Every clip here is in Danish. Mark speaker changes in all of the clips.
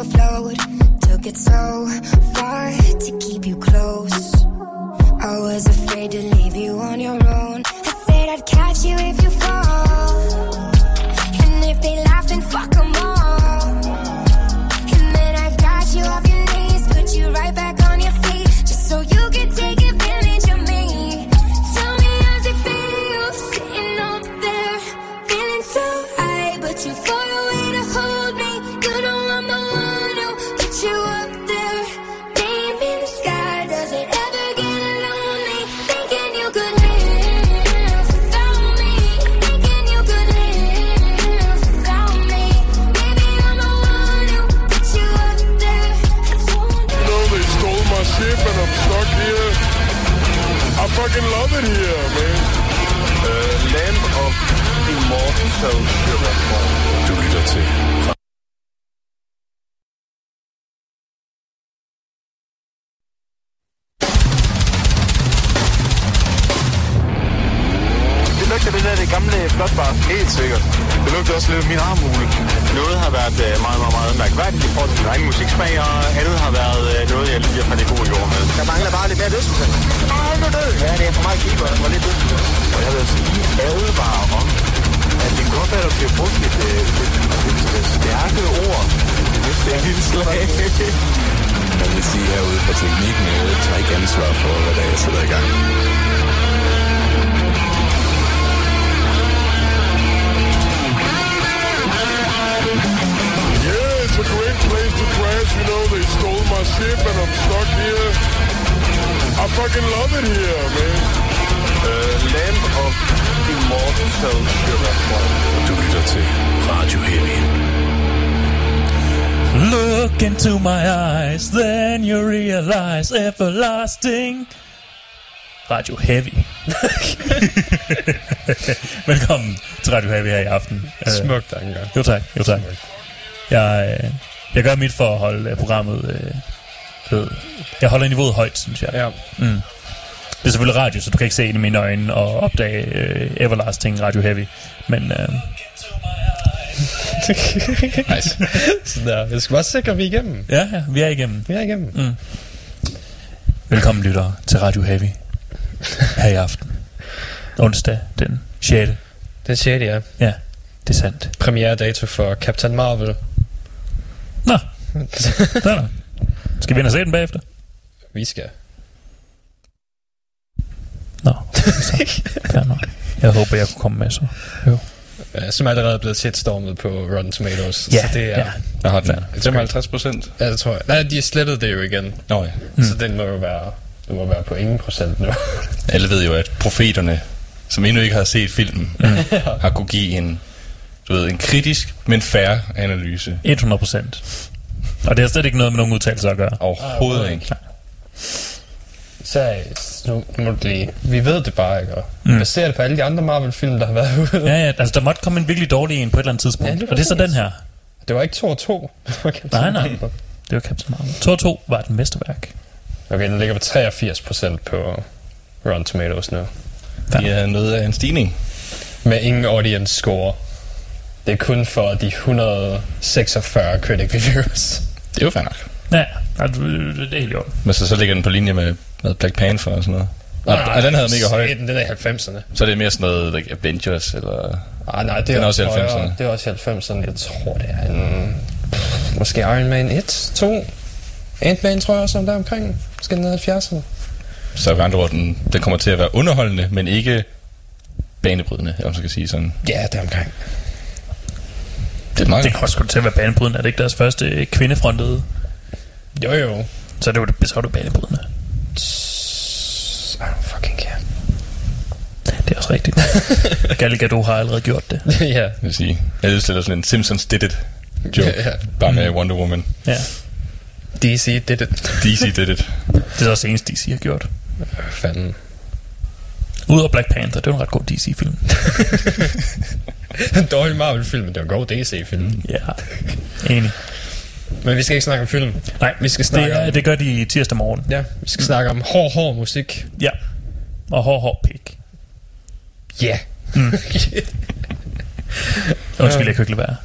Speaker 1: overflowed. Took it so far to keep you close. I was afraid to leave
Speaker 2: everlasting. Radio Heavy. Velkommen til Radio Heavy her i aften. Øh,
Speaker 3: Smukt anker.
Speaker 2: Jo tak, jo tak. Jeg, øh, jeg gør mit for at holde øh, programmet... Øh, jeg holder niveauet højt, synes jeg.
Speaker 3: Ja.
Speaker 2: Mm. Det er selvfølgelig radio, så du kan ikke se ind i mine øjne og opdage øh, Everlasting Radio Heavy. Men øh,
Speaker 3: nice. Sådan der. Jeg skal bare sikre, at vi er igennem.
Speaker 2: ja, ja, vi er igennem.
Speaker 3: Vi er igennem.
Speaker 2: Velkommen lyttere til Radio Heavy her i aften. Onsdag den 6.
Speaker 3: Den 6. ja.
Speaker 2: Ja, det er sandt.
Speaker 3: Premiere dato for Captain Marvel.
Speaker 2: Nå, der er. Skal vi ind og se den bagefter?
Speaker 3: Vi skal.
Speaker 2: Nå, så, fair nok. Jeg håber, jeg kunne komme med så. Jo.
Speaker 3: Ja, som allerede er blevet shitstormet på Rotten Tomatoes.
Speaker 2: Ja,
Speaker 3: så det er,
Speaker 2: ja.
Speaker 4: Jeg har den 55 procent.
Speaker 3: ja. det tror jeg. Nej, de har slettet det jo igen.
Speaker 4: Nå ja.
Speaker 3: Mm. Så den må jo være, den må være på ingen procent nu.
Speaker 4: Alle ved jo, at profeterne, som endnu ikke har set filmen, mm. har kunne give en, du ved, en kritisk, men fair analyse.
Speaker 2: 100 procent. Og det har slet ikke noget med nogen udtalelser at gøre.
Speaker 4: Overhovedet
Speaker 3: Ah,
Speaker 4: ikke.
Speaker 3: Seriøst, nu nu lige... Vi ved det bare, ikke? Og mm. baserer det på alle de andre Marvel-film, der har været ude.
Speaker 2: Ja, ja, altså der måtte komme en virkelig dårlig en på et eller andet tidspunkt.
Speaker 3: Ja,
Speaker 2: Ja,
Speaker 3: lige
Speaker 2: og det er så den her.
Speaker 3: Det var ikke 2 og 2.
Speaker 2: Nej, nej. Det var Captain Marvel. 2 2 var et mesterværk.
Speaker 3: Okay, den ligger på 83 procent på Rotten Tomatoes nu.
Speaker 4: Det er noget af en stigning.
Speaker 3: Med ingen audience score. Det er kun for de 146 critic reviews.
Speaker 4: Det er jo fair nok.
Speaker 2: Ja, det er helt orden.
Speaker 4: Men så, så ligger den på linje med, med Black Panther og sådan noget. Og, og den havde mega højt.
Speaker 3: Den, den er i 90'erne.
Speaker 4: Så er det mere sådan noget like Avengers, eller...
Speaker 3: Ah, nej, det
Speaker 4: Den
Speaker 3: er,
Speaker 4: er også
Speaker 3: højere.
Speaker 4: 90'erne.
Speaker 3: Det er også i 90'erne. Jeg tror, det er en... Måske Iron Man 1, 2... Ant-Man, tror jeg også, om der omkring. Måske den er 70'erne.
Speaker 4: Så ved andre ord, den, den kommer til at være underholdende, men ikke banebrydende, eller man skal sige sådan.
Speaker 3: Ja, det er omkring.
Speaker 4: Det er meget
Speaker 2: Det kommer sgu til at være banebrydende. Er det ikke deres første kvindefrontede?
Speaker 3: Jo, jo.
Speaker 2: Så er det jo det, så er det banebrydende.
Speaker 3: I don't fucking care.
Speaker 2: Det er også rigtigt. Gal Gadot har allerede gjort det.
Speaker 3: ja.
Speaker 4: Jeg vil sige. Jeg udstiller sådan en Simpsons did it joke,
Speaker 3: Ja.
Speaker 4: bare med Wonder Woman.
Speaker 2: Ja,
Speaker 3: DC did it.
Speaker 4: DC did it.
Speaker 2: det er også det eneste, DC har gjort.
Speaker 3: Fanden.
Speaker 2: Udover Black Panther, det er jo en ret god DC-film.
Speaker 3: En dårlig Marvel-film, men det var en god DC-film.
Speaker 2: Ja, enig.
Speaker 3: Men vi skal ikke snakke om film.
Speaker 2: Nej,
Speaker 3: Vi skal snakke
Speaker 2: det, er,
Speaker 3: om-
Speaker 2: det gør de i tirsdag morgen.
Speaker 3: Ja, vi skal snakke om hård, hård musik.
Speaker 2: Ja. Og hård, hård pik.
Speaker 3: Ja.
Speaker 2: Undskyld, jeg kan ikke lade være.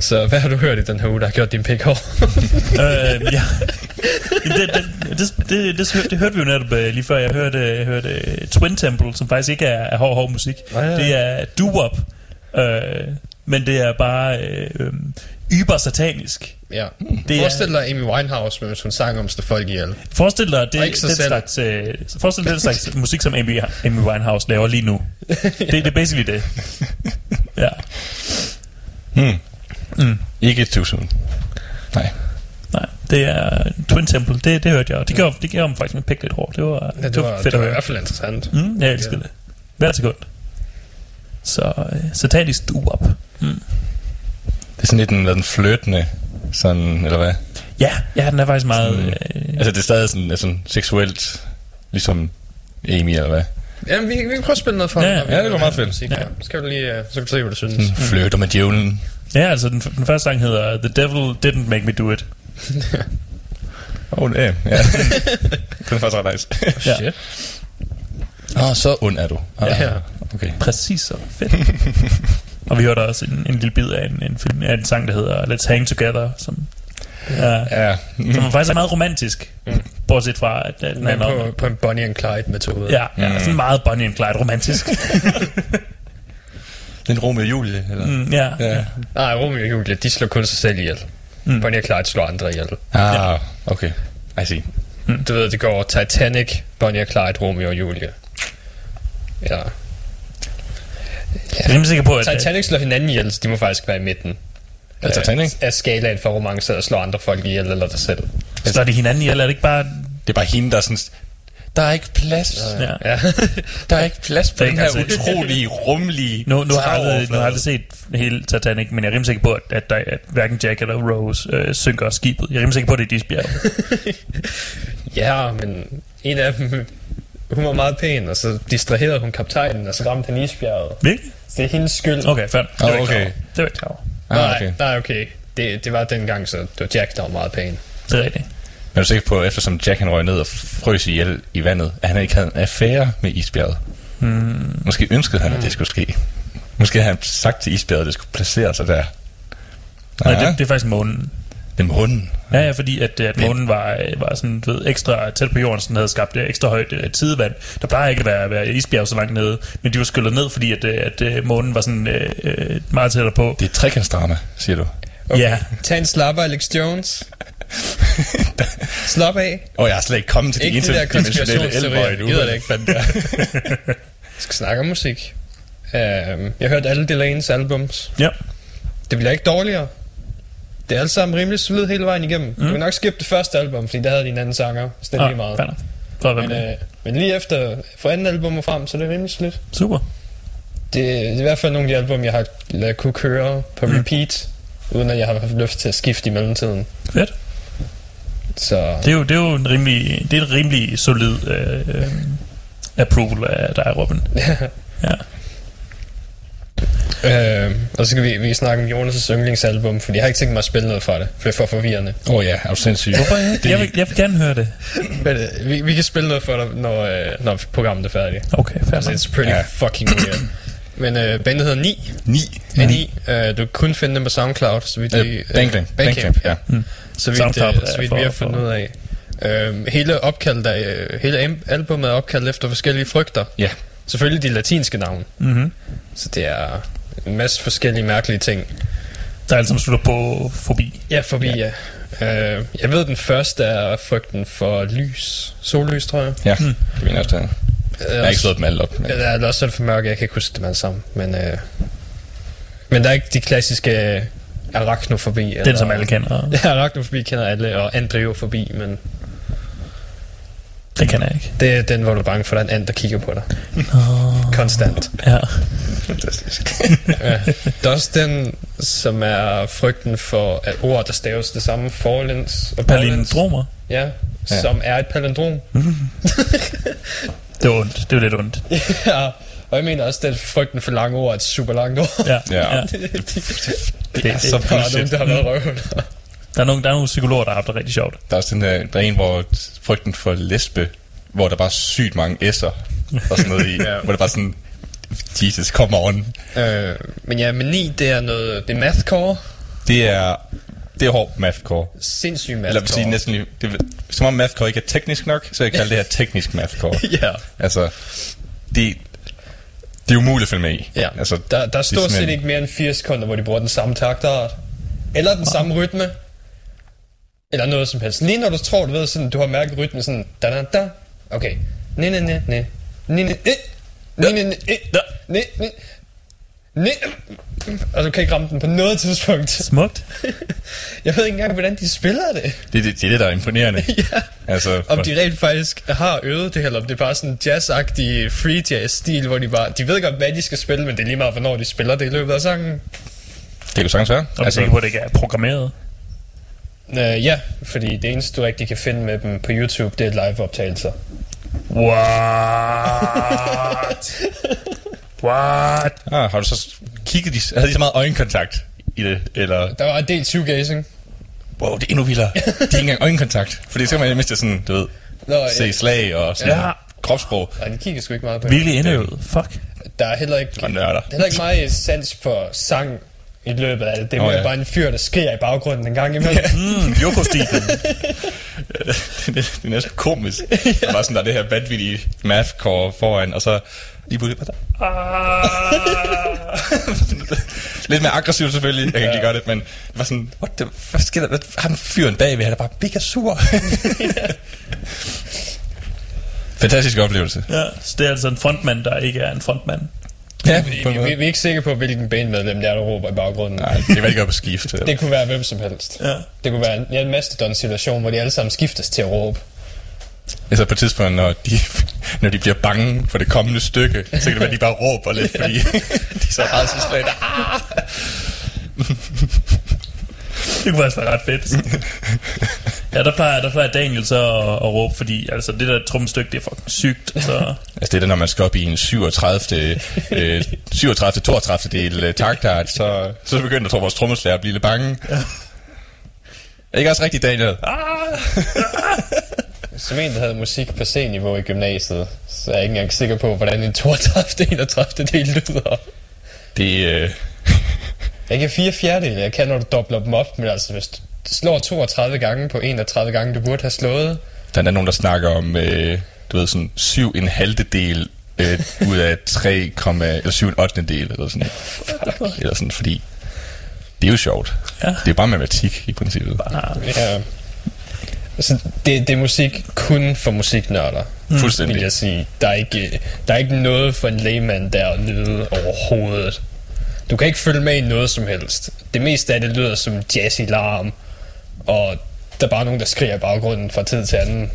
Speaker 3: Så hvad har du hørt i den her uge, der har gjort din pik hård?
Speaker 2: øh, ja. det, det, det, det, det, det, hørte vi jo netop øh, lige før. Jeg hørte, jeg hørte øh, Twin Temple, som faktisk ikke er, er hård, hård musik.
Speaker 3: Ah, ja.
Speaker 2: Det er doo-wop. Øh, men det er bare øh, øh, yber satanisk.
Speaker 3: ja.
Speaker 2: Det er-
Speaker 3: Forestil dig Amy Winehouse, mens hun sang om at slå folk ihjel.
Speaker 2: Forestil dig, det, den
Speaker 3: selv.
Speaker 2: slags, øh, forestil dig den slags musik, som Amy, Amy Winehouse laver lige nu. Det, det er basically det. Ja.
Speaker 4: Ikke too soon. Nej.
Speaker 2: Nej, det er Twin Temple, det, det hørte jeg, og det gjorde, det gjorde mig faktisk med pik lidt hårdt. Det var,
Speaker 3: Ja, det, var,
Speaker 2: fedt
Speaker 3: det var i hvert fald interessant.
Speaker 2: Mm, jeg elsker
Speaker 3: Ja.
Speaker 2: det. Hver sekund. Så øh, satanisk doo-wop.
Speaker 4: Det er sådan lidt en, den flirtende, sådan, eller hvad?
Speaker 2: Ja, ja, den er faktisk meget...
Speaker 4: Sådan,
Speaker 2: Øh,
Speaker 4: Altså, det er stadig sådan, altså, seksuelt, ligesom Amy, eller hvad?
Speaker 3: Jamen, vi, vi kan prøve at spille noget for
Speaker 2: Ja,
Speaker 3: dig,
Speaker 2: ja.
Speaker 4: Ja, det var meget fedt.
Speaker 3: Musik,
Speaker 2: Ja.
Speaker 3: ja. Skal du lige, så kan du se, hvad du synes.
Speaker 4: Sådan, flirter med djævlen.
Speaker 2: ja, altså den, den første sang hedder The Devil Didn't Make Me Do It.
Speaker 4: Åh, oh, ja. ja. den er faktisk ret nice.
Speaker 2: Ja.
Speaker 3: Shit.
Speaker 4: Åh, oh, så ond er du. Ah,
Speaker 3: Ja, ja.
Speaker 4: Okay.
Speaker 2: Præcis så. Fedt. og vi hørte også en, en lille bid af en, en, film, af en sang, der hedder Let's Hang Together, som, ja,
Speaker 4: Ja.
Speaker 2: som er faktisk er meget romantisk. Bortset fra, at, at den
Speaker 3: Men på,
Speaker 2: om...
Speaker 3: på en Bonnie and Clyde metode.
Speaker 2: Ja, ja, sådan meget Bonnie and Clyde romantisk.
Speaker 4: Den Romeo og Julie, eller?
Speaker 2: mm, ja, ja.
Speaker 4: Ja.
Speaker 3: Nej, Romeo og Julie, de slår kun sig selv ihjel. Mm. Bonnie and Clyde slår andre ihjel.
Speaker 4: Ah, okay. I see.
Speaker 3: Du ved, det går Titanic, Bonnie og Clyde, Romeo og Julie. Ja.
Speaker 2: Jeg er rimelig sikker på, at...
Speaker 3: Titanic slår hinanden ihjel, så de må faktisk være i midten.
Speaker 4: Ja, Titanic?
Speaker 3: Er skalaen for romance at slå andre folk ihjel eller dig selv.
Speaker 2: Slår de hinanden ihjel? Er det ikke bare...
Speaker 4: Det er bare hende, der er sådan... Der er ikke plads.
Speaker 2: Ja.
Speaker 3: Ja.
Speaker 4: Der er ikke plads på den her
Speaker 2: altså-
Speaker 4: utrolige, rumlige
Speaker 2: Nu, nu, har jeg aldrig, nu har jeg aldrig set hele Titanic, men jeg er rimelig sikker på, at, at, der, at hverken Jack eller Rose øh, synker skibet. Jeg er rimelig sikker på, at det er de isbjerg.
Speaker 3: ja, men en af dem, hun var meget pæn, og så distraherede hun kaptajnen, og så ramte han isbjerget.
Speaker 2: Virkelig?
Speaker 3: Så det er hendes skyld.
Speaker 2: Okay, fair. Det var
Speaker 4: Ah,
Speaker 2: ikke
Speaker 4: okay.
Speaker 2: Det var ikke klar.
Speaker 4: Ah, okay.
Speaker 3: Nej, nej, okay. Det, det var dengang, så det var Jack, der var meget pæn.
Speaker 2: Det er rigtigt.
Speaker 4: Men er du sikker på, eftersom Jack han røg ned og frøs ihjel i vandet, at han ikke havde en affære med isbjerget? Hmm. Måske ønskede han, at det skulle ske. Måske havde han sagt til isbjerget, at det skulle placere sig der.
Speaker 2: Nej,
Speaker 4: Ja.
Speaker 2: det, det er faktisk månen.
Speaker 4: Det månen.
Speaker 2: Ja, ja, fordi at, at månen var, var sådan, du ved, ekstra tæt på jorden, sådan havde skabt øh, ekstra højt øh, tidevand. Der plejer ikke at være, være isbjerg så langt nede, men de var skyllet ned, fordi at, øh, at øh, månen var sådan øh, meget tættere på.
Speaker 4: Det er trekantsdrama, siger du.
Speaker 3: Okay.
Speaker 2: Ja.
Speaker 3: Tag en slapper, Alex Jones. Slap af.
Speaker 4: Og jeg er slet ikke kommet til de
Speaker 3: Ikke de
Speaker 4: interdimensionelle endnu.
Speaker 3: Gider det ikke. Jeg skal snakke om musik. Um, jeg har hørt alle Delanes albums.
Speaker 2: Ja.
Speaker 3: Det bliver ikke dårligere. Det er alt sammen rimelig solid hele vejen igennem. Mm. Du kan nok skippe det første album, fordi der havde de en anden sanger. Så det er lige meget.
Speaker 2: være
Speaker 3: Men, øh, men lige efter fra anden album og frem, så er det rimelig solidt.
Speaker 2: Super.
Speaker 3: Det, det er i hvert fald nogle af de album, jeg har ladet kunne køre på
Speaker 2: Mm.
Speaker 3: repeat, uden at jeg har haft lyst til at skifte i mellemtiden.
Speaker 2: Fedt.
Speaker 3: Så
Speaker 2: Det er jo, det er jo en rimelig, det er en rimelig solid øh, øh, approval af dig, Robin. Ja.
Speaker 3: Øh, og så skal vi, vi snakke om Jonas' yndlingsalbum, fordi jeg har ikke tænkt mig at spille noget fra det, for det er for forvirrende.
Speaker 4: Åh oh, ja, er du sindssyg? Hvorfor
Speaker 2: Jeg, vil, jeg vil gerne høre det.
Speaker 3: Men øh, vi, vi kan spille noget for dig, når, øh, når programmet er færdigt.
Speaker 2: Okay, fair
Speaker 3: Altså, it's pretty
Speaker 4: Ja.
Speaker 3: fucking weird. Men øh, bandet hedder Ni.
Speaker 4: Ni.
Speaker 3: N-I. Øh, du kan kun finde dem på SoundCloud, så vidt
Speaker 4: Øh,
Speaker 3: vi...
Speaker 4: Bandcamp.
Speaker 3: Bandcamp, ja.
Speaker 4: ja.
Speaker 3: Så vidt,
Speaker 2: SoundCloud
Speaker 3: øh,
Speaker 2: er
Speaker 3: så vidt
Speaker 2: for-
Speaker 3: vi har
Speaker 2: for-
Speaker 3: fundet ud af. Øh, hele opkaldet er, øh, hele albumet er opkaldt efter forskellige frygter.
Speaker 4: Ja.
Speaker 3: Selvfølgelig de latinske navne.
Speaker 2: Mm-hmm.
Speaker 3: Så det er en masse forskellige mærkelige ting.
Speaker 2: Der er alt, som slutter på forbi.
Speaker 3: Ja, forbi, ja. ja. Øh, jeg ved, den første er frygten for lys. Sollys, tror jeg.
Speaker 4: Ja, det mener jeg også, det er. Jeg har ikke slået dem alle op. Men...
Speaker 3: Ja, der er også alt for mørke, jeg kan ikke huske dem alle sammen. Men, øh, men der er ikke de klassiske øh, arachnofobi.
Speaker 2: Den, som alle kender.
Speaker 3: Ja, arachnofobi kender alle, og andriofobi, men
Speaker 2: Den kender jeg ikke.
Speaker 3: det er den, hvor du er bange for, at der er en and, der kigger på dig. Konstant.
Speaker 2: Ja.
Speaker 4: Fantastisk.
Speaker 3: Ja. Der er også den, som er frygten for at ord, der staves det samme forlæns og.
Speaker 2: Palindromer.
Speaker 3: Ja,
Speaker 4: Ja.
Speaker 3: som er et palindrom.
Speaker 2: Det var ondt. Det var lidt ondt.
Speaker 3: ja, og jeg mener også, at frygten for lange ord er et super langt ord.
Speaker 2: Ja.
Speaker 4: Ja. Det er
Speaker 2: det-
Speaker 4: så
Speaker 3: Der er nogen,
Speaker 4: bullshit.
Speaker 3: der har været røvhul.
Speaker 2: Der er, nogle, der er nogle psykologer, der har haft det rigtig sjovt.
Speaker 4: Der er også den der, der er en, hvor frygten for lesbe, hvor der bare er sygt mange s'er og sådan noget i,
Speaker 3: Ja.
Speaker 4: hvor det bare sådan, Jesus, come on.
Speaker 3: Øh, men ja, men 9, det er noget, det er mathcore.
Speaker 4: Det er, det er hård mathcore.
Speaker 3: Sindssyg
Speaker 4: Eller jeg vil sige næsten lige, det, som om mathcore ikke er teknisk nok, så jeg kalder det her teknisk mathcore.
Speaker 3: Ja.
Speaker 4: Altså, det, det er umuligt at følge med i.
Speaker 3: Ja,
Speaker 4: altså,
Speaker 3: der, der er stort set ikke mere end 80 sekunder, hvor de bruger den samme taktart. Eller den samme rytme. Eller noget som helst. Lige når du tror, du ved, sådan, du har mærket rytmen sådan, da da da. Okay. Ne ne ne ne. Ne ne eh. Ne ne ne eh. Ne ne. Ne. Og du kan ikke ramme den på noget tidspunkt.
Speaker 2: Smukt.
Speaker 3: Jeg ved ikke engang, hvordan de spiller det.
Speaker 4: Det, det, det er det, der er imponerende.
Speaker 3: ja.
Speaker 4: Altså,
Speaker 3: Om de rent faktisk har øvet det, eller om det er bare sådan en jazzagtig free jazz-stil, hvor de bare... De ved godt, hvad de skal spille, men det er lige meget, hvornår de spiller det i løbet af sangen.
Speaker 4: det kan jo sagtens være.
Speaker 2: Og altså, på, at det ikke er programmeret.
Speaker 3: Øh, ja, fordi det eneste, du rigtig kan finde med dem på YouTube, det er live-optagelser.
Speaker 2: What? What?
Speaker 4: ah, har du så kigget, de, havde de så meget øjenkontakt i det? Eller,
Speaker 3: Der var en del shoegazing.
Speaker 4: wow, det er endnu vildere. De har ikke engang øjenkontakt. Fordi så kan man miste sådan, du ved,
Speaker 3: Nå,
Speaker 4: se slag og sådan
Speaker 2: Ja.
Speaker 4: ja. kropssprog.
Speaker 3: Nej, de kigger sgu ikke meget på
Speaker 2: Virkelig indøvet. Fuck.
Speaker 3: Der er heller ikke, der er heller ikke meget sans for sang i løbet af det. Det er mere
Speaker 4: ja.
Speaker 3: bare en fyr, der skriger i baggrunden en gang imellem.
Speaker 2: Mm, Yoko-stilen.
Speaker 4: det, er, det er næsten komisk. Der var sådan, der er det her vanvittige mathcore foran, og så lige pludselig bare der. Lidt mere aggressivt selvfølgelig, jeg kan ikke lige gøre det, men det var sådan, what the, hvad sker der? Hvad, han fyren bagved, han er bare mega sur. Fantastisk oplevelse.
Speaker 2: ja, så det er altså en frontmand, der ikke er en frontmand.
Speaker 4: Ja,
Speaker 3: Vi, vi,
Speaker 4: måde.
Speaker 3: vi, er ikke sikre på, hvilken bandmedlem det er, der råber i baggrunden.
Speaker 4: Nej, det var ikke på skift.
Speaker 3: Det kunne være hvem som helst.
Speaker 2: Ja.
Speaker 3: Det kunne være en, ja, en Mastodon-situation, hvor de alle sammen skiftes til at råbe.
Speaker 4: Altså på et tidspunkt, når de, når de bliver bange for det kommende stykke, så kan det være, at de bare råber lidt, fordi de er så rædselsslagne.
Speaker 2: Det kunne faktisk være ret fedt. Ja, der plejer, der plejer Daniel så at, at råbe, fordi altså, det der trumstykke, det er fucking sygt. Så
Speaker 4: Altså det er det, når man skal op i en 37. øh, 37. 32. del øh, taktart, så, så begynder tror, vores trommeslager at blive lidt bange. Ja. Ikke også rigtigt, Daniel? Ah!
Speaker 3: Som en, der havde musik på C-niveau i gymnasiet, så er jeg ikke engang sikker på, hvordan en 32. 31. del lyder.
Speaker 4: Det, øh,
Speaker 3: Jeg kan fire fjerdedele, jeg kan, når du dobler dem op, men altså, hvis du slår 32 gange på 31 gange, du burde have slået,
Speaker 4: der er nogen, der snakker om, øh, du ved, sådan syv en halvdel øh, ud af 3, eller 7 en 8. del, eller sådan. Eller sådan, fordi det er jo sjovt.
Speaker 2: Ja.
Speaker 4: Det er bare matematik i princippet.
Speaker 3: ja. Altså, det, det er musik kun for musiknørder, vil
Speaker 4: Fuldstændig.
Speaker 3: jeg sige. Der er, ikke, der er ikke noget for en lægmand der at nyde overhovedet. Du kan ikke følge med i noget som helst. Det meste af det lyder som jazzy larm, og der er bare nogen, der skriger i baggrunden fra tid til anden.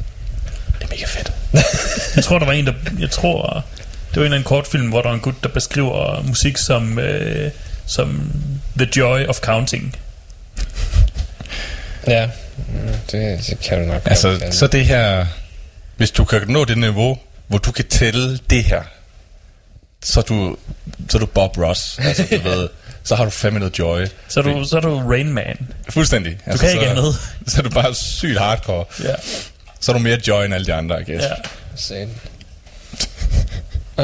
Speaker 4: Det er mega fedt.
Speaker 2: jeg tror, der var en, der... Jeg tror, det var en eller anden kortfilm, hvor der var en gut, der beskriver musik som, øh, som The Joy of Counting.
Speaker 3: Ja, det, det kan du nok
Speaker 4: Altså, så det her... Hvis du kan nå det niveau, hvor du kan tælle det her, så er du, så er du Bob Ross. Altså, du ved, så har du fandme noget joy.
Speaker 2: Så er du, så er du Rain Man.
Speaker 4: Fuldstændig. Altså,
Speaker 2: kan ikke
Speaker 4: så,
Speaker 2: andet.
Speaker 4: Så er du bare sygt hardcore.
Speaker 2: Ja.
Speaker 4: Så er du mere joy end alle de andre, I guess.
Speaker 2: ja.
Speaker 3: Satan. Uh,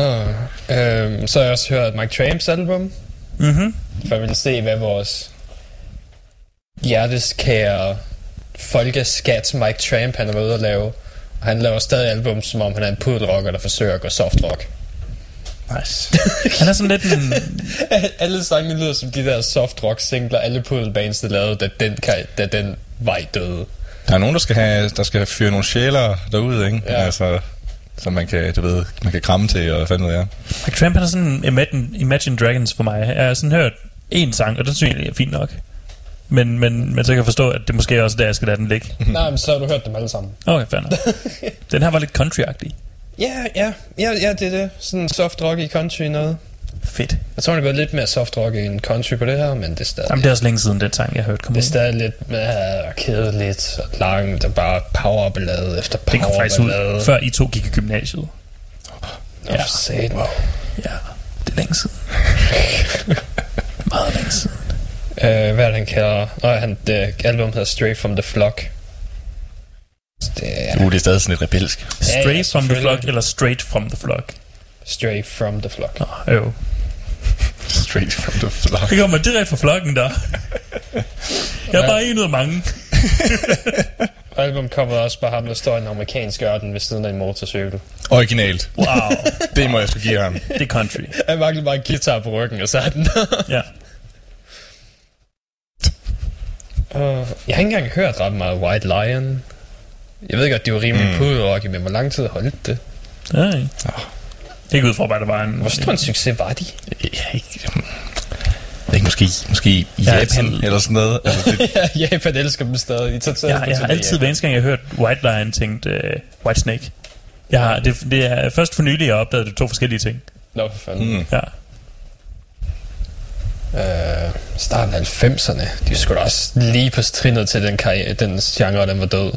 Speaker 3: øhm, så har jeg også hørt Mike Tramps album,
Speaker 2: Mm-hmm.
Speaker 3: for jeg ville se, hvad vores hjerteskære folkeskat Mike Tramp, han er ude at lave. Og han laver stadig album, som om han er en pudelrocker, der forsøger at gå soft rock.
Speaker 4: Nice.
Speaker 2: Han er sådan lidt en...
Speaker 3: alle sange lyder som de der soft rock singler, alle pudelbands, der lavede, da den, da den vej døde.
Speaker 4: Der er nogen, der skal, have, der skal fyre nogle sjæler derude, ikke?
Speaker 3: Ja.
Speaker 4: Altså, som man kan, du ved, man kan kramme til, og fanden ved jeg.
Speaker 2: Mike Tramp han er sådan Imagine, Imagine Dragons for mig. Jeg har sådan hørt en sang, og den synes jeg er fint nok. Men, men, men så kan jeg forstå, at det måske er også der, jeg skal lade den ligge.
Speaker 3: Nej, men så har du hørt dem alle sammen.
Speaker 2: Okay, fair nok. Den her var lidt country-agtig.
Speaker 3: Ja, ja, ja, ja, det er det. Sådan soft rock i country noget.
Speaker 2: Fedt.
Speaker 3: Jeg tror, det er gået lidt mere soft rock end country på det her, men det er stadig...
Speaker 2: Jamen, det er også længe siden, den sang, jeg hørte kom
Speaker 3: Det er stadig lidt mere kedeligt og langt og bare powerballade efter
Speaker 2: Den kom faktisk ud, før I to gik i gymnasiet.
Speaker 3: Ja, for satan.
Speaker 2: Ja, det er længe siden. Meget længe siden.
Speaker 3: Uh, hvad er det, han kalder? Nå, han, det album hedder Straight From The Flock. Det er
Speaker 4: Uh, det er stadig sådan lidt rebelsk.
Speaker 2: Straight
Speaker 3: ja,
Speaker 2: from the flock, eller straight from the flock?
Speaker 3: Straight From The Flock.
Speaker 2: Nå, øv.
Speaker 4: Straight from the flock.
Speaker 2: Det kommer direkte fra flokken der. Jeg er bare en ud af mange.
Speaker 3: Album kommer også bare ham, der står i en amerikansk ørken ved siden af en motorcykel.
Speaker 4: Originalt.
Speaker 2: Wow,
Speaker 4: Det må jeg sgu give ham.
Speaker 2: det er country.
Speaker 3: Han mangler bare en guitar på ryggen, og så er den.
Speaker 2: Ja.
Speaker 3: Uh, jeg har ikke engang hørt ret meget White Lion. Jeg ved godt, det var rimelig mm. puderrocky, men hvor lang tid holdt det?
Speaker 2: ja ikke? Ikke ud fra, hvad der var en...
Speaker 3: Hvor stor en succes var de?
Speaker 4: Jeg, ikke, jeg ikke, måske, måske i Japan
Speaker 2: altid-
Speaker 4: eller sådan noget. Altså, det,
Speaker 3: ja, Japan elsker dem stadig. De tager til
Speaker 2: Jeg, jeg har altid, hver eneste gang jeg har hørt White Lion, tænkt uh, White Snake. Jeg har, det, det er først for nylig, jeg har opdaget det to forskellige ting.
Speaker 3: Nå, for fanden.
Speaker 4: Mm.
Speaker 2: Ja.
Speaker 3: Øh, starten af 90'erne. De skulle også lige på trinnet til den, karriere, den genre, den var død.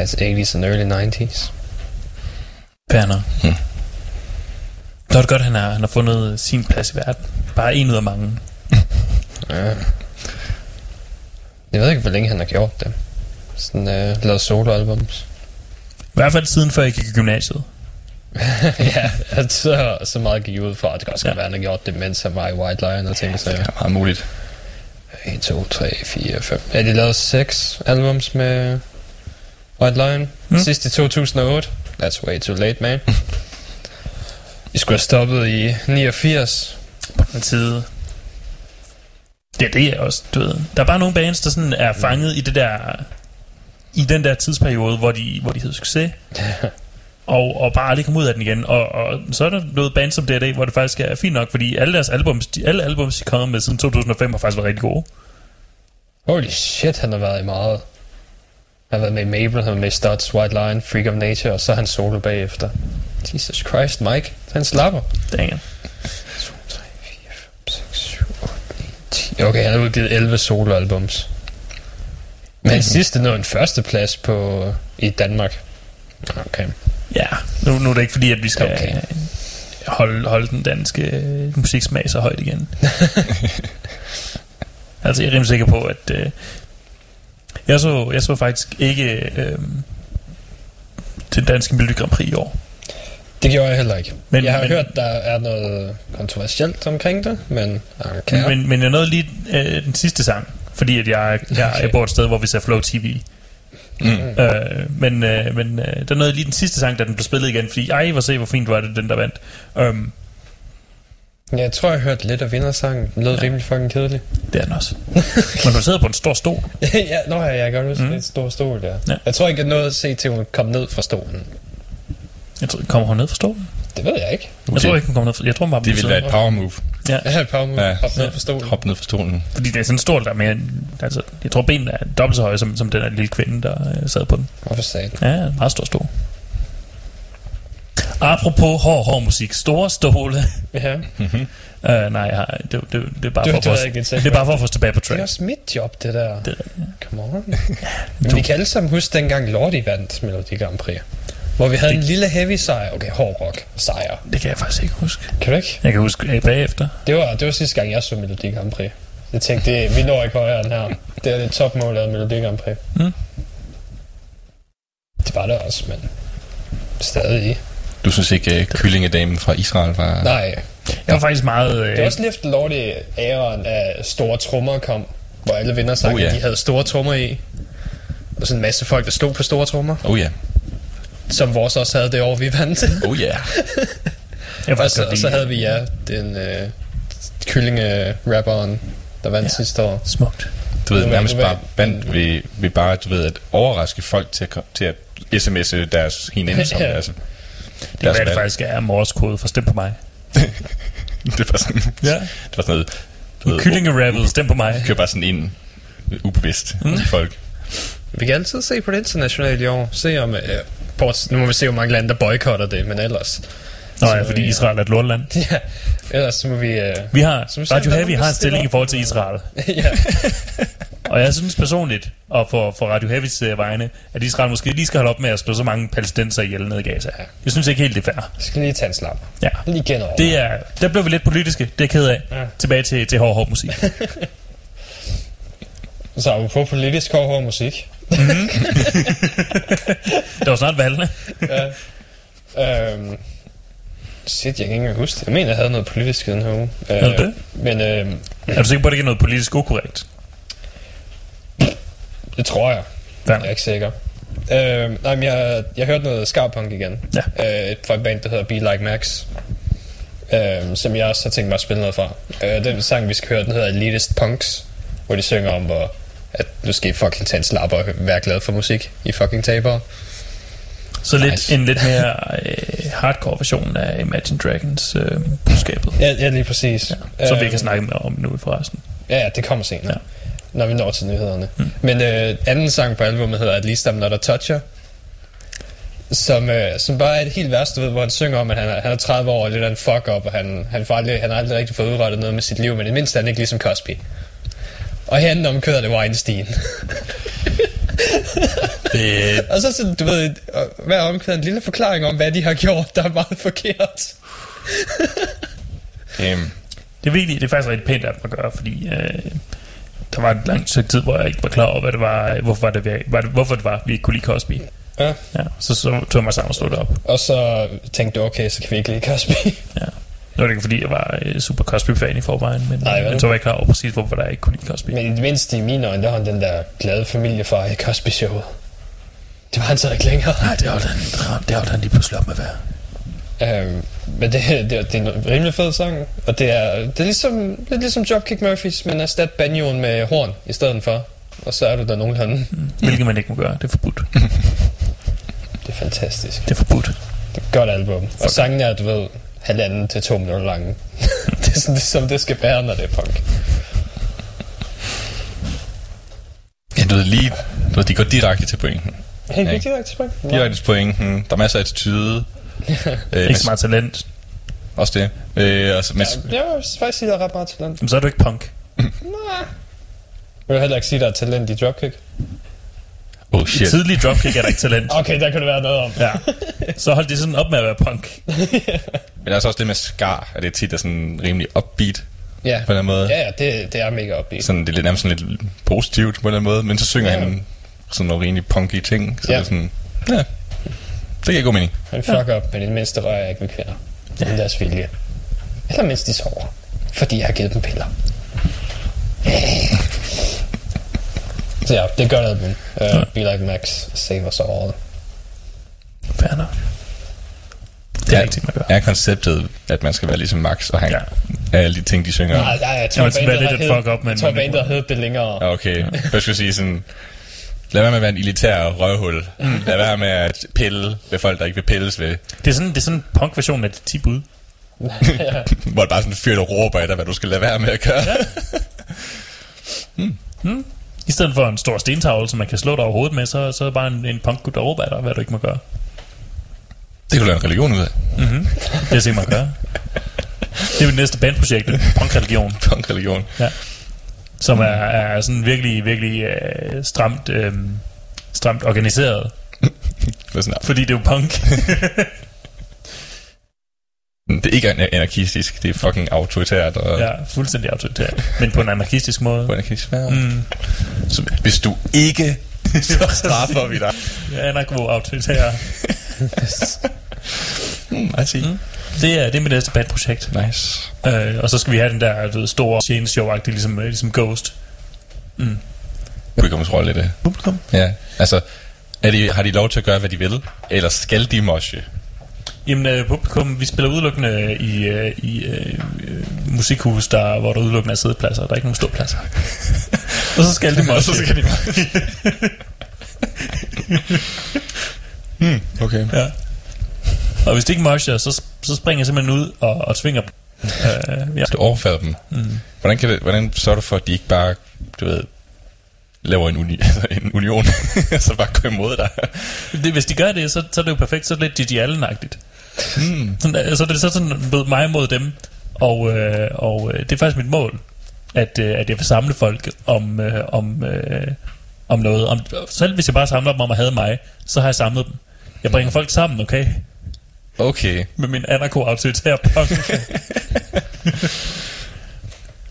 Speaker 3: Altså 80's and early 90's.
Speaker 2: Fair nok.
Speaker 4: Hmm.
Speaker 2: Så er det godt, at han har, han har fundet sin plads i verden. Bare en ud af mange.
Speaker 3: Ja. Jeg ved ikke, hvor længe han har gjort det. Sådan øh, lavet soloalbums.
Speaker 2: I hvert fald siden før jeg gik i gymnasiet.
Speaker 3: ja, så, så meget gik ud fra, at det kan også
Speaker 2: Ja.
Speaker 3: ja. være, han har gjort det, mens han var i White Lion og tænkte sig.
Speaker 4: det er meget muligt.
Speaker 3: 1, 2, 3, 4, 5. Ja, de lavede seks albums med White Lion.
Speaker 2: Mm.
Speaker 3: Sidst i 2008. That's way too late, man. De skulle have stoppet i 89.
Speaker 2: på den tid. Ja, det er også, du ved. Der er bare nogle bands, der sådan er fanget i det der i den der tidsperiode, hvor de, hvor de havde succes, og, og bare aldrig kom ud af den igen. Og, og så er der noget band som D&D, hvor det faktisk er fint nok, fordi alle deres albums, de, alle albums, de kommer med siden 2005, har faktisk været rigtig gode.
Speaker 3: Holy shit, han har været i meget. Han har været med i Mabel, han har været med i Studs, White Lion, Freak of Nature, og så han solo bagefter. Jesus Christ, Mike. Han slapper.
Speaker 2: It.
Speaker 3: 2, 3, 4, 5, 6, 7, 8, 9, 10. Okay, han har udgivet 11 soloalbums. Men mm-hmm. sidste nåede en førsteplads på, i Danmark. Okay.
Speaker 2: Ja, nu, nu er det ikke fordi, at vi skal
Speaker 3: okay.
Speaker 2: holde, holde den danske øh, musiksmag så højt igen. altså, jeg er rimelig sikker på, at øh, jeg, så, jeg så faktisk ikke øh, den danske Melodi Grand Prix i år.
Speaker 3: Det gjorde jeg heller ikke.
Speaker 2: Men-
Speaker 3: jeg har
Speaker 2: men-
Speaker 3: hørt, der er noget kontroversielt omkring det, men okay.
Speaker 2: Men, men jeg nåede lige øh, den sidste sang, fordi at jeg, jeg, jeg bor et sted, hvor vi ser Flow TV.
Speaker 4: Mm.
Speaker 2: Øh, men øh, men øh, der nåede lige den sidste sang, da den blev spillet igen, fordi ej, hvor se, hvor fint var det, den der vandt. Um,
Speaker 3: jeg tror, jeg hørte lidt af vindersangen. Den lød ja. rimelig fucking kedelig.
Speaker 2: det er den også. Men du sidder på en stor stol.
Speaker 3: ja, nå ja, jeg kan godt huske,
Speaker 2: Mm.
Speaker 3: det er et stort stol der.
Speaker 2: Ja.
Speaker 3: Ja. Jeg tror ikke, jeg nåede at se til, hun kom ned fra stolen.
Speaker 2: Jeg tror, kommer hun ned fra stolen?
Speaker 3: Det ved jeg ikke.
Speaker 2: Jeg tror ikke, hun kommer ned fra Jeg tror, hun bare
Speaker 4: Det ville være et power move.
Speaker 2: Ja,
Speaker 3: har et par minutter
Speaker 4: Ja.
Speaker 3: ja. hoppe ned fra stolen.
Speaker 4: Hop ned fra stolen.
Speaker 2: fordi det er sådan en stol, der er mere... Altså, jeg tror, benene er dobbelt så høje, som, som den der lille kvinde, der øh, sad på den.
Speaker 3: Hvorfor sagde du?
Speaker 2: Ja, en meget stor stol. Apropos hård, hård musik. Store stole.
Speaker 3: Ja.
Speaker 2: Uh, nej, jeg det, det, det, er bare
Speaker 3: Du-
Speaker 2: for at
Speaker 3: du
Speaker 2: få os, det er bare for at få os tilbage på
Speaker 3: Det er
Speaker 2: track.
Speaker 3: også mit job, det der.
Speaker 2: Det,
Speaker 3: Come on. Men vi kan alle sammen huske dengang Lordi vandt Melodi Grand Prix. Hvor vi havde
Speaker 2: Det-
Speaker 3: en lille heavy sejr. Okay, hård rock sejr.
Speaker 2: det kan jeg faktisk ikke huske.
Speaker 3: Kan du ikke?
Speaker 2: Jeg kan huske øh, bagefter.
Speaker 3: Det var, det var sidste gang, jeg så Melodi Grand Prix. Jeg tænkte, det, vi når ikke højere end her. Det er det topmål af Melodi Grand Prix.
Speaker 2: Mm.
Speaker 3: Det var det også, men stadig.
Speaker 4: Du synes ikke, uh, kyllingedamen fra Israel var...
Speaker 3: Nej,
Speaker 2: Jeg var faktisk meget... Øh,
Speaker 3: det var også lige efter Lordi æren af store trommer kom, hvor alle vinder sang,
Speaker 4: Oh, ja.
Speaker 3: yeah. de havde store trommer i. Og sådan en masse folk, der stod på store trommer,
Speaker 4: Oh ja.
Speaker 3: som vores også havde det år, vi vandt.
Speaker 4: Oh ja.
Speaker 2: jeg var
Speaker 3: Og så, og så havde vi, ja, den øh, kyllinge-rapperen, der vandt
Speaker 2: Ja.
Speaker 3: sidste år.
Speaker 2: Smukt.
Speaker 4: Du ved, nærmest bare vandt vi, vi bare, du ved, at overraske folk til at, til at sms'e deres hinanden som,
Speaker 3: Ja.
Speaker 4: altså.
Speaker 2: Det kan være, det faktisk er morskode for stem på mig.
Speaker 4: Det var sådan,
Speaker 2: Ja.
Speaker 4: det var sådan noget, du
Speaker 2: Kyllinge-rappet, stem på mig.
Speaker 4: kører bare sådan ind ubevidst mm. til folk.
Speaker 3: Vi kan altid se på det internationale i år. Se om... Øh, port, nu må vi se, hvor mange lande, der boykotter det, men ellers...
Speaker 2: Nå ja, fordi
Speaker 3: ja.
Speaker 2: Israel er et lortland.
Speaker 3: Ja, ellers så må vi... Øh,
Speaker 2: Vi har,
Speaker 3: vi ser,
Speaker 2: Radio Heavy har en stilling i forhold til Israel.
Speaker 3: ja.
Speaker 2: Og jeg synes personligt, og for, for Radio Heavys uh, vegne, at Israel måske lige skal holde op med at slå så mange palæstinenser ihjel ned i Gaza. Jeg synes ikke helt, det er fair.
Speaker 3: Jeg skal lige tage en slap.
Speaker 2: Ja.
Speaker 3: Lige igen over.
Speaker 2: Det er, der blev vi lidt politiske, det er jeg ked af.
Speaker 3: Ja.
Speaker 2: Tilbage til, til hård, hård musik.
Speaker 3: Så er vi på politisk hård, hård musik.
Speaker 2: Det var snart valgene.
Speaker 3: ja. øhm, Shit, jeg kan ikke engang huske det. Jeg mener, jeg havde noget politisk i den her uge.
Speaker 2: Er det det?
Speaker 3: Men øh,
Speaker 2: Er du sikker på, at det ikke er noget politisk ukorrekt?
Speaker 3: det tror jeg.
Speaker 2: Ja.
Speaker 3: Jeg er ikke sikker. Øh, nej, men jeg, jeg hørte noget Scarpunk igen.
Speaker 2: Ja.
Speaker 3: Øh, fra et band, der hedder Be Like Max. Øh, som jeg også har tænkt mig at spille noget fra. Øh, den sang, vi skal høre, den hedder Elitist Punks. Hvor de synger om, hvor, at nu skal I fucking tage en slapper og være glad for musik. I fucking tabere.
Speaker 2: Så lidt,
Speaker 4: Nice.
Speaker 2: en lidt mere øh, hardcore version af Imagine Dragons øh, budskabet.
Speaker 3: Ja, ja lige præcis.
Speaker 2: Ja, som vi
Speaker 3: Øh,
Speaker 2: kan snakke mere om nu forresten.
Speaker 3: Ja, ja, det kommer senere.
Speaker 2: Ja.
Speaker 3: Når vi når til nyhederne. Mm. Men øh, anden sang på albumet hedder At Least I'm Not a Toucher. Som, øh, som bare er et helt værst, du ved, hvor han synger om, at han er, han er 30 år og lidt af en fuck up, og han, han, får aldrig, han har aldrig rigtig fået udrettet noget med sit liv, men i mindste er han ikke ligesom Cosby. Og herinde om kører det Weinstein.
Speaker 2: Det,
Speaker 3: og så sådan, du ved, hver omkvæd en lille forklaring om, hvad de har gjort, der er meget forkert.
Speaker 4: Um,
Speaker 2: det er virkelig, det er faktisk rigtig pænt af dem at gøre, fordi øh, der var et langt stykke tid, hvor jeg ikke var klar over, hvad det var, hvorfor, var det, vi- var det, hvorfor det var, vi ikke kunne lide Cosby.
Speaker 3: Ja.
Speaker 2: Ja, så, så tog jeg mig sammen og slog det op.
Speaker 3: Og så tænkte du, okay, så kan vi ikke lide Cosby.
Speaker 2: Ja. Nu er det ikke, fordi jeg var øh, super Cosby-fan i forvejen, men
Speaker 3: Nej, vel?
Speaker 2: jeg tror ikke klar over præcis, hvorfor der ikke kunne lide Cosby.
Speaker 3: Men i det mindste i mine øjne, der var han den der glade familiefar i Cosby-showet. Det var han så ikke længere.
Speaker 2: Nej, det holdt han, det holdt han lige pludselig op med at være.
Speaker 3: Øhm, men det, det, det er en rimelig fed sang, og det er, det er ligesom, er ligesom Dropkick Murphys, men erstat banjoen med horn i stedet for. Og så er du der nogenlunde.
Speaker 2: Hvilket man ikke må gøre. Det er forbudt.
Speaker 3: Det er fantastisk.
Speaker 2: Det er forbudt.
Speaker 3: Det er et godt album. Og sangen er, du ved, halvanden til to minutter lange. det er sådan, det, som det skal være, når det er punk.
Speaker 4: ja, du ved lige, du ved, de går direkte til pointen.
Speaker 3: Helt
Speaker 4: Ja.
Speaker 3: direkte spring.
Speaker 4: Direkte til pointen. Der er masser af attitude. øh,
Speaker 2: Ikke så meget talent.
Speaker 4: Også det. Øh, altså, men,
Speaker 3: Ja, jeg vil faktisk sige, der er ret meget talent.
Speaker 2: Men så er du ikke punk.
Speaker 3: Jeg vil heller ikke sige, der er talent i Dropkick.
Speaker 4: Oh
Speaker 2: I
Speaker 4: shit.
Speaker 2: tidlig dropkick er der ikke talent.
Speaker 3: Okay, der kan det være noget om.
Speaker 2: Ja. Så hold det sådan op med at være punk.
Speaker 4: Men der er så også det med skar, at det tit er sådan rimelig upbeat
Speaker 3: Ja,
Speaker 4: på en eller anden måde.
Speaker 3: ja, ja det, det er mega upbeat.
Speaker 4: Sådan, det er lidt, nærmest sådan lidt positivt på en eller anden måde, men så synger
Speaker 3: Ja.
Speaker 4: han sådan nogle rimelig punky ting. Så
Speaker 3: Ja.
Speaker 4: det er sådan, ja, det giver god mening.
Speaker 3: Han fuck op, men i det mindste rører jeg ikke ved kvinder. Ja. Det er deres vilje. Eller mens de sover. Fordi jeg har givet dem piller. Så ja, det gør album. Uh, Be Like Max, Save Us All.
Speaker 2: Fair nok. Det er ikke ting, man gør.
Speaker 4: Er konceptet, at man skal være ligesom Max, og han
Speaker 2: Ja.
Speaker 4: ja. alle de ting, de synger?
Speaker 3: Nej, nej, jeg
Speaker 2: Ja,
Speaker 3: tror,
Speaker 2: man skal være
Speaker 3: bandet
Speaker 2: lidt
Speaker 3: har
Speaker 2: et
Speaker 3: hed-
Speaker 2: fuck up, men-
Speaker 3: jeg tror,
Speaker 2: men det
Speaker 3: bandet heddet det længere.
Speaker 4: Ja, okay. Først skulle jeg sige sådan, lad være med at være en elitær røvhul.
Speaker 2: Mm.
Speaker 4: Lad være med at pille ved folk, der ikke vil pilles ved.
Speaker 2: Det er sådan, det er sådan en punk-version af de 10 bud.
Speaker 4: Hvor det bare sådan en fyr, der råber af dig, hvad du skal lade være med at gøre.
Speaker 2: I stedet for en stor stentavle, som man kan slå dig over hovedet med, så, så er det bare en, en punk der råber dig, hvad du ikke må gøre.
Speaker 4: Det du lave en religion ud af.
Speaker 2: Det er man gøre. Det er mit næste bandprojekt, punkreligion,
Speaker 4: Punk-religion.
Speaker 2: som er, er sådan virkelig, virkelig øh, stramt, øh, stramt organiseret.
Speaker 4: Det er,
Speaker 2: Fordi det er jo punk.
Speaker 4: det er ikke an- anarkistisk, det er fucking autoritært og ja.
Speaker 2: fuldstændig autoritært. Men på en anarkistisk måde.
Speaker 4: på anarkistisk. Ja. Mm. Så hvis du ikke, så straffer vi dig.
Speaker 2: Ja, anarko-autoritær.
Speaker 4: Mm, I see. Mm.
Speaker 2: Det er, det er mit næste bandprojekt.
Speaker 4: Nice.
Speaker 2: Øh, og så skal vi have den der du ved, store sceneshow-agtige, ligesom, øh, ligesom Ghost.
Speaker 4: Publikumsrolle i det.
Speaker 2: Publikum.
Speaker 4: Ja, altså, er de, har de lov til at gøre, hvad de vil? Eller skal de moshe?
Speaker 2: Jamen, øh, publikum, vi spiller udelukkende i, øh, i øh, musikhus, der, hvor der udelukkende er sædepladser. Der er ikke nogen ståpladser. og så skal de
Speaker 4: Og så skal de hmm, okay.
Speaker 2: Ja. Og hvis de ikke mosher, så, så springer jeg simpelthen ud og, og tvinger dem. Øh, ja.
Speaker 4: Du overfalder dem. Mm. Hvordan, kan det, hvordan sørger du for, at de ikke bare, du ved, laver en, uni, altså en union, så bare går imod dig?
Speaker 2: det, hvis de gør det, så, så er det jo perfekt. Så er det lidt Gigi Allen-agtigt. Mm. Sådan, så er det så sådan ved mig mod dem. Og, øh, og øh, det er faktisk mit mål, at, øh, at jeg vil samle folk om, øh, om, øh, om noget. Om, selv hvis jeg bare samler dem om at have mig, så har jeg samlet dem. Jeg bringer folk sammen, okay?
Speaker 4: Okay.
Speaker 2: Med min anarko-autoritære punk.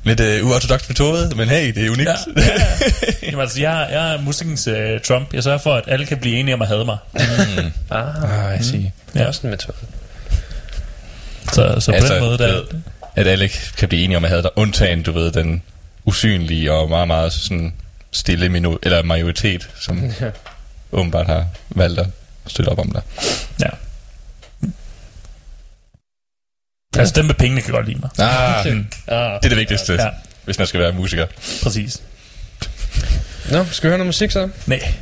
Speaker 4: Lidt uh, uortodox metode, men hey, det er unikt.
Speaker 2: ja, ja, ja. Jamen, altså, jeg, jeg er musikkens øh, Trump. Jeg sørger for, at alle kan blive enige om at have mig.
Speaker 3: Ah,
Speaker 4: Ah, I see.
Speaker 3: det er også en metode.
Speaker 2: Så, så på altså, den måde, der...
Speaker 4: ved, at alle kan blive enige om, at jeg havde der undtagen, du ved, den usynlige og meget, meget sådan stille minu- eller majoritet, som
Speaker 3: Ja.
Speaker 4: åbenbart har valgt at støtte op om dig.
Speaker 2: Ja. Altså, dem med pengene kan godt lide mig.
Speaker 4: Ah,
Speaker 3: Ah,
Speaker 4: det er det vigtigste,
Speaker 2: Ja,
Speaker 4: hvis man skal være musiker.
Speaker 2: præcis.
Speaker 3: Nå, skal vi høre noget musik så?
Speaker 2: Nej.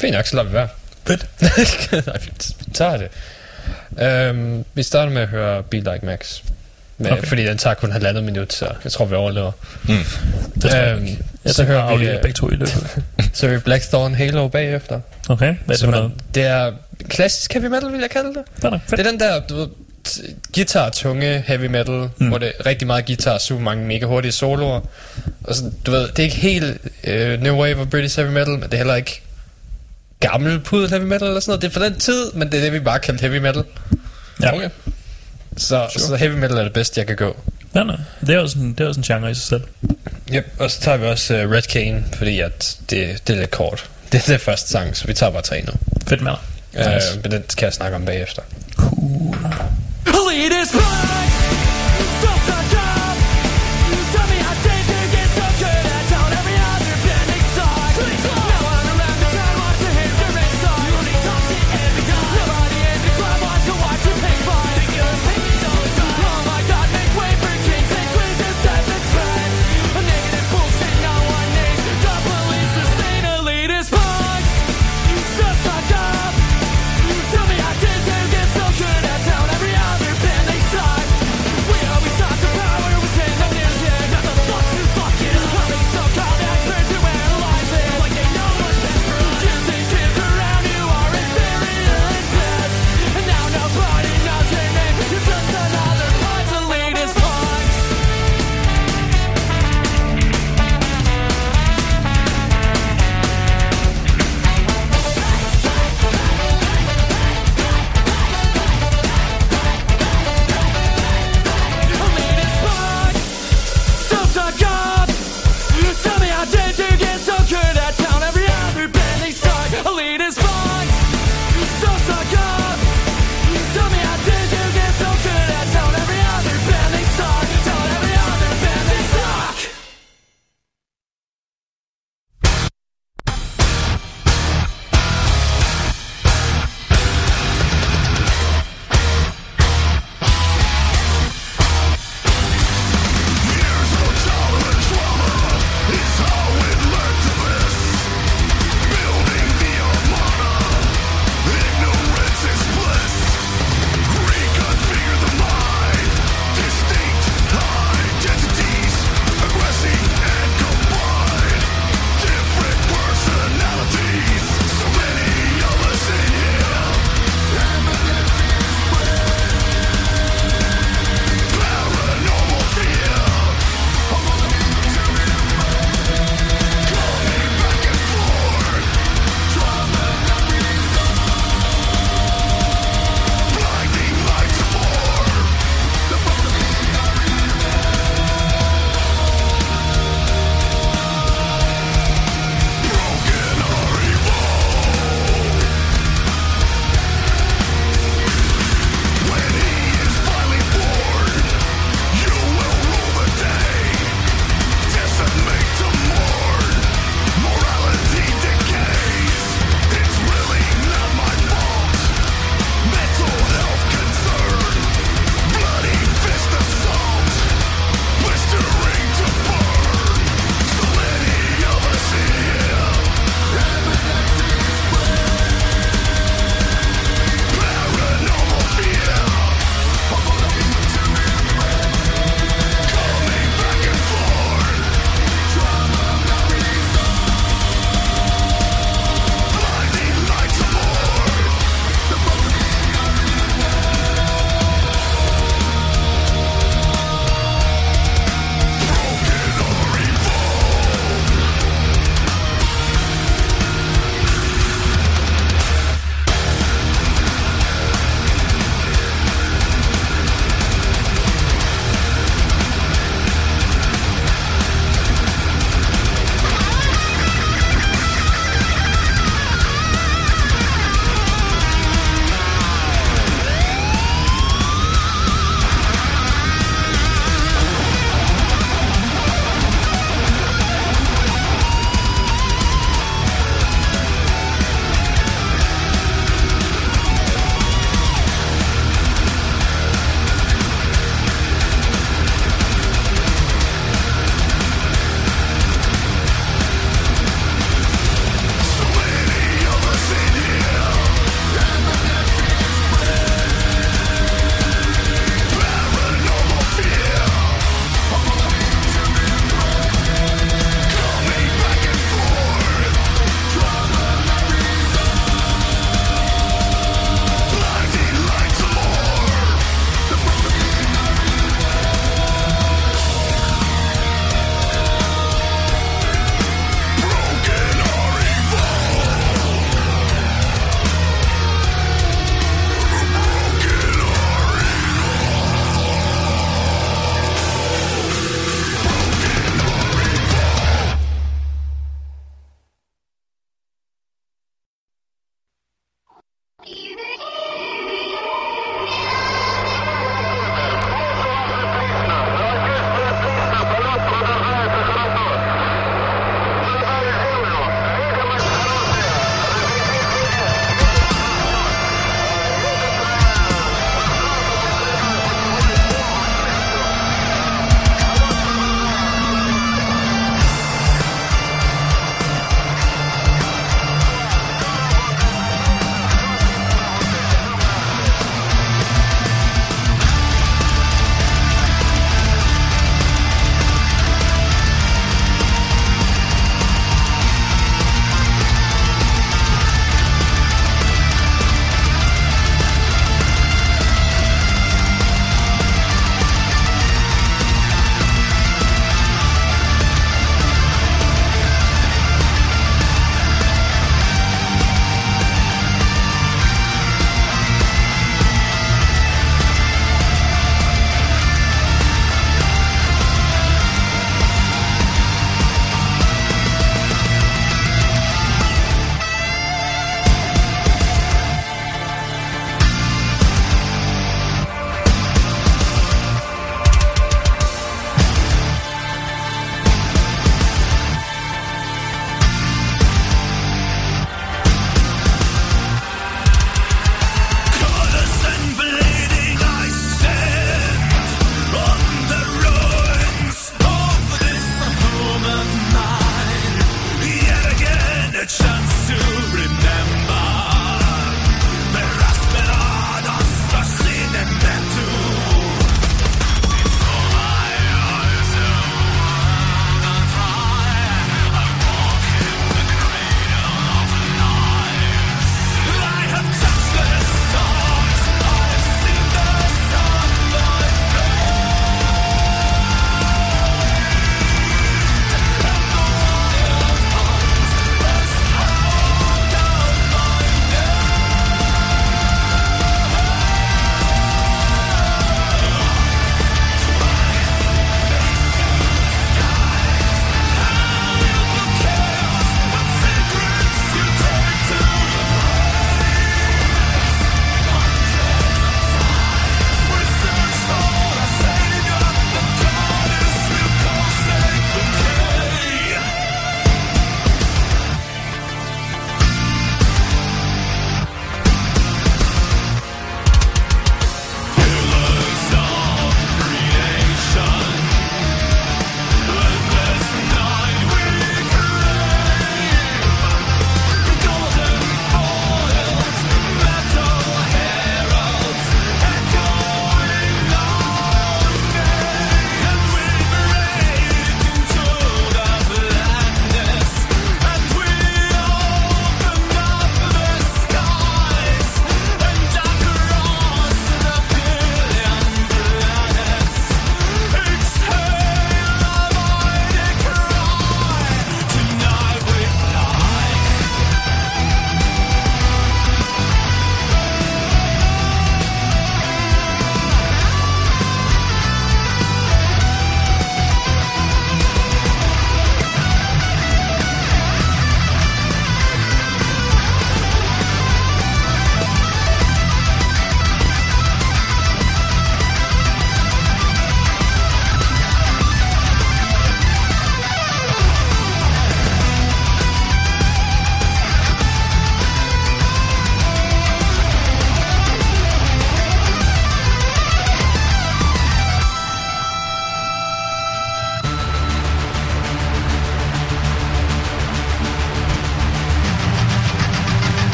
Speaker 3: Fint nok, så lader vi være.
Speaker 2: Fedt.
Speaker 3: Nej, vi tager det. Øhm, vi starter med at høre Be Like Max. Med,
Speaker 2: Okay.
Speaker 3: Fordi den tager kun halvandet minut, så jeg tror, vi overlever.
Speaker 2: Det tror jeg
Speaker 3: Øhm,
Speaker 2: ikke. Jeg
Speaker 3: så hører vi,
Speaker 2: begge to i løbet.
Speaker 3: Så hører vi Blackthorn Halo bagefter.
Speaker 2: Okay, hvad er det for
Speaker 3: er-
Speaker 2: noget?
Speaker 3: Det er klassisk heavy metal, vil jeg kalde det.
Speaker 2: Nok, fedt.
Speaker 3: Det er den der, du ved, guitar-tunge heavy metal,
Speaker 2: Mm.
Speaker 3: hvor det er rigtig meget guitar, super mange mega hurtige soloer. Og så, du ved, det er ikke helt øh, new wave of British heavy metal, men det er heller ikke gammel pudel heavy metal eller sådan noget. Det er for den tid, men det er det, vi bare kalder heavy metal.
Speaker 2: Ja.
Speaker 4: Okay.
Speaker 3: Så, sure. så heavy metal er det bedste, jeg kan gå.
Speaker 2: Ja, nej. Det er også en, det er også en genre i sig selv.
Speaker 3: Yep. Og så tager vi også uh, Red Cane, fordi at det, det er lidt kort. Det er det første sang, så vi tager bare tre nu.
Speaker 2: Fedt med dig.
Speaker 3: Nice.
Speaker 2: Nice.
Speaker 3: Uh, men den kan jeg snakke om bagefter.
Speaker 5: It is.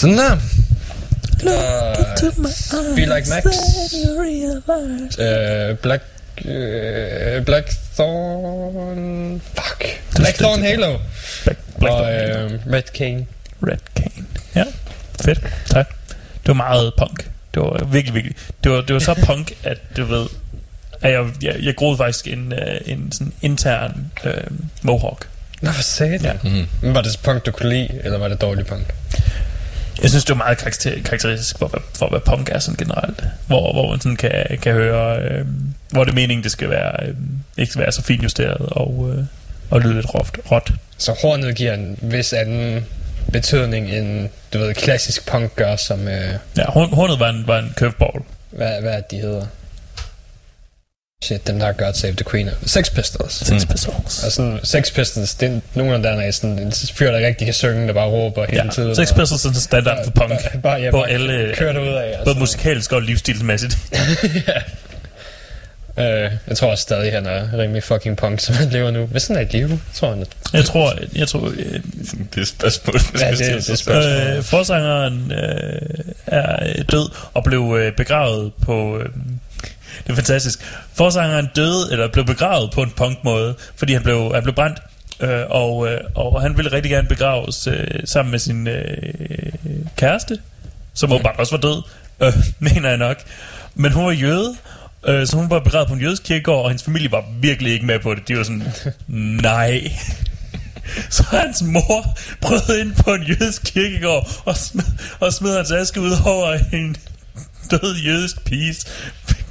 Speaker 3: Sådan der. Uh, Be Like Max. Uh, Black... Uh, Blackthorn... Fuck. Blackthorn Halo.
Speaker 2: Black, Black
Speaker 3: Og uh, Red King.
Speaker 2: Red Cane. Ja, fedt. Tak. Det var meget punk. Det var virkelig, virkelig. Det var, det var så punk, at du ved, at jeg, jeg, jeg groede faktisk en, uh, en sådan intern uh, mohawk.
Speaker 3: Nå, for satan.
Speaker 2: Ja.
Speaker 3: Mm. Var det punk, du kunne lide, eller var det dårlig punk?
Speaker 2: Jeg synes, det var meget karakter, karakteristisk for, for, hvad punk er sådan generelt. Hvor, hvor man sådan kan, kan høre, øh, hvor det er meningen, det skal være, øh, ikke skal være så finjusteret og, øh, og lyde lidt råt. råt.
Speaker 3: Så hornet giver en vis anden betydning, end du ved, klassisk punk gør, som... Øh,
Speaker 2: Ja, horn- hornet var en, var en curveball.
Speaker 3: hvad, hvad er de hedder? Shit, dem der har God Save the Queen. Sex Pistols.
Speaker 2: Six Pistols.
Speaker 3: Og sådan, Sex Pistols, det er nogle af dem, der er sådan en fyr, der rigtig kan synge, der bare råber hele
Speaker 2: Ja,
Speaker 3: tiden. Og-
Speaker 2: Pistols er sådan standard for punk.
Speaker 3: Bare, bare, ja,
Speaker 2: På
Speaker 3: bare
Speaker 2: alle-
Speaker 3: kører det ud af.
Speaker 2: Både musikalsk og livsstilsmæssigt.
Speaker 3: Øh, jeg tror også stadig, han er rimelig fucking punk, som han lever nu. Hvis han er i live, tror jeg.
Speaker 2: Jeg tror, jeg tror øh,
Speaker 4: Det er et spørgsmål.
Speaker 3: Ja, det, det er spørgsmålet.
Speaker 2: øh, forsangeren øh, er død og blev øh, begravet på... Øh, det er fantastisk. Forsangeren døde, eller blev begravet på en punk-måde, fordi han blev, han blev brændt. Øh, og, øh, og han ville rigtig gerne begraves øh, sammen med sin øh, kæreste, som åbenbart også var død, øh, mener jeg nok. Men hun var jøde, øh, så hun var begravet på en jødisk kirkegård, og hendes familie var virkelig ikke med på det. De var sådan, nej. Så hans mor prøvede ind på en jødisk kirkegård og smed, og smed hans aske ud over en død jødisk piges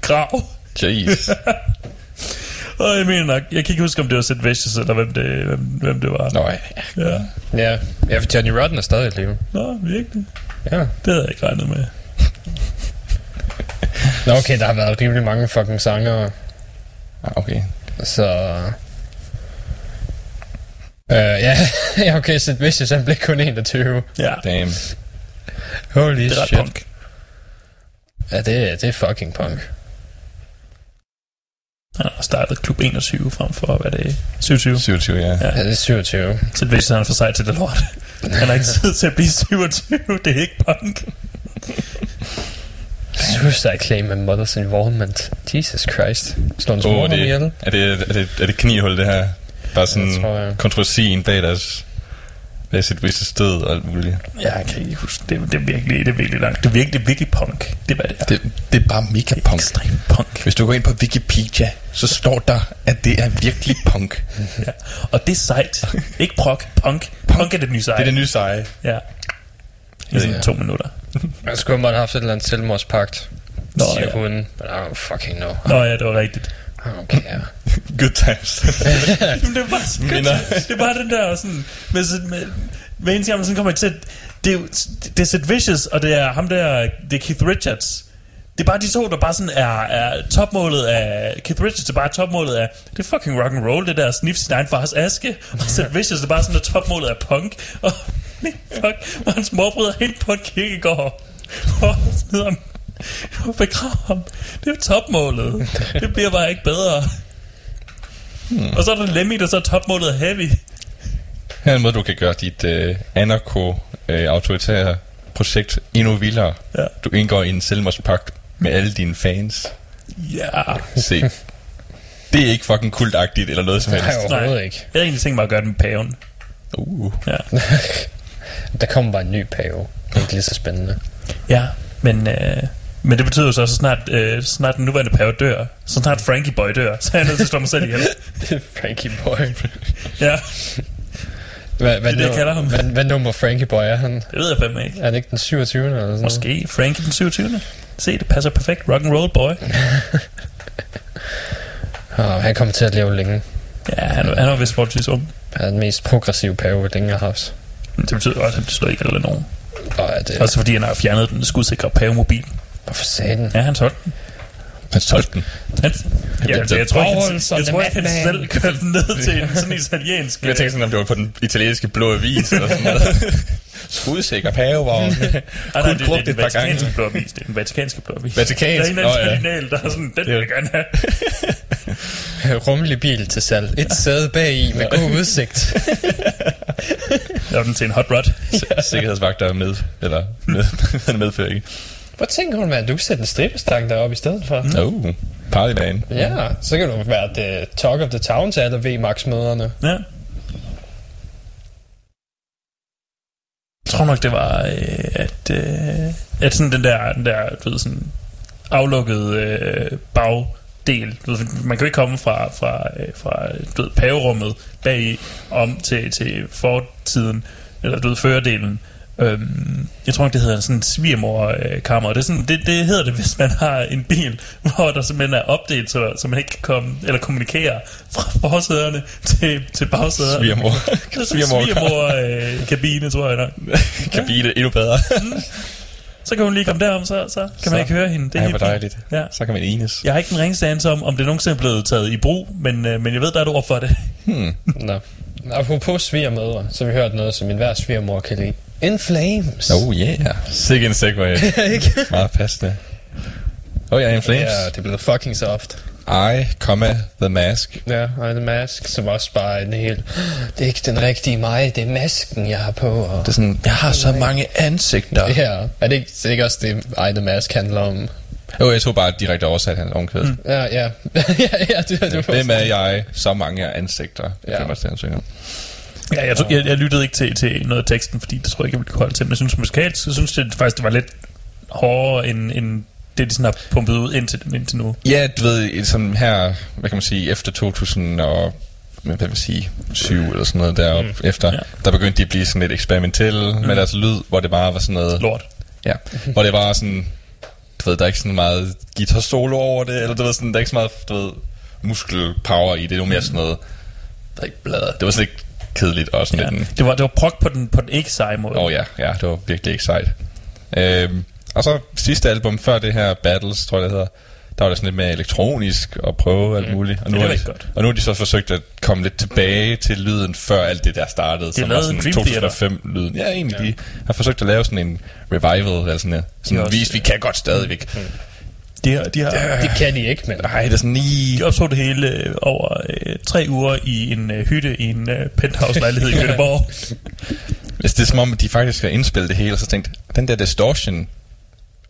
Speaker 2: grav.
Speaker 4: Jeez.
Speaker 2: Og jeg mener nok, jeg kan ikke huske, om det var Sid Vicious, eller hvem det, hvem, hvem det var.
Speaker 4: Nå, ja.
Speaker 2: Ja.
Speaker 3: Ja, ja for Johnny Rotten er stadig i live.
Speaker 2: Nå, virkelig.
Speaker 3: Ja.
Speaker 2: Det havde jeg ikke regnet med.
Speaker 3: Nå, okay, der har været rimelig mange fucking sanger,
Speaker 4: Ah, okay.
Speaker 3: så... Øh, ja, ja, okay, Sid Vicious, han blev kun 21.
Speaker 2: Ja,
Speaker 4: Damn.
Speaker 3: Holy
Speaker 2: det er
Speaker 3: shit.
Speaker 2: punk.
Speaker 3: Ja, det, er- det er fucking punk.
Speaker 2: Han har startet klub 21 frem for, hvad det er, 27.
Speaker 4: 27, ja.
Speaker 2: Ja.
Speaker 3: Ja, det er 27.
Speaker 2: Sid Vicious, han er for sej til det lort. Han har ikke tid til at blive 27. Det er ikke punk.
Speaker 3: Suicide claim and mother's involvement. Jesus Christ. Slå en
Speaker 4: Åh,
Speaker 3: oh,
Speaker 4: det, er, det, er, det, er det knihul, det her? Bare sådan
Speaker 3: Det tror jeg.
Speaker 4: kontroversien bag deres bag sit visse sted og alt muligt.
Speaker 2: Ja, jeg kan ikke huske. Det, det, er virkelig, det er virkelig langt. Det er virkelig, det er virkelig punk. Det er, hvad det er.
Speaker 4: Det, det er bare mega punk.
Speaker 2: Ekstrem punk.
Speaker 4: Hvis du går ind på Wikipedia, så står der, at det er virkelig punk.
Speaker 2: Ja. Og det er sejt. Ikke prok, punk. Punk er det nye sejt.
Speaker 4: Det er det nye seje.
Speaker 2: Ja. I sådan
Speaker 4: Ja.
Speaker 2: to minutter.
Speaker 3: Jeg skulle have haft et eller andet selvmordspagt.
Speaker 2: Nå,
Speaker 3: siger
Speaker 2: ja.
Speaker 3: hun. But I don't fucking know.
Speaker 2: Nå ja, det var rigtigt.
Speaker 3: Don't care.
Speaker 4: Good times.
Speaker 2: Jamen, det er bare sådan,
Speaker 4: Minder.
Speaker 2: det er bare den der sådan, med, sådan- med, med eneste gang, man sådan kommer til, det er jo, det er Sid Vicious, og det er ham der, det er Keith Richards. Det er bare de to, der bare sådan er, er topmålet af... Keith Richards er bare topmålet af... Det er fucking rock and roll, det der snif sin egen fars aske. Og Sid Vicious er bare sådan der topmålet af punk. Og fuck, hans mor bryder helt på en kirkegård. Og smider ham og begraver ham. Det er topmålet. Det bliver bare ikke bedre. Hmm. Og så er der Lemmy, der så er topmålet Heavy.
Speaker 4: Her er en måde, du kan gøre dit øh, anarko-autoritære projekt endnu vildere.
Speaker 2: Ja.
Speaker 4: Du indgår i en selvmordspagt med alle dine fans.
Speaker 2: Ja.
Speaker 4: Se. Det er ikke fucking kultagtigt eller noget som helst.
Speaker 3: Nej, overhovedet
Speaker 2: Nej.
Speaker 3: ikke.
Speaker 2: Jeg havde egentlig tænkt mig at gøre det med paven.
Speaker 4: Uh.
Speaker 2: Ja.
Speaker 3: Der kommer bare en ny pave. Det er ikke lige så spændende.
Speaker 2: Ja, men, øh, men det betyder jo så, at så snart, øh, snart den nuværende pave dør, så snart Frankie Boy dør, så er jeg nødt til at slå mig selv ihjel.
Speaker 3: Frankie Boy.
Speaker 2: Ja,
Speaker 3: Hvad, hvad,
Speaker 2: Det er jeg kalder ham.
Speaker 3: Hvad, hvad nummer Frankie Boy er han?
Speaker 2: det ved jeg fandme ikke.
Speaker 3: Er det ikke den 27. eller sådan?
Speaker 2: Måske Frankie den 27. Se, det passer perfekt. Rock and roll boy.
Speaker 3: Oh, han kommer til at leve længe.
Speaker 2: Ja, han, han var vist forholdsvis ung.
Speaker 3: Han er den mest progressive pave, længe har haft.
Speaker 2: Det betyder også, at han slår ikke eller nogen.
Speaker 3: Og er det...
Speaker 2: Også fordi han har fjernet den skudsikre pavemobil.
Speaker 3: Hvorfor sagde den?
Speaker 2: Ja, han solgte den.
Speaker 4: Han solgte den.
Speaker 2: Han, ja,
Speaker 4: det-
Speaker 2: jeg, jeg tror ikke, han, jeg tror ikke, han selv kørte den ned til en sådan italiensk...
Speaker 4: Jeg tænkte sådan, om det var på den italienske blå avis eller sådan noget. Skudsikker pavevogn.
Speaker 2: Ah, nej, det, det, er den vatikanske blå avis. Det er den vatikanske blå avis.
Speaker 4: Vatikansk?
Speaker 2: Der er en eller
Speaker 4: ja.
Speaker 2: anden kardinal, der er sådan, den vil jeg gerne have.
Speaker 3: Rummelig bil til salg. Et sæde bag i med god udsigt.
Speaker 2: Lav den til en hot rod.
Speaker 4: Sikkerhedsvagter er med, eller med medfører ikke.
Speaker 3: Hvor tænker hun, at du kan sætte en strippestang deroppe i stedet for? Mm.
Speaker 4: Oh, partyvan.
Speaker 3: Ja, så kan du være the talk of the town til alle VMAX-møderne.
Speaker 2: Ja. Jeg tror nok, det var, øh, at, øh, at sådan den der, den der du ved, sådan aflukkede øh, bagdel. Du ved, man kan jo ikke komme fra, fra, øh, fra du ved, paverummet bag om til, til fortiden, eller du ved, førerdelen. Øhm, jeg tror ikke, det hedder sådan en svigermorkammer. Det, er sådan, det, det hedder det, hvis man har en bil, hvor der simpelthen er opdelt, så, så man ikke kan komme, eller kommunikere fra forsæderne til, til bagsæderne.
Speaker 4: Svigermor.
Speaker 2: Det er sådan en
Speaker 4: Svigermor-
Speaker 2: svigermor-kabine, tror jeg nok.
Speaker 4: Kabine endnu bedre.
Speaker 2: Så kan hun lige komme derom, så, så kan så. man ikke høre hende. Det er
Speaker 4: Ej, hvor dejligt.
Speaker 2: Ja.
Speaker 4: Så kan man enes.
Speaker 2: Jeg har ikke den ringeste anelse om, om det nogensinde er blevet taget i brug, men, øh, men jeg ved, der er et ord for det.
Speaker 3: Nå. Apropos svigermødre, så har vi hørt noget, som enhver svigermor kan lide. In Flames.
Speaker 4: Oh yeah. Sikke en segway.
Speaker 3: ikke?
Speaker 4: Meget passende. Oh ja, In Flames.
Speaker 3: Ja, det er blevet fucking soft.
Speaker 4: I, comma, The Mask.
Speaker 3: Ja, og The Mask, som også bare er en helt... Det er ikke den rigtige mig, det er masken, jeg har på. Og...
Speaker 4: Det er sådan, jeg har så mange ansigter.
Speaker 3: Ja, er det ikke, det er ikke også det, I The Mask handler om?
Speaker 4: Jo, jeg tog bare direkte oversat hans omkvæd. Mm.
Speaker 3: Ja, ja. ja, ja, det, det var
Speaker 4: Hvem er jeg? Så mange ansigter.
Speaker 3: Ja.
Speaker 4: Det var det, han synger.
Speaker 2: Ja, jeg, jeg, jeg lyttede ikke til, til noget af teksten, fordi det tror jeg ikke, jeg ville kunne holde til. Men jeg synes musikalsk, så synes jeg faktisk, det var lidt hårdere, end, end det, de sådan har pumpet ud indtil, indtil nu.
Speaker 4: Ja, du ved, sådan her, hvad kan man sige, efter 2000 og hvad vil man sige, 7 eller sådan noget deroppe mm. efter,
Speaker 2: Ja.
Speaker 4: der begyndte de at blive sådan lidt eksperimentelle mm. med deres lyd, hvor det bare var sådan noget,
Speaker 2: Lort.
Speaker 4: ja, hvor det var sådan, du ved, der er ikke sådan meget guitar solo over det, eller du ved, sådan, der er ikke så meget, du ved, muskelpower i det, det var mere sådan noget, der er ikke bladet, det var sådan lidt kedeligt og sådan
Speaker 2: Ja.
Speaker 4: lidt
Speaker 2: Det var, det var prok på den, på den ikke seje måde.
Speaker 4: Åh oh, ja, ja, det var virkelig ikke sejt. Øhm, og så sidste album, før det her Battles, tror jeg det hedder, der var det sådan lidt mere elektronisk og prøve alt muligt. Og nu,
Speaker 2: Ja, det
Speaker 4: har
Speaker 2: var
Speaker 4: de,
Speaker 2: godt.
Speaker 4: og nu har de så forsøgt at komme lidt tilbage til lyden, før alt det der startede. som var sådan
Speaker 2: Dream Theater.
Speaker 4: 2005-lyden. Ja, egentlig. Ja. De har forsøgt at lave sådan en revival, eller sådan, en- sådan
Speaker 2: også-
Speaker 4: vis, vi kan godt stadigvæk.
Speaker 2: De har, de har,
Speaker 3: Det kan de ikke, men...
Speaker 4: Nej, det er sådan lige...
Speaker 2: de optog det hele øh, over øh, tre uger i en øh, hytte i en øh, penthouse-lejlighed i Göteborg.
Speaker 4: Hvis det er som om, at de faktisk har indspillet det hele, og så tænkt, den der distortion,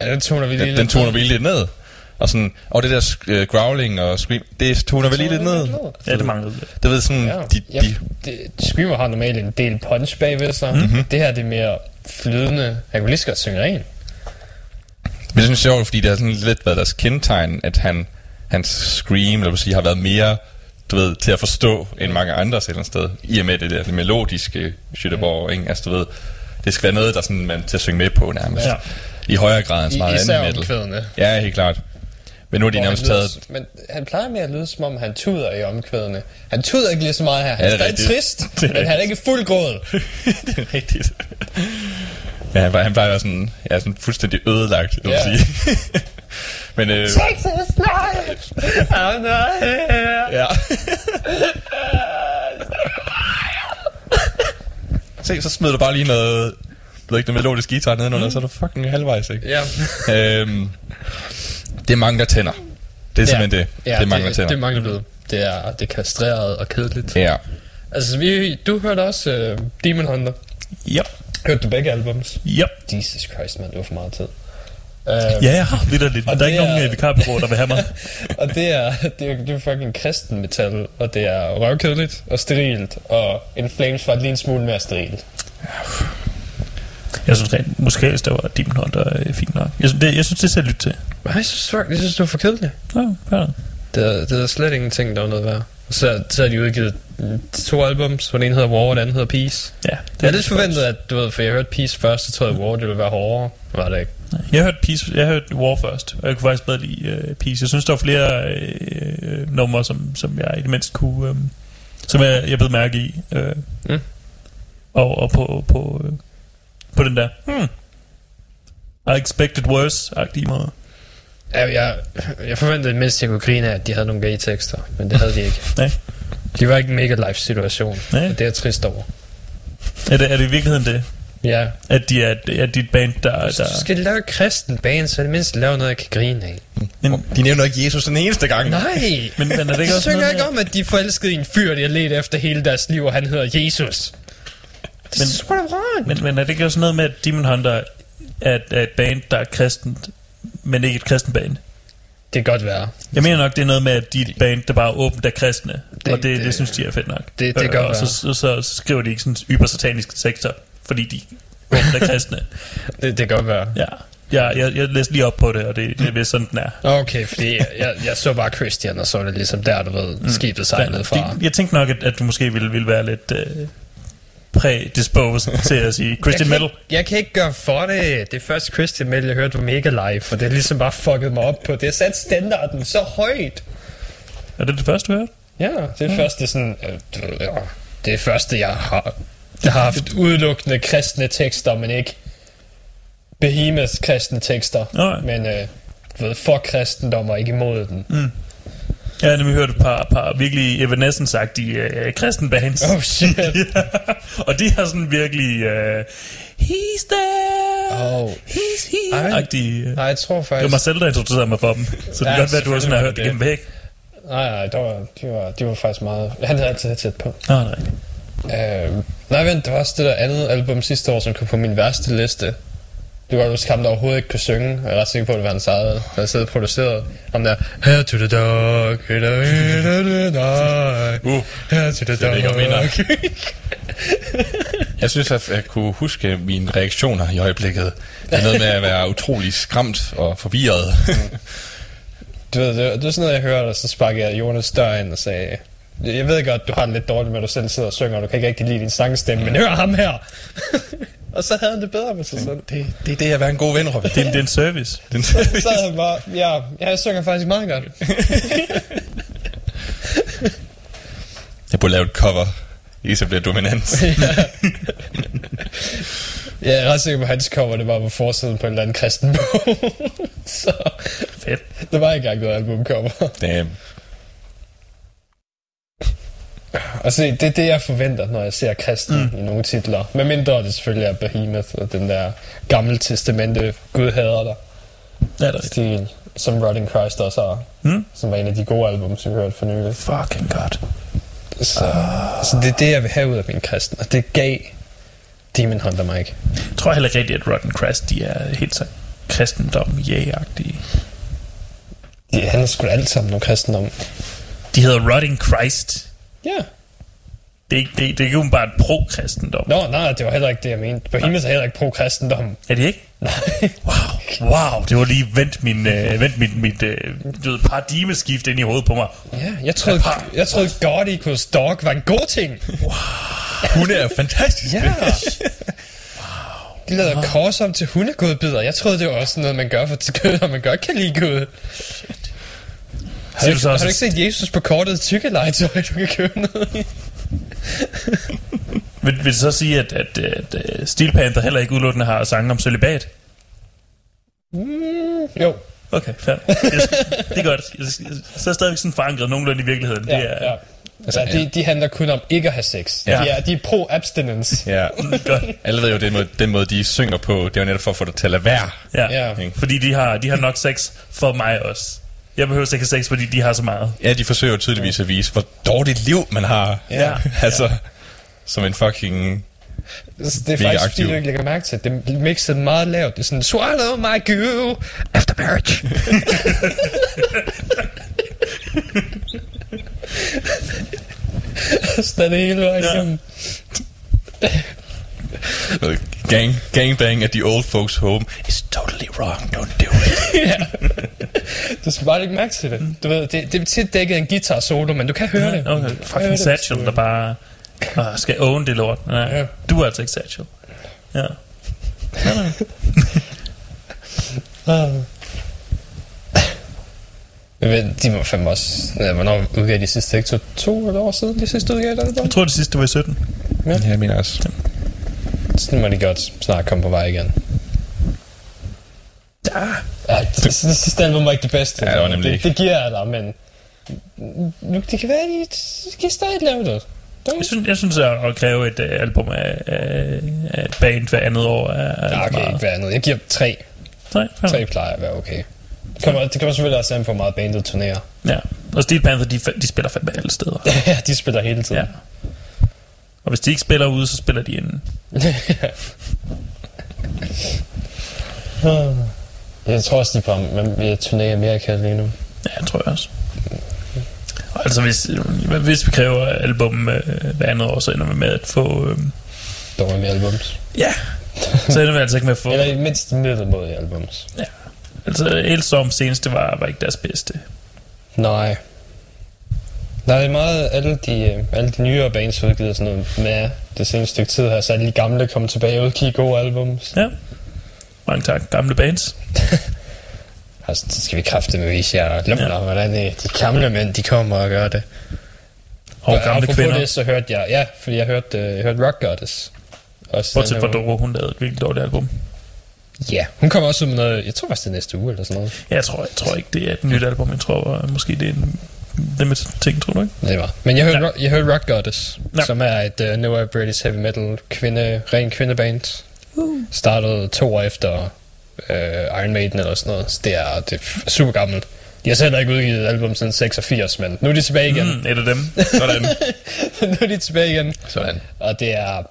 Speaker 3: Ja, den toner vi lige
Speaker 4: den, den
Speaker 3: lidt
Speaker 4: toner
Speaker 3: ned.
Speaker 4: vi lidt ned. Og sådan, og det der uh, growling og scream, det toner vi lige lidt ned.
Speaker 2: ja, det manglede lidt.
Speaker 4: Det ved sådan,
Speaker 3: Ja.
Speaker 4: de,
Speaker 3: ja,
Speaker 4: de,
Speaker 3: det, Screamer har normalt en del punch bagved sig.
Speaker 4: Mhm.
Speaker 3: Mm-hmm. Det her det er mere flydende. Han kunne lige så godt synge ren.
Speaker 4: Men det jeg sjovt, fordi det har sådan lidt været deres kendetegn, at han, hans scream, eller sige, har været mere, du ved, til at forstå end mange andre et eller andet sted. I og med det der det melodiske Göteborg, ikke? Altså, du ved, det skal være noget, der sådan, man til at synge med på nærmest.
Speaker 2: Ja.
Speaker 4: I højere grad end så
Speaker 3: I,
Speaker 4: meget
Speaker 3: især
Speaker 4: andet metal.
Speaker 3: omkvædene.
Speaker 4: Ja, helt klart. Men nu er de
Speaker 3: Hvor
Speaker 4: nærmest
Speaker 3: lyder-
Speaker 4: taget...
Speaker 3: Men han plejer mere at lyde, som om han tuder i omkvædene. Han tuder ikke lige så meget her. Han
Speaker 4: Ja,
Speaker 3: er
Speaker 4: det er
Speaker 3: stadig
Speaker 4: rigtigt.
Speaker 3: trist,
Speaker 4: Det er
Speaker 3: men han er ikke fuld gråd.
Speaker 4: det er rigtigt. Ja, han, han plejer sådan, ja, sådan fuldstændig ødelagt, vil
Speaker 3: Ja.
Speaker 4: yeah. sige. Men øh,
Speaker 3: Texas life! I'm not here.
Speaker 4: ja. Se, så smider du bare lige noget, ved ikke, noget melodisk guitar nedenunder, mm. så er du fucking halvvejs, ikke?
Speaker 3: Ja.
Speaker 4: øhm, det er mange, der tænder. Det er simpelthen det.
Speaker 3: Ja,
Speaker 4: det er mange, der
Speaker 3: det,
Speaker 4: tænder.
Speaker 3: det mangler blevet. Det er, det er kastreret og kedeligt.
Speaker 4: Ja.
Speaker 3: Altså, vi, du hørte også uh, Demon Hunter.
Speaker 2: Yep.
Speaker 3: Hørte du begge albums?
Speaker 2: Yep.
Speaker 3: Jesus Christ, man, det var for meget tid. Uh,
Speaker 2: Ja, jeg har lidt. Der er ikke nogen
Speaker 3: er-
Speaker 2: øh, vikarbureau, der vil have mig.
Speaker 3: og det er, det er, det er fucking kristen metal, og det er røvkedeligt og sterilt, og In Flames var lige en smule mere sterilt.
Speaker 2: Jeg synes rent musikalsk, der var Demon Hunter øh, fint nok. Jeg, synes, det, jeg synes, det er til at lytte til.
Speaker 3: Nej, jeg synes, jeg synes det var for kedeligt.
Speaker 2: Ja, ja.
Speaker 3: Det er, det er slet ingenting, der var noget værd. Så, så har de udgivet to albums, hvor den ene hedder War, og den anden hedder Peace.
Speaker 2: ja
Speaker 3: Det er lidt forventet, at du ved, for jeg hørte Peace først, så troede jeg, War det ville være hårdere. Var det ikke?
Speaker 2: Jeg hørte Peace, jeg hørte War først, og jeg kunne faktisk bedre lide uh, Peace. Jeg synes, der var flere uh, numre, som, som jeg i det mindste kunne, um, som jeg, jeg blev mærke i. Uh,
Speaker 3: Mm.
Speaker 2: Og, og på, på, uh, på den der, hmm, I expected worse-agtige måde.
Speaker 3: Ja, jeg, jeg forventede mindst, jeg kunne grine af, at de havde nogle gay tekster, men det havde de ikke.
Speaker 2: Nej.
Speaker 3: De var ikke en mega life situation,
Speaker 2: Nej.
Speaker 3: og det er jeg trist over.
Speaker 2: Er det, er det i virkeligheden det?
Speaker 3: Ja,
Speaker 2: At de er, er dit band, der...
Speaker 3: så
Speaker 2: der
Speaker 3: skal lave kristen band, så er det mindst lave noget, jeg kan grine af.
Speaker 2: men,
Speaker 4: De nævner ikke Jesus den eneste gang.
Speaker 3: Nej!
Speaker 2: men, men er det ikke
Speaker 3: De
Speaker 2: også
Speaker 3: synger ikke om, at de er forelskede i en fyr, de har let efter hele deres liv, og han hedder Jesus.
Speaker 2: Men, men, men er det ikke også noget med, at Demon Hunter er, er et band, der er kristent, men ikke et kristent band?
Speaker 3: Det kan godt være.
Speaker 2: Jeg mener nok, det er noget med, at de et band, der bare er åbent af kristne. Det, og det, det,
Speaker 3: det-
Speaker 2: synes de er fedt nok.
Speaker 3: det- det kan
Speaker 2: og
Speaker 3: godt
Speaker 2: så, så, så, så skriver de ikke sådan ybersataniske tekster, fordi de er åbent af kristne.
Speaker 3: Det, det kan godt være.
Speaker 2: Ja. Jeg, jeg, jeg læste lige op på det, og det, det er vist sådan, den er.
Speaker 3: Okay, fordi jeg, jeg, jeg så bare Christian, og så det ligesom der, du ved, skibet sejlede fra.
Speaker 2: Det, jeg tænkte nok, at, at du måske ville, ville være lidt øh, prædisposed til at sige Christian
Speaker 3: jeg
Speaker 2: Metal.
Speaker 3: ikke, jeg kan ikke gøre for det. Det første Christian Metal, jeg hørte, var mega live, for det er ligesom bare fucket mig op på. Det har sat standarden så højt.
Speaker 2: Er det det første, du hørte?
Speaker 3: Ja, det er det første sådan... Øh, ja, det er første, jeg har... Jeg har haft udelukkende kristne tekster, men ikke Behemoths kristne tekster.
Speaker 2: Nej.
Speaker 3: Men øh, ved, for kristendom og ikke imod den. Mm.
Speaker 2: Jeg har nemlig hørt et par, par virkelig Evanescence-agtige øh, kristenbands.
Speaker 3: Oh shit.
Speaker 2: ja. Og de har sådan virkelig... Øh, He's there!
Speaker 3: Oh.
Speaker 2: He's here! Agtige, øh.
Speaker 3: Nej, jeg tror
Speaker 2: Det var
Speaker 3: faktisk...
Speaker 2: mig selv, der introducerede mig for dem. Så det
Speaker 3: Ja,
Speaker 2: kan godt være, at du også sådan har hørt det gennem væk.
Speaker 3: Nej, nej, det var, de, var, de var faktisk meget... Han havde altid tæt på.
Speaker 2: Nå, nej.
Speaker 3: Øh, nej, vent, der var også det der andet album sidste år, som kom på min værste liste. Det var også ham, der overhovedet ikke kunne synge. Jeg er ret sikker på, at det var hans eget. Der og produceret. Ham der, Hair to the dog, hair to the dog,
Speaker 4: Uh,
Speaker 3: hair to the
Speaker 4: jeg ved ikke, om jeg
Speaker 3: dog.
Speaker 4: synes, at jeg kunne huske mine reaktioner i øjeblikket. Det er noget med at være utrolig skræmt og forvirret.
Speaker 3: Du ved, det, var- det var sådan noget, jeg hørte, og så sparkede jeg Jonas dør ind og sagde, jeg ved godt, du har det lidt dårligt med, at du selv sidder og synger, og du kan ikke rigtig lide din sangstemme, men hør ham her! Og så havde han det bedre med sig selv.
Speaker 4: Det, det er det at være en god ven, Robert.
Speaker 2: Det, er- det er en service.
Speaker 4: Den,
Speaker 3: Så havde han bare, ja, ja, jeg synger faktisk meget godt.
Speaker 4: jeg burde lave et cover. Isa bliver dominant.
Speaker 3: Ja, jeg er ret sikker på, at hans cover, det var på forsiden på en eller anden kristen bog. så
Speaker 2: Fedt.
Speaker 3: det var ikke engang noget albumcover.
Speaker 4: Damn.
Speaker 3: Og se, det er det, jeg forventer, når jeg ser kristen mm. i nogle titler. Men mindre det selvfølgelig er Behemoth og den der gamle testamente, Gud hader dig,
Speaker 2: Ja, det er
Speaker 3: stil, som Rotting Christ også har.
Speaker 2: Mm.
Speaker 3: Som var en af de gode album, som vi hørte for nylig.
Speaker 2: Fucking godt.
Speaker 3: Så, uh. så det er det, jeg vil have ud af min kristen. Og det gav Demon Hunter mig ikke.
Speaker 2: Jeg tror heller ikke rigtigt, at Rotten Crest, de er helt så kristendom agtige
Speaker 3: De, han er sgu alt sammen noget kristendom.
Speaker 2: De hedder Rotting Christ.
Speaker 3: Ja.
Speaker 2: Det er det, det er ikke bare pro-kristendom.
Speaker 3: Nå, nej, det var heller ikke det, jeg mente. Behemoth er heller ikke pro-kristendom.
Speaker 2: Er det ikke?
Speaker 3: Nej.
Speaker 2: Wow. Wow, det var lige vendt min, øh, vendt mit, mit øh, du ved, paradigmeskift ind i hovedet på mig.
Speaker 3: Ja, jeg troede, jeg troede Equals Dog var en god ting.
Speaker 4: Hun er fantastisk.
Speaker 3: Ja. De lavede kors om til hundegodbidder. Jeg troede, det var også noget, man gør for kød, og man godt kan lide kød. Har du,
Speaker 2: så
Speaker 3: har du ikke set Jesus på kortet tykke legetøj, du kan købe noget i?
Speaker 2: Vil, vil det så sige, at, at, at, at Steel Panther heller ikke udelukkende har sange om celibat?
Speaker 3: Jo.
Speaker 2: Okay, fair. Det er godt. Jeg, så er stadigvæk sådan forankret nogenlunde i virkeligheden.
Speaker 3: Ja,
Speaker 2: det er
Speaker 3: ja. Altså, de, de handler kun om ikke at have sex.
Speaker 4: Ja.
Speaker 3: De, er, de er pro-abstinence.
Speaker 4: Ja.
Speaker 2: godt.
Speaker 4: Alle ved jo, den måde, den måde, de synger på, det er jo netop for at få dig til at lade være.
Speaker 2: Ja.
Speaker 3: Ja.
Speaker 2: Fordi de har, de har nok sex for mig også. Jeg behøver ikke have sex, fordi de har så meget.
Speaker 4: Ja, de forsøger jo tydeligvis at vise, hvor dårligt liv man har.
Speaker 3: Ja.
Speaker 4: altså, som en fucking...
Speaker 3: Altså, det er faktisk,
Speaker 4: aktiv.
Speaker 3: fordi du ikke lægger mærke til, at det er mixet meget lavt. Det er sådan, swallow my goo after marriage. Så er det hele vejen
Speaker 2: Ja.
Speaker 4: Gang, gangbang at the old folks home is totally wrong. Don't do it.
Speaker 3: ja. Du skal bare lægge mærke til det. Du ved, det, det er tit dækket en guitar solo, men du kan høre det.
Speaker 2: Okay, fucking
Speaker 3: det,
Speaker 2: Satchel,
Speaker 3: hvis
Speaker 2: der bare uh, skal own det lort. Nej,
Speaker 3: Ja.
Speaker 2: du er altså ikke Satchel. Ja.
Speaker 3: Ah. Jeg ved, de var fandme også... Ja, hvornår udgav de sidste ikke? To, to eller år siden, de sidste udgav der
Speaker 2: Jeg tror, det sidste var i 17.
Speaker 4: Ja, jeg mener også.
Speaker 3: Så nu må de godt snart komme på vej igen.
Speaker 2: Ja.
Speaker 3: Ja, det, det sidste album var ikke det bedste.
Speaker 4: Ja, det var nemlig
Speaker 3: det,
Speaker 4: ikke.
Speaker 3: det giver jeg dig, men... Nu, det kan være, at de, kan stadig lave det.
Speaker 2: Jeg synes, jeg synes at, at kræve et uh, album af, af, af et band hver andet år er,
Speaker 3: Ja, okay, ikke være andet. Jeg giver tre.
Speaker 2: Tre, fair.
Speaker 3: Tre plejer at være okay. Det kommer, det kommer selvfølgelig også an på, hvor meget bandet turnerer.
Speaker 2: Ja. Og Steel Panther, de, de spiller fandme alle steder.
Speaker 3: ja, de spiller hele tiden.
Speaker 2: Ja. Og hvis de ikke spiller ude, så spiller de inden.
Speaker 3: Jeg tror også, de på men vi er turné i Amerika lige nu.
Speaker 2: Ja, jeg tror jeg også. Og altså, hvis, hvis vi kræver album øh, hver andet år, så ender vi med at få... Øh,
Speaker 3: Dårlige med albums.
Speaker 2: ja, så ender vi altså ikke med at få...
Speaker 3: Eller i mindst middelmådige albums.
Speaker 2: Altså, Elstorm seneste var, var ikke deres bedste.
Speaker 3: Nej. Der er meget, alle de, øh, alle de nyere bands udgivet sådan noget med det seneste stykke tid her, så alle de gamle kommer tilbage og udgiver gode albums.
Speaker 2: Ja. Mange tak. Gamle bands.
Speaker 3: Altså, det skal vi kræfte med vise jer lummer, ja. hvordan det, de gamle mænd, de kommer og gør det.
Speaker 2: Og gamle
Speaker 3: apropos
Speaker 2: kvinder.
Speaker 3: det, så hørte jeg, ja, fordi jeg hørte, øh, jeg hørte Rock Goddess. Også
Speaker 2: Bortset fra Doro, hun lavede et virkelig dårligt album.
Speaker 3: Ja, hun kommer også ud med noget, jeg tror faktisk det er næste uge eller sådan noget.
Speaker 2: Jeg tror, jeg tror ikke, det er et nyt album. Jeg tror måske, det er en limited ting, tror du ikke?
Speaker 3: Det var. Men jeg hørte,
Speaker 2: Ja.
Speaker 3: jeg hørte Rock Goddess,
Speaker 2: Ja.
Speaker 3: som er et uh, Noah British heavy metal kvinde, ren kvindeband. Uh. Startede to år efter uh, Iron Maiden eller sådan noget. Så det er, det er super gammelt. De har selv ikke udgivet et album siden 86, men nu er de tilbage igen.
Speaker 2: Mm, et af dem. Sådan.
Speaker 3: nu er de tilbage igen.
Speaker 4: Sådan.
Speaker 3: Og det er...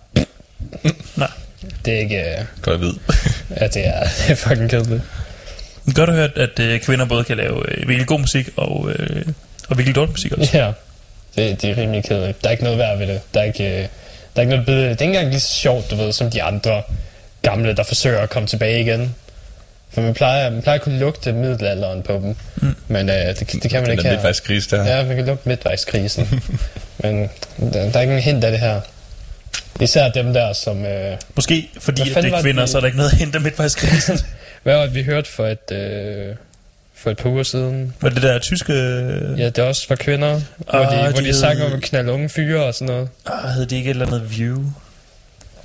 Speaker 2: Nej.
Speaker 3: Det er ikke... Uh,
Speaker 4: Godt at vide.
Speaker 3: ja, det er, det er fucking kedeligt.
Speaker 2: Godt at høre, at uh, kvinder både kan lave uh, virkelig god musik og, uh, og virkelig dårlig musik også.
Speaker 3: Ja, det, det er rimelig kedeligt. Der er ikke noget værd ved det. Der er ikke, øh, der er ikke noget bedre. Det er ikke engang lige så sjovt, du ved, som de andre gamle, der forsøger at komme tilbage igen. For man plejer, man plejer at kunne lugte middelalderen på dem. Mm. Men øh, det, det kan man
Speaker 4: Den
Speaker 3: ikke
Speaker 4: er
Speaker 3: her.
Speaker 4: midtvejskris der.
Speaker 3: Ja, man kan lugte midtvejskrisen. Men der, der er ikke en hint af det her. Især dem der, som... Øh,
Speaker 2: Måske fordi at det er kvinder,
Speaker 3: det-
Speaker 2: så er der ikke noget at hente midtvejskrisen.
Speaker 3: hvad var det, vi hørte for et, øh, for et par uger siden?
Speaker 2: Var det der tyske...
Speaker 3: Ja, det er også for kvinder, hvor
Speaker 2: Ah,
Speaker 3: de, hvor
Speaker 2: de
Speaker 3: de
Speaker 2: hed-
Speaker 3: sang om at knalde unge fyre og sådan noget.
Speaker 2: Ah, havde de ikke et eller andet view?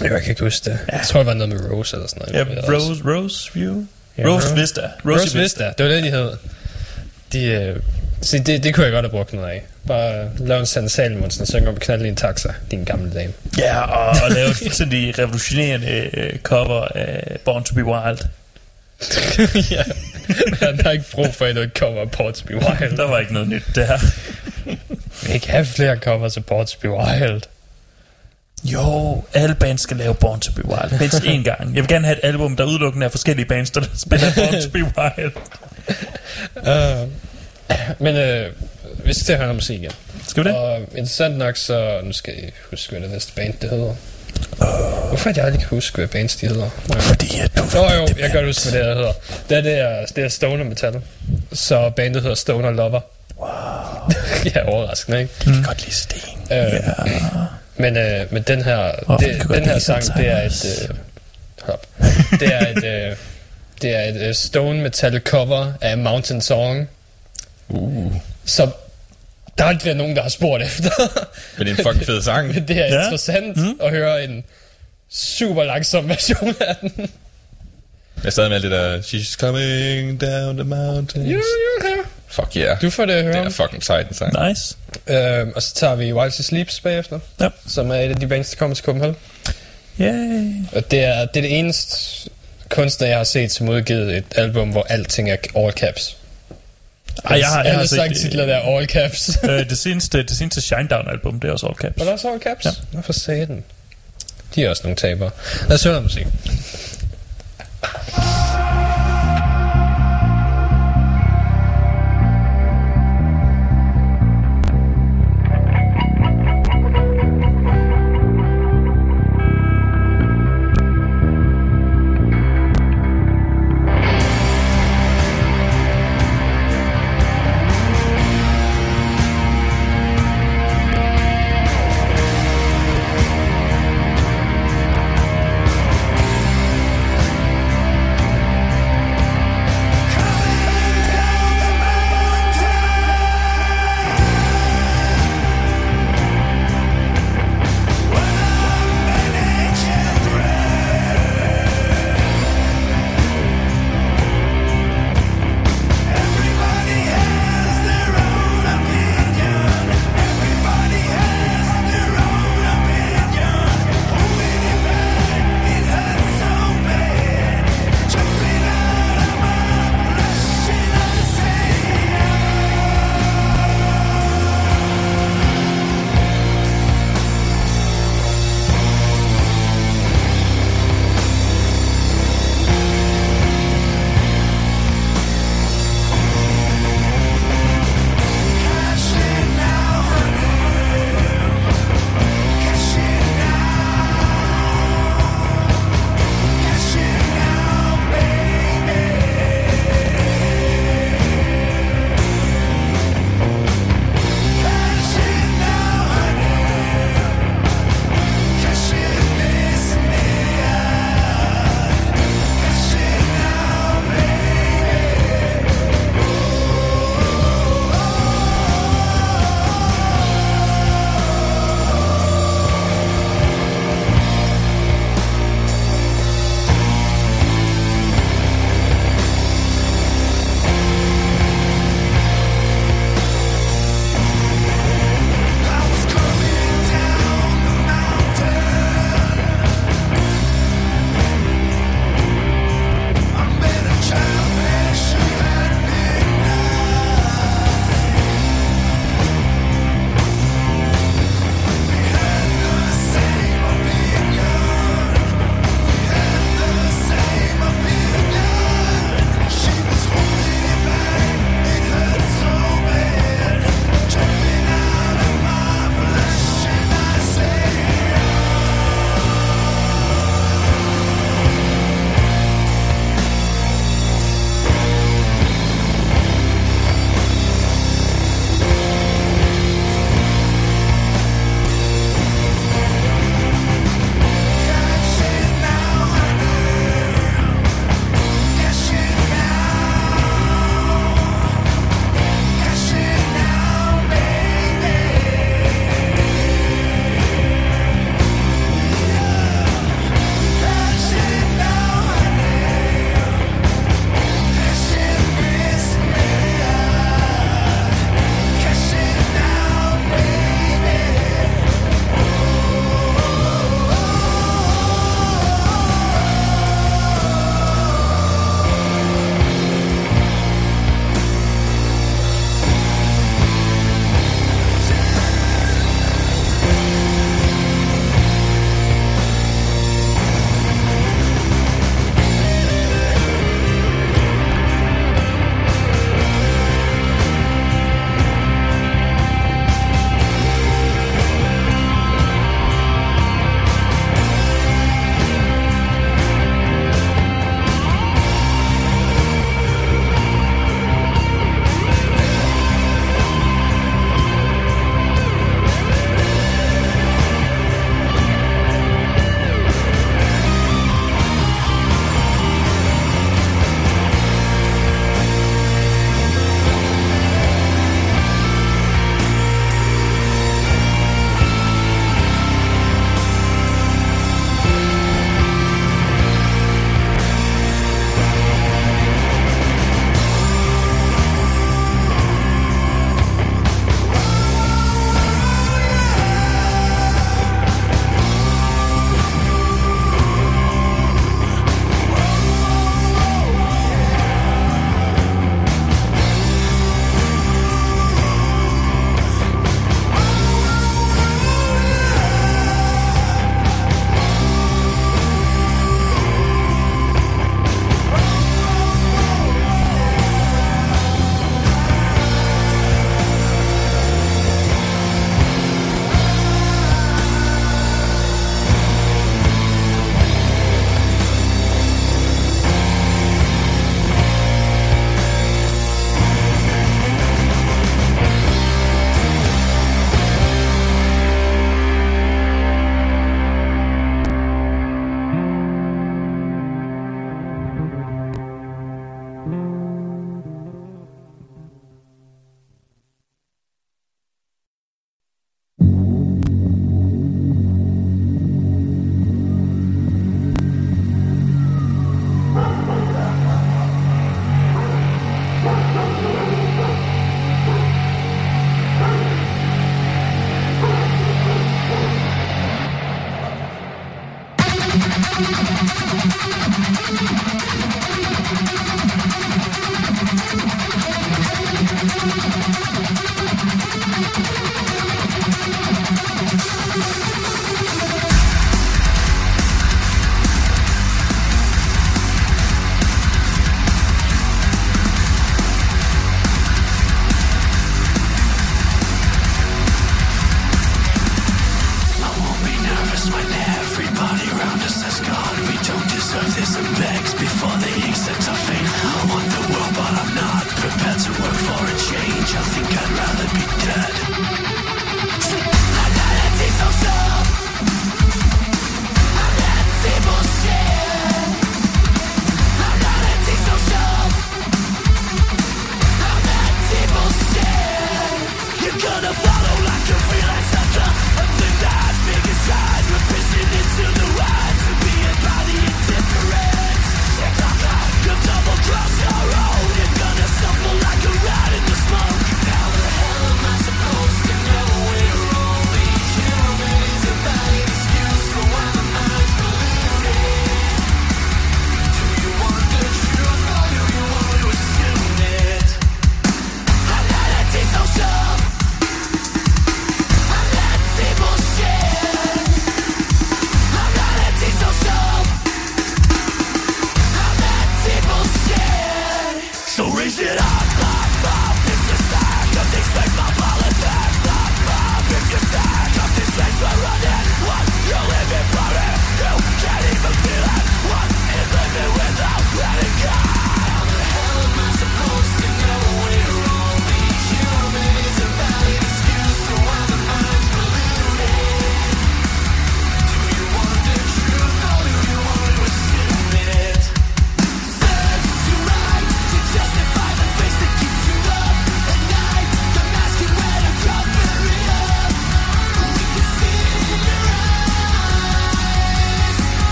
Speaker 3: Jeg kan ikke huske det. Jeg tror, det var noget med Rose eller sådan noget.
Speaker 2: Ja,
Speaker 3: også.
Speaker 2: Rose, Rose View?
Speaker 3: Ja,
Speaker 2: Rose Vista.
Speaker 3: Rose,
Speaker 2: Rose
Speaker 3: Vista, det var det, de hed. De, øh, se, det, det kunne jeg godt have brugt noget af. Bare lave en Sand Salmonsen og synge om at knalde i en taxa, din gamle dame.
Speaker 2: Ja, og, og lave et fuldstændig revolutionerende øh, cover af Born to be Wild.
Speaker 3: ja, han har ikke brug for endnu et cover af Port to be Wild.
Speaker 2: Der var ikke noget nyt der.
Speaker 3: Vi ikke have flere covers af Port to be Wild.
Speaker 2: Jo, alle bands skal lave Born to be Wild. Mindst én gang. Jeg vil gerne have et album, der udelukkende er forskellige bands, der spiller Born to be Wild.
Speaker 3: Uh, men øh, vi skal til at høre noget musik igen.
Speaker 2: Skal vi det?
Speaker 3: Og interessant nok, så nu skal I huske, hvad det næste band det hedder. Hvorfor er det, jeg aldrig kan huske, hvad bands de hedder?
Speaker 2: Fordi at du
Speaker 3: Nå jo, jeg kan godt huske, hvad det her hedder. Det, er, det, er, det er Stoner Metal. Så bandet hedder Stoner Lover. Wow. ja, overraskende, ikke?
Speaker 2: kan godt lide sten.
Speaker 3: Øh, men, øh, men den her, oh,
Speaker 2: jeg
Speaker 3: det, den her sang, det er et... Øh, hold op. Det er et... Øh, det er et øh, stone metal cover af Mountain Song.
Speaker 4: Uh.
Speaker 3: Så der er aldrig været nogen, der har spurgt efter.
Speaker 4: Men det er en fucking fed sang.
Speaker 3: Men det er
Speaker 2: Ja.
Speaker 3: interessant mm. at høre en super langsom version af den.
Speaker 4: Jeg er stadig med alt det der, she's coming down the mountains.
Speaker 3: Jo, jo, jo.
Speaker 4: Fuck yeah.
Speaker 3: Du får det at høre.
Speaker 4: Den er fucking sej, den sang.
Speaker 2: Nice.
Speaker 3: Øhm, og så tager vi Wild to Sleeps bagefter,
Speaker 2: Ja.
Speaker 3: som er et af de bands, der kommer til Copenhagen.
Speaker 2: Yay.
Speaker 3: Og det er, det er det eneste kunstner, jeg har set, som udgivet et album, hvor alting er all caps.
Speaker 2: Ej, jeg har, jeg har
Speaker 3: Alle sangtitler der er all caps.
Speaker 2: øh, det, seneste, det seneste Shinedown album, det er også all caps.
Speaker 3: Var der også all caps?
Speaker 2: Ja.
Speaker 3: Hvorfor sagde den? De er også nogle tabere. Lad os høre noget musik.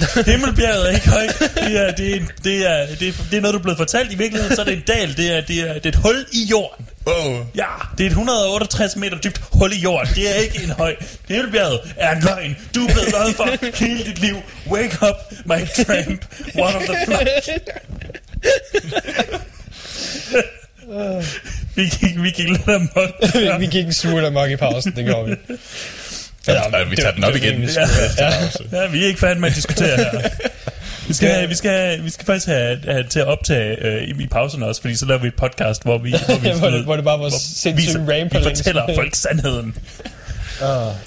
Speaker 3: Sådan.
Speaker 2: Himmelbjerget er ikke højt. Det er, det, er, det, er, det, er, det er noget, du er blevet fortalt. I virkeligheden så er det en dal. Det er, det er, det er et hul i jorden.
Speaker 4: Wow.
Speaker 2: Ja, det er et 168 meter dybt hul i jorden. Det er ikke en høj. Himmelbjerget er en løgn. Du er blevet løjet for hele dit liv. Wake up, my tramp. One of the flock. vi gik, vi gik lidt amok.
Speaker 3: vi, vi gik en smule amok i pausen, det gjorde vi.
Speaker 4: Ja, vi tager den op igen.
Speaker 3: rimelig
Speaker 2: Ja.
Speaker 3: ja.
Speaker 2: Ja, vi er ikke færdige med at diskutere her. Vi skal, have, vi, skal, have, vi skal faktisk have, have til at optage øh, i, i pausen også, fordi så laver vi et podcast, hvor vi, hvor vi,
Speaker 3: hvor det- hvor det bare var sindssygt
Speaker 2: viser-
Speaker 3: rambling.
Speaker 2: Vi fortæller folk sandheden.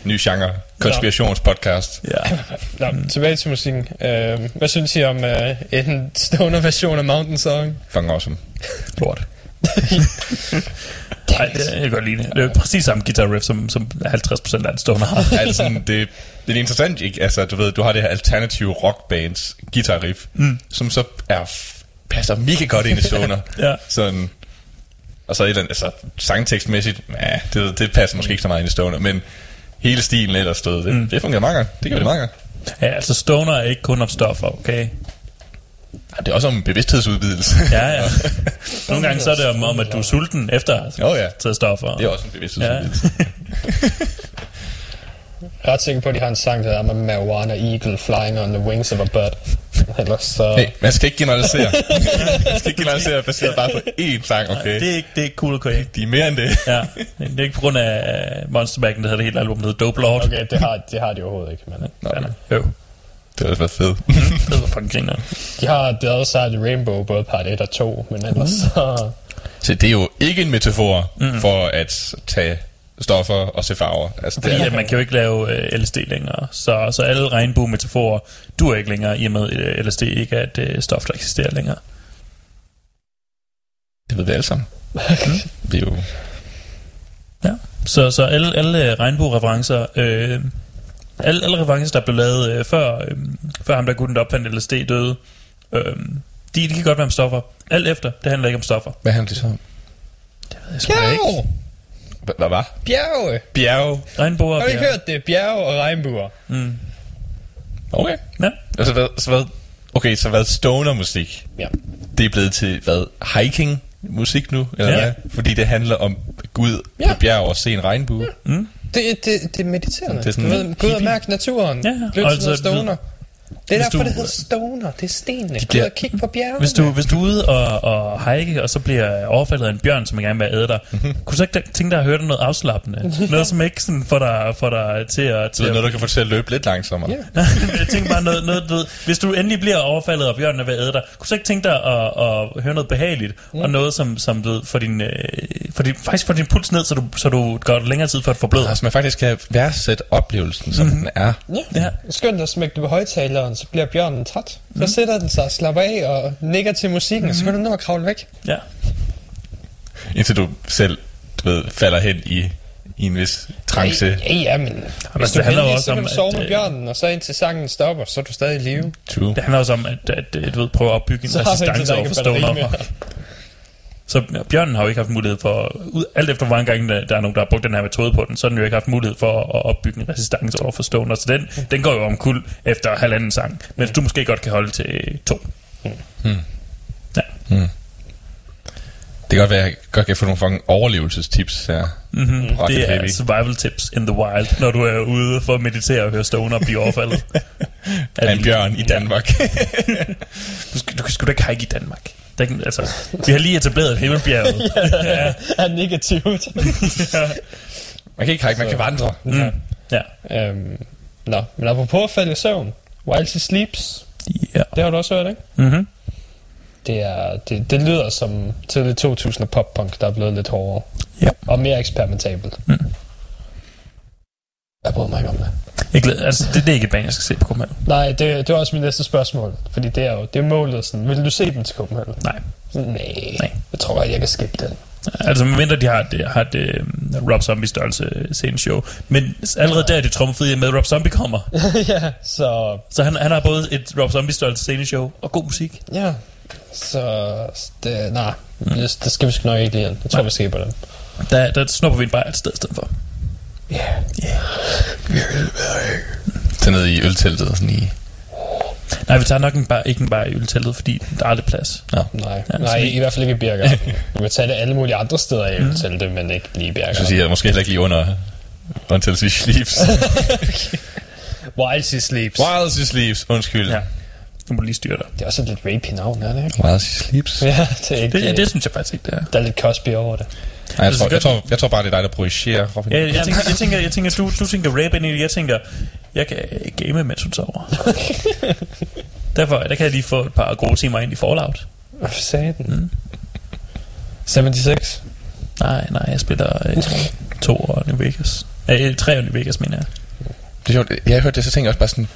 Speaker 4: Ny genre. Konspirationspodcast.
Speaker 2: Ja.
Speaker 3: Nå, tilbage til musikken. Øh, hvad synes I om øh, en stoner version af Mountain Song?
Speaker 4: Fucking awesome.
Speaker 2: Lort. Nej, det, jeg kan godt lide det. Det er præcis samme guitar riff, som, som 50% af en stoner har.
Speaker 4: altså, det, det er interessant, ikke? Altså, du ved, du har det her alternative rockbands guitar riff, mm. som så er, passer mega godt ind i Stoner.
Speaker 2: Ja.
Speaker 4: Sådan, og så et eller andet, altså, sangtekstmæssigt, ja, det, det passer måske ikke så meget ind i Stoner, men hele stilen ellers stod, det, mm. det fungerer meget godt. Det gør det meget godt.
Speaker 2: Ja, altså stoner er ikke kun om stoffer, okay?
Speaker 4: Ja, det er også om bevidsthedsudvidelse.
Speaker 2: Ja, ja. Nogle gange så er det om, om at du er sulten efter at
Speaker 4: Jo, ja.
Speaker 2: have taget stoffer.
Speaker 4: det er også en
Speaker 2: ja.
Speaker 4: bevidsthedsudvidelse.
Speaker 3: Jeg er ret sikker på, at de har en sang, der hedder Marijuana Eagle Flying on the Wings of a Bird. Ellers så...
Speaker 4: Hey, man skal ikke generalisere. man skal ikke generalisere baseret bare på én sang, okay?
Speaker 2: Det er ikke, det er ikke cool, okay?
Speaker 4: De er mere end det.
Speaker 2: Ja, det er ikke på grund af Monster Backen, der hedder det hele album, der hedder Dope Lord.
Speaker 3: Okay, det har, det har de overhovedet ikke, men...
Speaker 4: Nå,
Speaker 2: Ja, nej. jo,
Speaker 4: det også været fedt.
Speaker 2: det var fucking griner.
Speaker 3: De har The Other Side of Rainbow, både part 1 og 2, men ellers så...
Speaker 4: Så det er jo ikke en metafor mm. for at tage stoffer og se farver. Altså, det
Speaker 2: Fordi
Speaker 4: er,
Speaker 2: at man kan jo ikke lave øh, LSD længere. Så, så alle regnbue-metaforer duer ikke længere, i og med øh, LSD ikke er et øh, stof, der eksisterer længere.
Speaker 4: det ved vi alle sammen. vi er jo...
Speaker 2: Ja. Så, så alle, alle øh, regnbue-referencer, øh, alle, alle referencer, der blev lavet øh, før, øh, før ham, der gutten, der opfandt LSD, døde, øh, de, de kan godt være om stoffer. Alt efter, det handler ikke om stoffer.
Speaker 4: Hvad handler det så om?
Speaker 2: Det ved jeg sgu ikke.
Speaker 4: Hvad var?
Speaker 3: Bjerge!
Speaker 4: Bjerge.
Speaker 2: Regnbuer.
Speaker 3: Har du ikke hørt det? Bjerge og regnbuer.
Speaker 4: Okay.
Speaker 2: Ja.
Speaker 4: Altså, hvad, så hvad, okay, så hvad stoner musik?
Speaker 3: Ja.
Speaker 4: Det er blevet til, hvad, hiking musik nu? Eller
Speaker 2: Ja.
Speaker 4: hvad? Fordi det handler om Gud
Speaker 3: Ja.
Speaker 4: på bjerg og se en regnbue.
Speaker 3: Det, det, det er mediterende.
Speaker 4: Det er sådan
Speaker 3: du ved, gå ud og mærke naturen.
Speaker 2: Ja.
Speaker 3: Lyt
Speaker 2: Og altså,
Speaker 3: stoner. Det er
Speaker 2: hvis
Speaker 3: derfor,
Speaker 2: du-
Speaker 3: det hedder stoner. Det er stenene. Gå
Speaker 4: bliver-
Speaker 3: og kig på bjergene.
Speaker 2: Hvis du, hvis du er ude og, og hike, og så bliver overfaldet af en bjørn, som gerne vil æde dig, kunne du så ikke tænke dig at høre noget afslappende? Noget, som ikke sådan får dig, får dig til at... Til
Speaker 4: det er
Speaker 2: at
Speaker 4: noget, der kan få til at løbe lidt langsommere.
Speaker 3: Ja.
Speaker 2: jeg tænker bare noget, noget du ved, hvis du endelig bliver overfaldet af bjørnen og vil æde dig, kunne du så ikke tænke dig at, at høre noget behageligt, mm. og noget, som, som du ved, for din, øh, for din, faktisk får din puls ned, så du, så du går længere tid for at forbløde.
Speaker 4: Altså, man faktisk kan værdsætte oplevelsen, som den er.
Speaker 3: Ja.
Speaker 2: Ja.
Speaker 3: Skønt at smække det på højtaleren, så bliver bjørnen træt. Så sætter den sig og slapper af og nikker til musikken, og så kan du nå at kravle væk.
Speaker 2: Ja.
Speaker 4: Indtil du selv, du ved, falder hen i, i en vis trance.
Speaker 3: Ja, ja, men hvis du
Speaker 2: det handler
Speaker 3: heldig,
Speaker 2: også
Speaker 3: så kan
Speaker 2: om,
Speaker 3: du sove
Speaker 2: at,
Speaker 3: med
Speaker 2: øh,
Speaker 3: bjørnen, og så indtil sangen stopper, så er du stadig i live.
Speaker 4: True.
Speaker 2: Det handler også om, at, at, at du ved, prøve at opbygge en
Speaker 3: Så
Speaker 2: resistance over for
Speaker 3: er
Speaker 2: stoner. Så bjørnen har jo ikke haft mulighed for, ud, alt efter hvor mange gange der, er nogen, der har brugt den her metode på den, så har den jo ikke haft mulighed for at opbygge en resistance over for stoner. Så den, den går jo om kul efter halvanden sang, mens du måske godt kan holde til to. Ja.
Speaker 4: Det kan godt være, at jeg godt kan få nogle fucking overlevelsestips her.
Speaker 2: Mm-hmm.
Speaker 4: Rocket
Speaker 2: Det er
Speaker 4: heavy.
Speaker 2: survival tips in the wild, når du er ude for at meditere og høre stoner og blive overfaldet.
Speaker 4: Af en bjørn i Danmark.
Speaker 2: Du skal, du kan sgu da ikke hike i Danmark. Er ikke, altså, vi har lige etableret himmelbjerget. ja.
Speaker 3: Er negativt.
Speaker 4: Man kan ikke hike, man kan vandre.
Speaker 2: Mm. ja.
Speaker 3: øhm, nå, men apropos at falde i søvn. While she sleeps.
Speaker 2: ja.
Speaker 3: Det har du også hørt, ikke?
Speaker 2: Mm-hmm.
Speaker 3: Det, er, det, det lyder som tidlig 2000 pop-punk, der er blevet lidt hårdere.
Speaker 2: Ja.
Speaker 3: Og mere eksperimentabelt.
Speaker 2: Mm.
Speaker 3: Jeg bryder mig ikke om det.
Speaker 2: Jeg glæder, altså, det, det er ikke et band, jeg skal se på Copenhagen.
Speaker 3: Nej, det, det er også mit næste spørgsmål. Fordi det er jo det er målet sådan. Vil du se dem til Copenhagen?
Speaker 2: Nej.
Speaker 3: Nej.
Speaker 2: Nej.
Speaker 3: Jeg tror godt, jeg kan skippe den.
Speaker 2: Altså, medmindre de har et, har et uh, Rob Zombie størrelse sceneshow. Men allerede der er det trommefri med, at Rob Zombie kommer.
Speaker 3: ja, så...
Speaker 2: Så han, han har både et Rob Zombie størrelse sceneshow og god musik.
Speaker 3: Ja. Så... Det, nej, mm. det, det skal vi sgu nok ikke lige. Jeg tror, vi skal på den.
Speaker 2: Der, der snupper vi en bare et sted i stedet for.
Speaker 4: Tag ned i ølteltet, sådan i...
Speaker 2: Nej, vi tager nok en bar, ikke en bar i ølteltet, fordi der er aldrig plads.
Speaker 4: Nå.
Speaker 3: Nej,
Speaker 2: Ja,
Speaker 3: ja, nej
Speaker 2: vi-
Speaker 3: i hvert fald ikke i Birger. Vi vil tage det alle mulige andre steder i mm. til det, men ikke lige i Birger.
Speaker 4: Så siger jeg måske heller ikke lige under... Until she sleeps.
Speaker 3: While she sleeps.
Speaker 4: While she sleeps. Undskyld.
Speaker 2: Ja. Nu må du lige styre dig.
Speaker 3: Det er også et lidt rapey navn, er det ikke?
Speaker 4: While she sleeps.
Speaker 3: Ja, det er ikke...
Speaker 2: Det, det synes jeg faktisk ikke, det er.
Speaker 3: Der er lidt Cosby over det.
Speaker 4: Nej, jeg,
Speaker 2: Altså,
Speaker 4: tror, jeg, tror, jeg tror bare, det er dig, der projicerer. Robin.
Speaker 2: Jeg, jeg, tænker, jeg, tænker, jeg tænker, du, du tænker rap ind i det. Jeg tænker, jeg kan game, mens hun sover. Derfor der kan jeg lige få et par gode timer ind i Fallout.
Speaker 3: Hvad sagde den? Mm. 76.
Speaker 2: Nej, nej, jeg spiller øh, to år New Vegas. Øh, tre år New Vegas, mener jeg.
Speaker 4: Det er sjovt. Jeg har hørt det, så tænker jeg også bare sådan...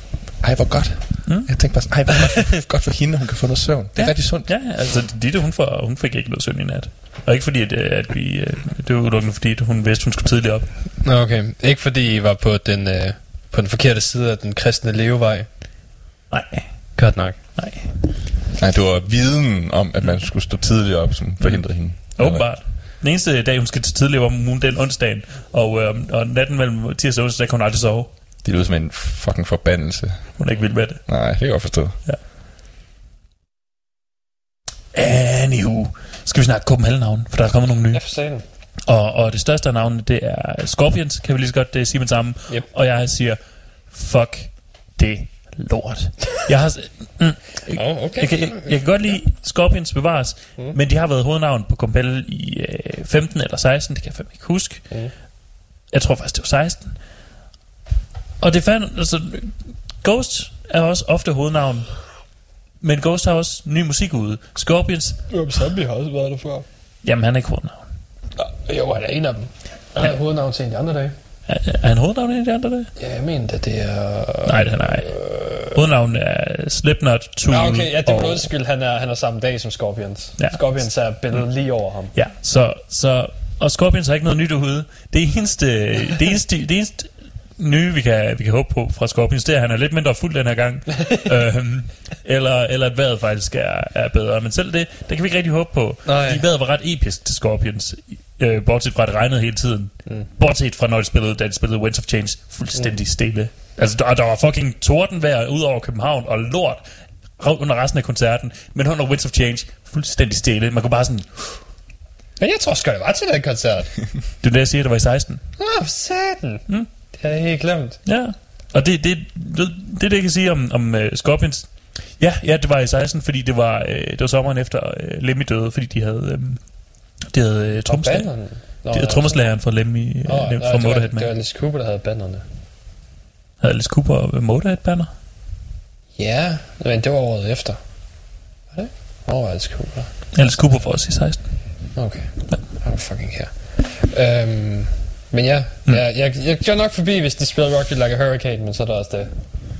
Speaker 4: Ej, hvor godt.
Speaker 2: Mm.
Speaker 4: Jeg tænkte bare ej, hvor godt, godt for hende, hun kan få noget søvn. Det er
Speaker 2: Ja.
Speaker 4: rigtig sundt.
Speaker 2: Ja, altså Ditte, hun, får, hun fik ikke noget søvn i nat. Og ikke fordi, at, øh, at vi... øh, Det var udelukkende fordi, at hun vidste, hun skulle tidligt op.
Speaker 3: Nå, okay. Ikke fordi I var på den, øh, på den forkerte side af den kristne levevej.
Speaker 2: Nej,
Speaker 3: Godt nok.
Speaker 2: nej.
Speaker 4: Nej, det var viden om, at man skulle stå tidligt op, som forhindrede hende.
Speaker 2: Åbenbart. Den eneste dag, hun skal til tidligere om ugen, den onsdagen. Og, øh, og natten mellem tirsdag og onsdag, kan hun aldrig sove.
Speaker 4: Det lyder som en fucking forbandelse.
Speaker 2: Hun er ikke vild med det.
Speaker 4: Nej, det kan jeg godt forstå.
Speaker 2: Anywho. Skal vi snakke Copenhagen-navn? For der er kommet nogle nye.
Speaker 3: Jeg den.
Speaker 2: Og, og det største af navnene, det er Scorpions, kan vi lige så godt uh, sige med sammen.
Speaker 3: Yep.
Speaker 2: Og jeg siger, fuck det lort. Jeg har... Mm,
Speaker 3: Åh, okay.
Speaker 2: jeg, kan, jeg, jeg kan godt lide Scorpions bevares, mm. men de har været hovednavn på Compel i øh, 15 eller 16, det kan jeg fandme ikke huske.
Speaker 3: Mm.
Speaker 2: Jeg tror faktisk, det var 16. Og det fandt, altså, Ghost er også ofte hovednavn, men Ghost har også ny musik ude. Scorpions,
Speaker 3: Rob Zombie har også været der før.
Speaker 2: jamen han er ikke hovednavn.
Speaker 3: Nå, jo, han er en af dem. Han er hovednavn til en af de andre dage.
Speaker 2: Er, er han hovednavn i de andre dage?
Speaker 3: Ja, jeg mener det, det er...
Speaker 2: Nej, det er nej. Hovednavn er Slipknot, Tool
Speaker 3: Ja, okay, ja, det er
Speaker 2: og...
Speaker 3: på skyld, han er, han er samme dag som Scorpions.
Speaker 2: Ja.
Speaker 3: Ja. Scorpions er billedet lige over ham.
Speaker 2: Ja, så, så, og Scorpions har ikke noget nyt ude. Det eneste, det eneste, det eneste nye, vi kan, vi kan håbe på fra Scorpions, det er, at han er lidt mindre fuld den her gang. øhm, eller, eller at vejret faktisk er, er bedre. Men selv det, det kan vi ikke rigtig håbe på.
Speaker 3: Nej.
Speaker 2: Fordi vejret var ret episk til Scorpions. Øh, bortset fra, at det regnede hele tiden. Mm. Bortset fra, når de spillede, da de spillede Winds of Change, fuldstændig stille. Altså, der, der var fucking tordenvejr ud over København, og lort under resten af koncerten. Men under Winds of Change, fuldstændig stille. Man kunne bare sådan...
Speaker 3: Men jeg tror sgu, det var til den koncert.
Speaker 2: Det er det, jeg siger, det var i 16.
Speaker 3: Åh, oh, satan. Mm. Det jeg helt glemt.
Speaker 2: Ja, og det, det, det, det er det, kan sige om, om uh, Scorpions. Ja, ja, det var i 16, fordi det var, uh, det var sommeren efter uh, Lemmy døde, fordi de havde, um, de havde trommeslager.
Speaker 3: bannerne? Nå,
Speaker 2: De havde trommeslageren fra Lemmy,
Speaker 3: Åh,
Speaker 2: oh, fra
Speaker 3: det, var,
Speaker 2: Motorhead
Speaker 3: det var. Alice Cooper, der havde bannerne.
Speaker 2: Havde Alice Cooper og Motorhead banner?
Speaker 3: Ja, men det var året efter. Var det? Hvor var Alice Cooper?
Speaker 2: Alice Cooper for os i 16.
Speaker 3: Okay. I'm fucking her. Øhm, men ja, mm. jeg, jeg, jeg går nok forbi, hvis de spiller Rock You Like a Hurricane, men så er der også det.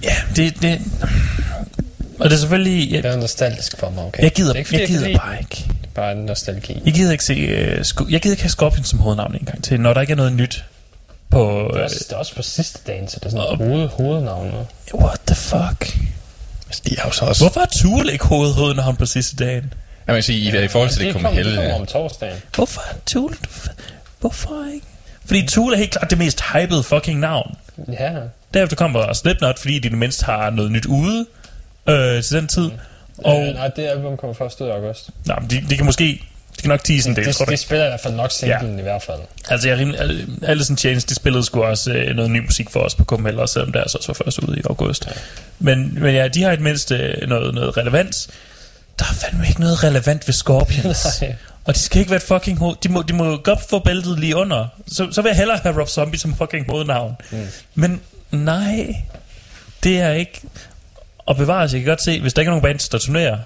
Speaker 2: Ja, det, det... Og det er selvfølgelig... Jeg,
Speaker 3: Det er nostalgisk for mig, okay?
Speaker 2: jeg gider,
Speaker 3: er ikke,
Speaker 2: jeg gider
Speaker 3: lide
Speaker 2: bare ikke.
Speaker 3: den. Det er bare en nostalgi.
Speaker 2: Jeg gider ikke se... Uh, sku, jeg gider ikke have Scorpions som hovednavn en gang til, når der ikke er noget nyt på...
Speaker 3: Det er,
Speaker 2: Uh,
Speaker 3: også, det er også på sidste dagen, så det er sådan hoved, hovednavn. nu.
Speaker 2: what the fuck?
Speaker 4: De er jo så også...
Speaker 2: Hvorfor er Tool ikke hovednavn på sidste dagen?
Speaker 4: Jeg vil sige, i, i forhold til det,
Speaker 3: det
Speaker 4: kommer
Speaker 3: kommer, det kommer om torsdagen.
Speaker 2: Hvorfor er Tool... Hvorfor ikke? Fordi Tool er helt klart det mest hypede fucking navn.
Speaker 3: Ja.
Speaker 2: Derefter kommer Slipknot, fordi de det mindste har noget nyt ude øh, til den tid. Og
Speaker 3: Og... Øh, nej, det album kommer først ud i august.
Speaker 2: nej, men de, de kan måske... De kan nok tease en del,
Speaker 3: De,
Speaker 2: tror
Speaker 3: de spiller i hvert fald nok singlen i hvert fald.
Speaker 2: Altså, jeg er rimelig... Al- Alice in Chains, de spillede sgu også øh, noget ny musik for os på KML, også selvom deres også var først ude i august. Ja. Men, men ja, de har i det mindste øh, noget, noget relevans. Der er fandme ikke noget relevant ved Scorpions.
Speaker 3: Nej.
Speaker 2: Og de skal ikke være et fucking hoved. De må, de må godt få bæltet lige under. Så, så vil jeg hellere have Rob Zombie som fucking hovednavn. Mm. Men nej, det er ikke... Og bevares, jeg kan godt se, hvis der ikke er nogen bands, der turnerer,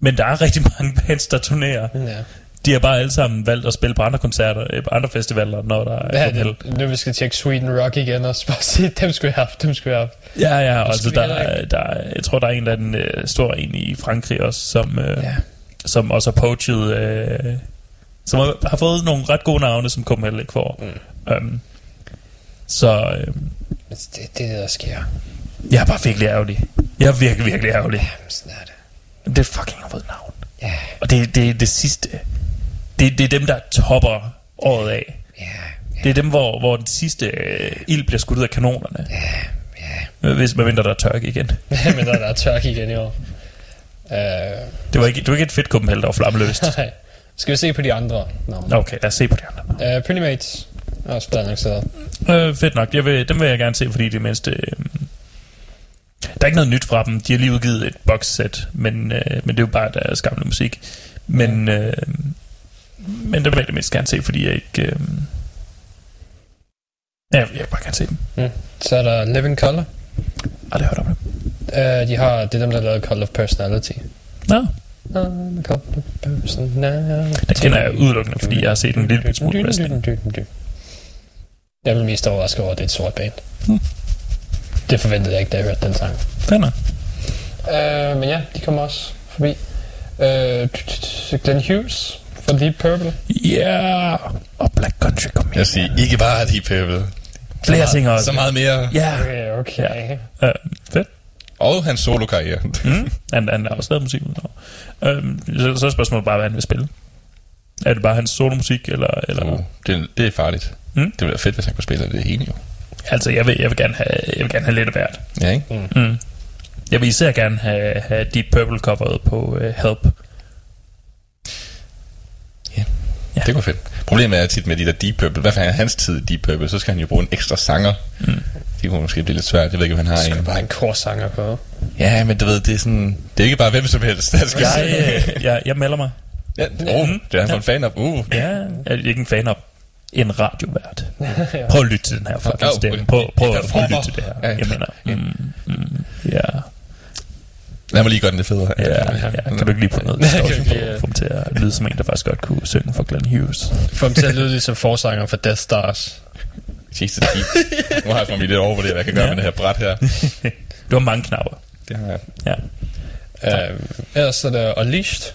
Speaker 2: men der er rigtig mange bands, der turnerer.
Speaker 3: Ja.
Speaker 2: De har bare alle sammen valgt at spille på andre koncerter, øh, på andre festivaler, når der er KML.
Speaker 3: det? Nu vi skal tjekke Sweden Rock igen og bare sige, dem skulle jeg have haft, dem skulle jeg have haft.
Speaker 2: Ja, ja, og altså, der,
Speaker 3: vi
Speaker 2: er- der, er- jeg tror, der er en eller anden øh, stor en i Frankrig også, som, øh,
Speaker 3: Ja.
Speaker 2: Som også har poachet, øh, som har, har fået nogle ret gode navne, som KML ikke får. Mm. Um, så øh,
Speaker 3: Det, det er det, der sker.
Speaker 2: jeg er bare virkelig ærgerlig. Jeg er virkelig, virkelig ærgerlig.
Speaker 3: Jamen, sådan er det.
Speaker 2: Det er fucking hovednavn.
Speaker 3: Ja,
Speaker 2: Og det, det er det sidste. Det, det er dem, der topper året af.
Speaker 3: ja,
Speaker 2: Det er dem, hvor, hvor den sidste øh, ild bliver skudt ud af kanonerne.
Speaker 3: ja, ja.
Speaker 2: Hvis man venter, der er tørke igen.
Speaker 3: Men der, der er tørke igen i år. Uh,
Speaker 2: Det var ikke, det var ikke et fedt kumpel, der var flammeløst.
Speaker 3: nej. Skal vi se på de andre? No.
Speaker 2: Okay, lad os se på de andre.
Speaker 3: Uh, Pretty Mates er også blevet annonceret.
Speaker 2: Øh, fedt nok. Jeg vil, dem vil jeg gerne se, fordi det er mindste... Øh, der er ikke noget nyt fra dem. De har lige udgivet et boxset, men, øh, men det er jo bare deres gamle musik. Men, øh, men dem vil jeg det mindst gerne se, fordi jeg ikke... Øh, ja, jeg vil bare gerne se dem.
Speaker 3: Mm. Så er der Living Color.
Speaker 2: Aldrig hørt om dem.
Speaker 3: Uh, de har, det er dem, der har lavet Call of Personality.
Speaker 2: Nå,
Speaker 3: Call of Personality.
Speaker 2: den kender jeg udelukkende, fordi jeg har set en lille smule wrestling.
Speaker 3: Jeg vil mest overrasket over, at det er et sort band.
Speaker 2: Hmm.
Speaker 3: Det forventede jeg ikke, da jeg hørte den sang.
Speaker 2: Fanden.
Speaker 3: Uh, men ja, de kommer også forbi. Uh, Glenn Hughes fra Deep Purple.
Speaker 2: Ja, og Black Country kom.
Speaker 4: Jeg siger ikke bare Deep Purple.
Speaker 2: Flere ting også.
Speaker 4: Så meget mere.
Speaker 2: Ja,
Speaker 3: Okay, okay.
Speaker 2: øh, fedt.
Speaker 4: Og hans solo-karriere.
Speaker 2: Mm. Han, han har også lavet musik udover. Øhm, så, så er spørgsmålet bare, hvad han vil spille. Er det bare hans solomusik, eller... eller
Speaker 4: Uh, det, det er farligt.
Speaker 2: Mm.
Speaker 4: Det ville være fedt, hvis han kunne spille det hele jo.
Speaker 2: Altså, jeg vil, jeg vil gerne have, jeg vil gerne have lidt af hvert.
Speaker 4: Ja, ikke?
Speaker 2: Mm. Jeg vil især gerne have, have Deep Purple coveret på uh, Help. Ja.
Speaker 4: Det går fedt. Problemet er tit med de der Deep Purple. Hvad fanden er hans tid i Deep Purple? Så skal han jo bruge en ekstra sanger. Mm. Det kunne måske blive lidt svært. Jeg ved ikke, om han har en.
Speaker 3: bare en korsanger på.
Speaker 4: Ja, men du ved, det er sådan... Det er ikke bare hvem som helst, der skal
Speaker 2: Jeg,
Speaker 4: synge.
Speaker 2: øh, jeg, jeg melder mig.
Speaker 4: Ja, oh, det er han for en fan af. Uh.
Speaker 2: Ja, jeg er ikke en fan af en radiovært. Prøv at lytte til den her fucking stemme. Prøv, prøv, prøv at lytte til det her.
Speaker 4: Ja.
Speaker 2: Jeg mener, mm, mm, ja.
Speaker 4: Lad mig lige gøre den lidt federe.
Speaker 2: Ja, ja, kan du ikke lige få noget distortion på,
Speaker 3: øh,
Speaker 2: få dem til at lyde som en, der faktisk godt kunne synge for Glenn Hughes?
Speaker 3: Få dem til at lyde ligesom forsanger for Death Stars.
Speaker 4: Jesus, Nu har jeg for mig lidt over, hvad jeg kan gøre
Speaker 2: Ja.
Speaker 4: med det her bræt her.
Speaker 2: Du har mange knapper.
Speaker 4: Det har jeg.
Speaker 2: Ja.
Speaker 3: Uh, ellers er det Unleashed.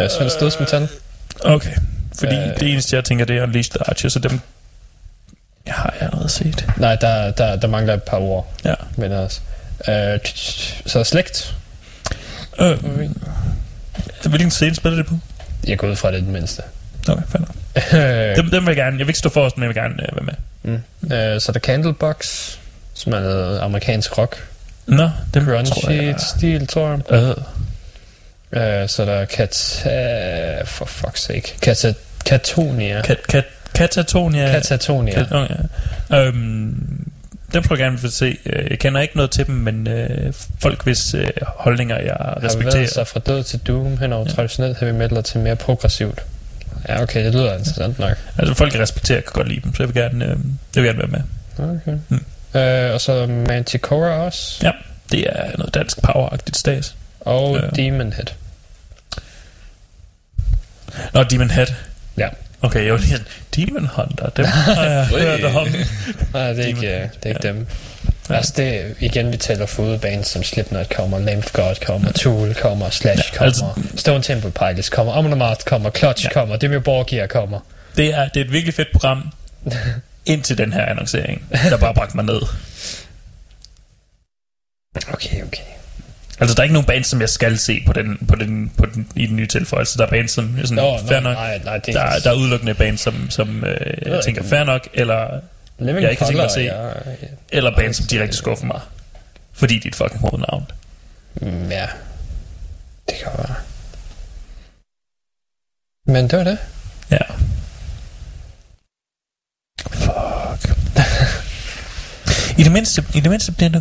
Speaker 3: Uh, Svend Stødsmetal.
Speaker 2: Okay. Fordi
Speaker 3: Øh.
Speaker 2: det eneste, jeg tænker, det er Unleashed the Archer, så dem jeg har jeg allerede set.
Speaker 3: Nej, der, der, der mangler et par ord.
Speaker 2: Ja.
Speaker 3: Men ellers. Uh, så Slægt.
Speaker 2: Øh, hvilken scene spiller det på?
Speaker 3: Jeg går ud fra det den mindste.
Speaker 2: Okay, fair nok.
Speaker 3: Øh,
Speaker 2: Dem, dem vil jeg gerne, jeg vil ikke stå forrest, men jeg vil gerne øh, være med.
Speaker 3: uh, så er der Candlebox, som er noget amerikansk rock.
Speaker 2: Nå, dem tror jeg...
Speaker 3: Grungy-stil, tror jeg.
Speaker 2: Øh,
Speaker 3: Uh, så er der Kat... For fuck's sake. Kat Katonia.
Speaker 2: kat, kat, Katatonia.
Speaker 3: Katatonia.
Speaker 2: Kat, ja. øhm, dem tror jeg gerne vil se. Øh, Jeg kender ikke noget til dem, men øh, folk, hvis øh, holdninger jeg
Speaker 3: Har
Speaker 2: respekterer.
Speaker 3: bevæget sig fra død til doom hen over ja. traditionelt heavy metal til mere progressivt. Ja, okay, det lyder interessant nok.
Speaker 2: Altså folk, jeg respekterer, kan godt lide dem, så jeg vil gerne, øh, jeg vil gerne være med.
Speaker 3: Okay.
Speaker 2: Mm.
Speaker 3: Uh, og så Manticore også.
Speaker 2: Ja, det er noget dansk poweragtigt stats.
Speaker 3: Og
Speaker 2: Ja.
Speaker 3: Demon Head.
Speaker 2: Nå, Demon Head.
Speaker 3: Ja.
Speaker 2: Okay, jeg var lige Demon Hunter, dem har jeg hørt om.
Speaker 3: Nej, det er ikke,
Speaker 2: Head,
Speaker 3: det er ikke
Speaker 2: ja.
Speaker 3: dem. Altså, det igen, vi tæller fodebands som Slipknot kommer, Lamb of God kommer, Tool kommer, Slash
Speaker 2: Ja,
Speaker 3: kommer,
Speaker 2: altså-
Speaker 3: Stone Temple Pilots kommer, Amon Amarth kommer, Clutch
Speaker 2: Ja.
Speaker 3: kommer, Dimmu Borgir kommer.
Speaker 2: Det er, det er et virkelig fedt program, indtil den her annoncering, der bare bragte mig ned.
Speaker 3: Okay, okay.
Speaker 2: Altså, der er ikke nogen band, som jeg skal se på den, på den, på den, i den nye tilføjelse. Der er band, som er sådan,
Speaker 3: Nå,
Speaker 2: fair nok.
Speaker 3: nej, nej, det
Speaker 2: Der,
Speaker 3: er
Speaker 2: er- der er udelukkende band, som, som øh, jeg
Speaker 3: jeg
Speaker 2: tænker, fair nok, eller,
Speaker 3: Living
Speaker 2: jeg ikke har tænkt mig at se.
Speaker 3: Ja, ja.
Speaker 2: eller band, som direkte skuffer mig. Fordi de er et fucking hovednavn.
Speaker 3: Mm, ja. Det kan være. Men det var det.
Speaker 2: Ja. Fuck. I det mindste, i det mindste bliver der...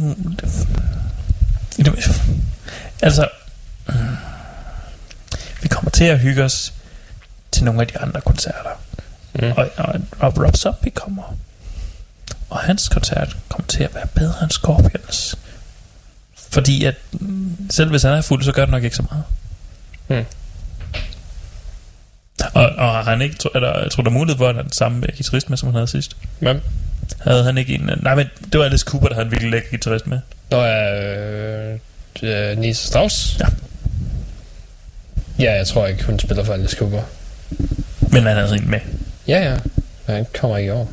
Speaker 2: Det altså... mm, Vi kommer til at hygge os til nogle af de andre koncerter.
Speaker 3: Mm.
Speaker 2: Og, og, og Rob Zombie kommer. Og hans koncert kommer til at være bedre end Scorpions. Fordi at mm, selv hvis han er fuld, så gør det nok ikke så meget.
Speaker 3: Mm.
Speaker 2: Og, og har han ikke, er der, jeg tror der er mulighed for, at han den samme guitarist med, som han havde sidst.
Speaker 3: Hvem?
Speaker 2: Havde han ikke en... Nej, men det var Alice Cooper, der havde en virkelig lækker guitarist med.
Speaker 3: Nå er øh, øh, Nils Strauss.
Speaker 2: Ja.
Speaker 3: Ja, jeg tror ikke, hun spiller for Alice Cooper.
Speaker 2: Men han havde en med.
Speaker 3: Ja, ja. Men Han kommer ikke over.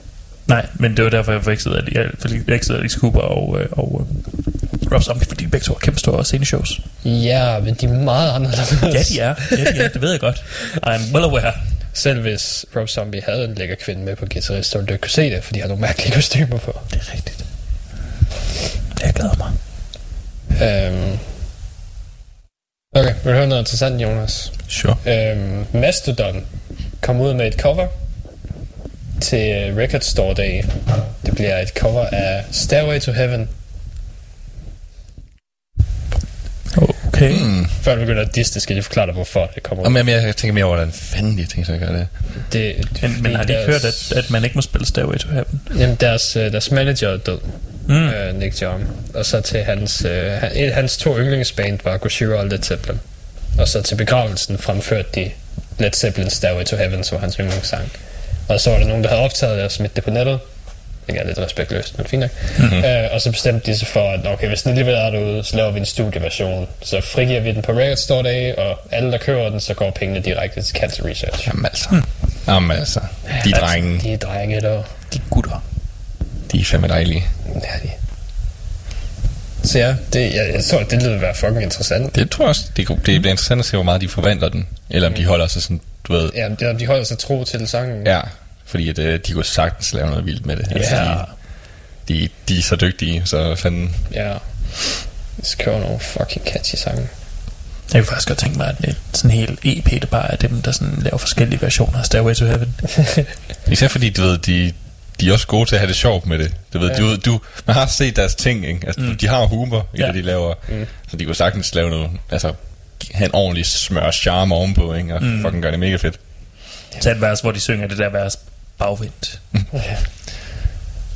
Speaker 2: Nej, men det var derfor, jeg forvekslede Ali- jeg forvekslede Alice Cooper og, øh, og øh, Rob Zombie, fordi de begge to er kæmpe store sceneshows.
Speaker 3: Ja, men de er meget anderledes.
Speaker 2: Ja, de er. Ja, de er. Det ved jeg godt. I'm well aware.
Speaker 3: Selv hvis Rob Zombie havde en lækker kvinde med på guitarist, så ville du ikke kunne se det, fordi de har nogle mærkelige kostymer på.
Speaker 2: Det er rigtigt. Jeg glæder mig.
Speaker 3: Øhm. Okay, vil du høre noget interessant, Jonas?
Speaker 4: Sure.
Speaker 3: Øhm, Mastodon kom ud med et cover til Record Store Day. Det bliver et cover af Stairway to Heaven.
Speaker 2: Okay.
Speaker 4: Mm.
Speaker 3: Før du begynder at disse, skal jeg lige forklare dig, hvorfor det kommer.
Speaker 4: Jamen, jeg, jeg tænker mere over, hvordan fanden de tænker sig at gøre det.
Speaker 3: Det,
Speaker 2: Men, men har de ikke hørt, at, at man ikke må spille Stairway to Heaven?
Speaker 3: Jamen, deres, øh, deres manager er død,
Speaker 2: Mm.
Speaker 3: øh, Nick John. Og så til hans, øh, han- hans to yndlingsband var Gojira og Led Zeppelin. Og så til begravelsen fremførte de Led Zeppelin Stairway to Heaven, som var hans yndlingssang. Og så var der nogen, der havde optaget det og smidt det på nettet. Det er lidt respektløst, men fint nok. Mm-hmm. Øh, og så bestemte de sig for, at okay, hvis den alligevel er derude, så laver vi en studieversion. Så frigiver vi den på Record Store Day, og alle, der køber den, så går pengene direkte til Cancer Research.
Speaker 4: Jamen altså. Jamen altså. De drenge,
Speaker 3: De er drenge, der
Speaker 2: De gutter.
Speaker 4: de er fandme dejlige.
Speaker 3: Ja, de. Så ja, det, jeg, jeg tror, det lyder være fucking interessant.
Speaker 4: Det tror jeg også, det, det bliver interessant at se, hvor meget de forvandler den. Eller om de holder sig sådan, du ved,
Speaker 3: Ja, de, de holder sig tro til sangen.
Speaker 4: ja. Fordi at, øh, de kunne sagtens lave noget vildt med det. Altså,
Speaker 2: Ja.
Speaker 4: de, de, de er så dygtige, så fanden...
Speaker 3: ja. De skriver nogle fucking catchy sange.
Speaker 2: Jeg kunne faktisk godt tænke mig, at det er sådan en hel EP, der bare er dem, der sådan laver forskellige versioner af Stairway to Heaven.
Speaker 4: Især fordi, du ved, de, de er også gode til at have det sjovt med det. Du ved,
Speaker 3: Ja.
Speaker 4: du, du, man har set deres ting, ikke? Altså, mm. de har humor i
Speaker 2: Ja.
Speaker 4: det, de laver.
Speaker 3: Mm.
Speaker 4: Så de kunne sagtens lave noget, altså, have en ordentlig smør charme ovenpå, ikke? Og
Speaker 2: Mm.
Speaker 4: mm. fucking gøre det mega fedt.
Speaker 2: Tag et vers, hvor de synger det der vers bagvendt.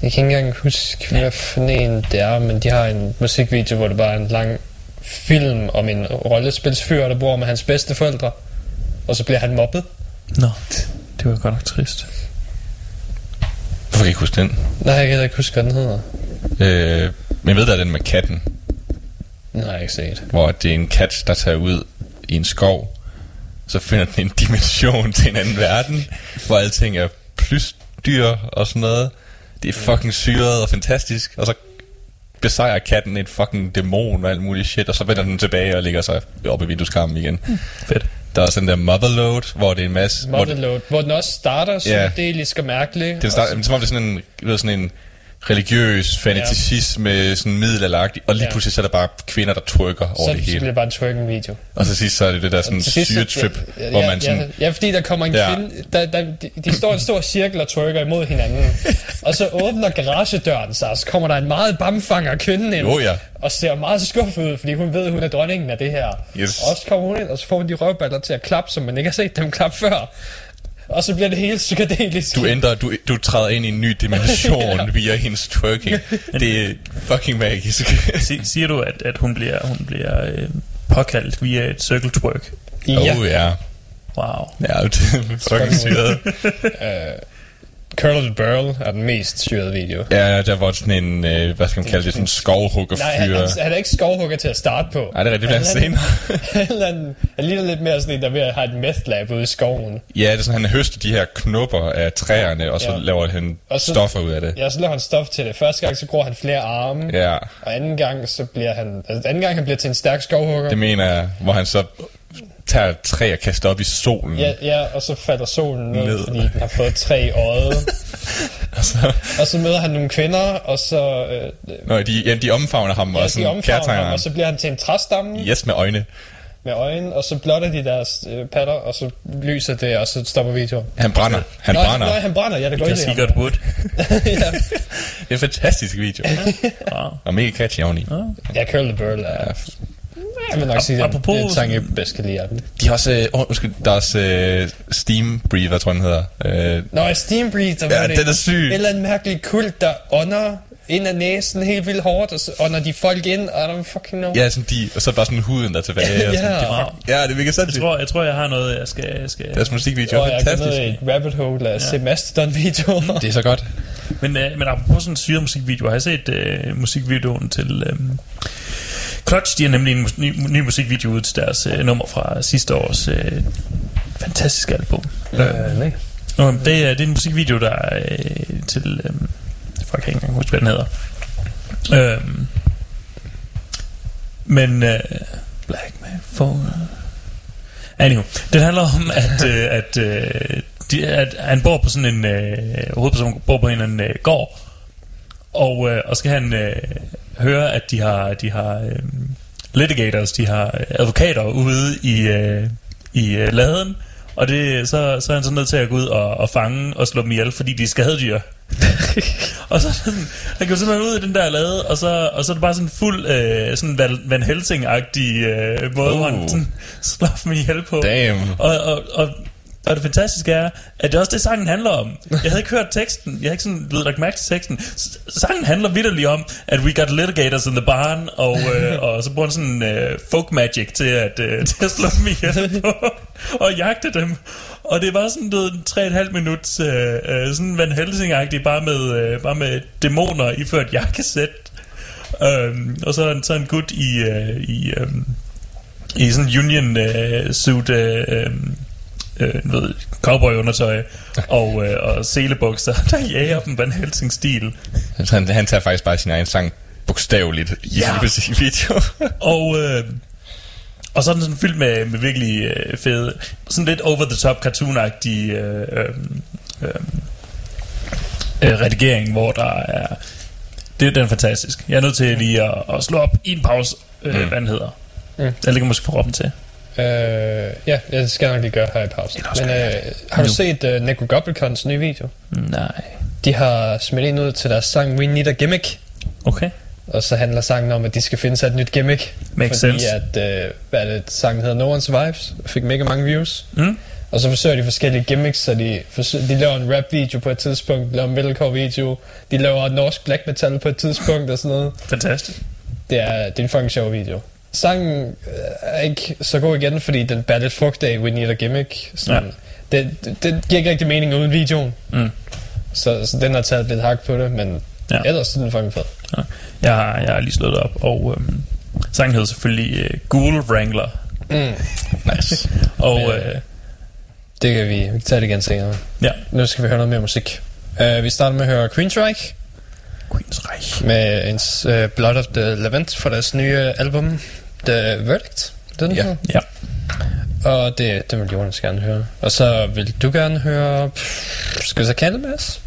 Speaker 3: Jeg kan ikke engang huske, hvad for en det er, men de har en musikvideo, hvor det bare er en lang film om en rollespilsfyr, der bor med hans bedste forældre. Og så bliver han mobbet.
Speaker 2: Nå, det var godt nok trist.
Speaker 4: Hvorfor kan jeg ikke huske den?
Speaker 3: Nej, jeg kan ikke huske, hvad den hedder.
Speaker 4: Øh, men jeg ved, der er den med katten,
Speaker 3: har jeg ikke set.
Speaker 4: hvor det er en kat, der tager ud i en skov, så finder den en dimension til en anden verden, hvor alting er plysdyr og sådan noget. Det er fucking syret og fantastisk, og så besejrer katten en fucking dæmon og alt muligt shit, og så vender den tilbage og ligger sig oppe i vindueskarmen igen.
Speaker 2: Fedt.
Speaker 4: Der er også den der Motherload, hvor det er en masse... Hvor det,
Speaker 3: Motherload, hvor den også starter psykedelisk og mærkelig.
Speaker 4: den starter, som om det er sådan en, ved, sådan en religiøs fanaticisme, sådan middelalderagtig, og lige
Speaker 3: Ja.
Speaker 4: pludselig så er der bare kvinder, der trykker over
Speaker 3: så,
Speaker 4: det
Speaker 3: så bliver
Speaker 4: hele.
Speaker 3: bare en twerking video.
Speaker 4: Og så sidst så er det det der sådan
Speaker 3: Til
Speaker 4: syretrip,
Speaker 3: ja,
Speaker 4: hvor
Speaker 3: ja,
Speaker 4: man sådan...
Speaker 3: Ja, ja, fordi der kommer en
Speaker 4: Ja.
Speaker 3: ja. kvinde, der, der, de, de står i en stor cirkel og trykker imod hinanden. og så åbner garagedøren sig, og så kommer der en meget bamfanger kvinde ind.
Speaker 4: Jo, ja.
Speaker 3: Og ser meget skuffet ud, fordi hun ved, at hun er dronningen af det her.
Speaker 4: Yes.
Speaker 3: Og så kommer hun ind, og så får hun de røvballer til at klappe, som man ikke har set dem klappe før. Og så bliver det hele psykedelisk.
Speaker 4: Du ændrer, du, du træder ind i en ny dimension
Speaker 3: Ja.
Speaker 4: via hendes twerking. Det er fucking magisk.
Speaker 2: Si- siger du, at, at hun bliver, hun bliver øh, påkaldt via et circle twerk?
Speaker 3: ja.
Speaker 4: Oh ja.
Speaker 2: Wow.
Speaker 4: Ja, det er fucking syret.
Speaker 3: Curl of the Burl er den mest syrede video.
Speaker 4: Ja, der var sådan en, øh, hvad skal man kalde det, sådan en
Speaker 3: Nej, han, han, han er ikke skovhugger til at starte på.
Speaker 4: Nej, det er rigtigt, det er
Speaker 3: Han-
Speaker 4: senere.
Speaker 3: han, han ligner lidt mere sådan en, der er ved at have et meth lab ude i skoven.
Speaker 4: Ja, det er sådan, han høster de her knopper af træerne, og så
Speaker 3: Ja.
Speaker 4: laver han
Speaker 3: Og så-
Speaker 4: stoffer ud af det.
Speaker 3: Ja, så laver han stof til det. Første gang, så gror han flere arme.
Speaker 4: Ja,
Speaker 3: Og anden gang, så bliver han... Altså, anden gang, han bliver til en stærk skovhugger.
Speaker 4: det mener jeg, hvor han så tager træ og kaster op i solen.
Speaker 3: Ja, ja, og så falder solen ned,
Speaker 4: Ned.
Speaker 3: fordi den har fået tre øjet.
Speaker 4: Og så,
Speaker 3: og så møder han nogle kvinder, og så... Øh,
Speaker 4: Nå, de, ja, de omfavner ham
Speaker 3: ja,
Speaker 4: og
Speaker 3: de
Speaker 4: sådan
Speaker 3: omfavner
Speaker 4: kærtegner
Speaker 3: ham, og så bliver han til en træstamme
Speaker 4: Yes, med øjne.
Speaker 3: med øjne, og så blotter de deres øh, patter, og så lyser det, og så stopper videoen.
Speaker 4: Han brænder. Han
Speaker 3: Nå,
Speaker 4: brænder.
Speaker 3: Nå, han brænder, ja, det går
Speaker 2: Jeg
Speaker 3: ind i
Speaker 2: siger
Speaker 3: ham.
Speaker 2: godt wood.
Speaker 3: ja.
Speaker 4: Det er en fantastisk video.
Speaker 2: Wow.
Speaker 4: Og mega catchy oveni.
Speaker 3: ja, Curl the Burl er...
Speaker 4: Ja,
Speaker 3: Jeg vil nok sige, at det
Speaker 2: apropos
Speaker 3: er en sang, jeg bedst kan lide.
Speaker 4: De har også, øh, oh, undskyld, der er også øh, Steam Breather, tror jeg, den hedder. Øh,
Speaker 3: Nå, Steam Breather,
Speaker 4: Ja,
Speaker 3: det
Speaker 4: den er syg.
Speaker 3: En eller anden mærkelig kult, der ånder ind af næsen helt vildt hårdt, og så ånder de folk ind, I don't fucking know.
Speaker 4: ja, sådan de, og så er det bare sådan huden, der er tilbage. og sådan,
Speaker 3: Ja.
Speaker 4: de,
Speaker 2: Wow.
Speaker 4: ja, det er mega
Speaker 2: Jeg
Speaker 4: sindssygt.
Speaker 2: tror, jeg tror, jeg har noget, jeg skal... Jeg skal.
Speaker 4: Deres musikvideo
Speaker 3: Og
Speaker 4: er
Speaker 3: jeg er
Speaker 4: fantastisk.
Speaker 3: ned i et rabbit hole af ja. se Mastodon-videoer.
Speaker 4: Det er så godt.
Speaker 2: Men, øh, men apropos sådan en syret musikvideo, har jeg set øh, musikvideoen til... Øh, Clutch, de har nemlig en ny, ny musikvideo ud til deres øh, nummer fra sidste års øh, fantastiske album. Øh,
Speaker 3: nej.
Speaker 2: og det, er, det er en musikvideo, der er øh, til... Øh, jeg kan ikke engang huske, hvad den hedder. Øh, men... Øh, Black Man for... Anywho, den handler om, at, øh, at, øh, de, at han bor på sådan en... Øh, hovedpersonen bor på en eller anden øh, gård, og, øh, og skal han øh, høre, at de har, de har øh, litigators, de har advokater ude i, øh, i øh, laden, og det, så, så er han så nødt til at gå ud og, og fange og slå dem ihjel, fordi de er skadedyr. og så sådan, han går simpelthen ud i den der lade, og så, og så er det bare sådan fuld øh, sådan Van, Van Helsing-agtig øh, måde, uh. hvor han sådan slår dem ihjel på.
Speaker 4: Damn.
Speaker 2: Og, og, og, og det fantastiske er, at det er også det, sangen handler om. Jeg havde ikke hørt teksten. Jeg havde ikke sådan, blevet ved, lagt mærke til teksten. S- Sangen handler vidderligt om, at we got litigators in the barn, og, øh, og så bruger han sådan øh, folk magic til at, øh, til at slå dem ihjel på, og jagte dem. Og det var sådan, du ved, en tre og et halvt minut, øh, øh, sådan Van helsing bare med, øh, bare med dæmoner iført jakkesæt. Øhm, og så en, så en gut i, øh, i, øh, i sådan en union øh, suit, øh, øh, øh, du ved, cowboy-undertøj og, øh, og selebukser, der jager dem Van Helsing-stil.
Speaker 4: Så han, han tager faktisk bare sin egen sang bogstaveligt i
Speaker 2: Ja.
Speaker 4: sin musikvideo.
Speaker 2: Og, øh, og så er den sådan fyldt med, med virkelig øh, fede, sådan lidt over-the-top cartoon-agtige øh, øh, øh, øh, redigering, hvor der er... Det, den er fantastisk. Jeg er nødt til lige at, at slå op i en pause, øh, mm. hvad den hedder.
Speaker 3: Mm.
Speaker 2: Jeg ligger måske for råben til.
Speaker 3: Øh, ja, det skal jeg nok lige gøre her i pausen. Men øh,
Speaker 2: jeg
Speaker 3: har du
Speaker 2: Nu.
Speaker 3: set uh, Neko Gobblecons nye video?
Speaker 2: Nej.
Speaker 3: De har smidt en ud til deres sang We Need a Gimmick.
Speaker 2: Okay.
Speaker 3: Og så handler sangen om, at de skal finde sig et nyt gimmick.
Speaker 2: Makes
Speaker 3: fordi
Speaker 2: sense.
Speaker 3: at, øh, hvad er det, sangen hedder No One Survives, fik mega mange views.
Speaker 2: Mm.
Speaker 3: Og så forsøger de forskellige gimmicks, så de, forsøger, de laver en rap-video på et tidspunkt, de laver en metalcore-video, de laver norsk black metal på et tidspunkt og sådan noget.
Speaker 2: Fantastisk.
Speaker 3: Det er, det er en fucking sjov video. Sangen øh, er ikke så god igen, fordi den bærer lidt frugt af We Need a Gimmick. Sådan, ja. det, det, det, giver ikke rigtig mening uden videoen.
Speaker 6: Mm.
Speaker 3: Så, så den har taget lidt hak på det, men
Speaker 6: Ja.
Speaker 3: ellers er den fucking fed.
Speaker 6: Ja. Jeg, har, jeg har lige slået det op, og øhm, sangen hedder selvfølgelig øh, Ghoul Wrangler.
Speaker 3: Mm.
Speaker 4: Nice.
Speaker 6: Og
Speaker 3: Ja.
Speaker 6: øh,
Speaker 3: Det kan vi, vi kan tage det igen senere.
Speaker 6: ja,
Speaker 3: Nu skal vi høre noget mere musik. Uh, vi starter med at høre Queensryche
Speaker 6: Queen's Reich.
Speaker 3: med en uh, Blood of the Levant fra deres nye album The Verdict. Det er den
Speaker 4: Ja.
Speaker 3: her.
Speaker 6: Ja.
Speaker 3: Og det, det vil Jonas gerne høre. Og så vil du gerne høre... Pff, skal vi så Candlemass?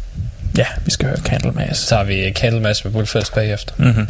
Speaker 6: ja, vi skal høre Candlemass.
Speaker 3: Så tager vi Candlemass med Bullfest bagefter.
Speaker 6: Mm-hmm.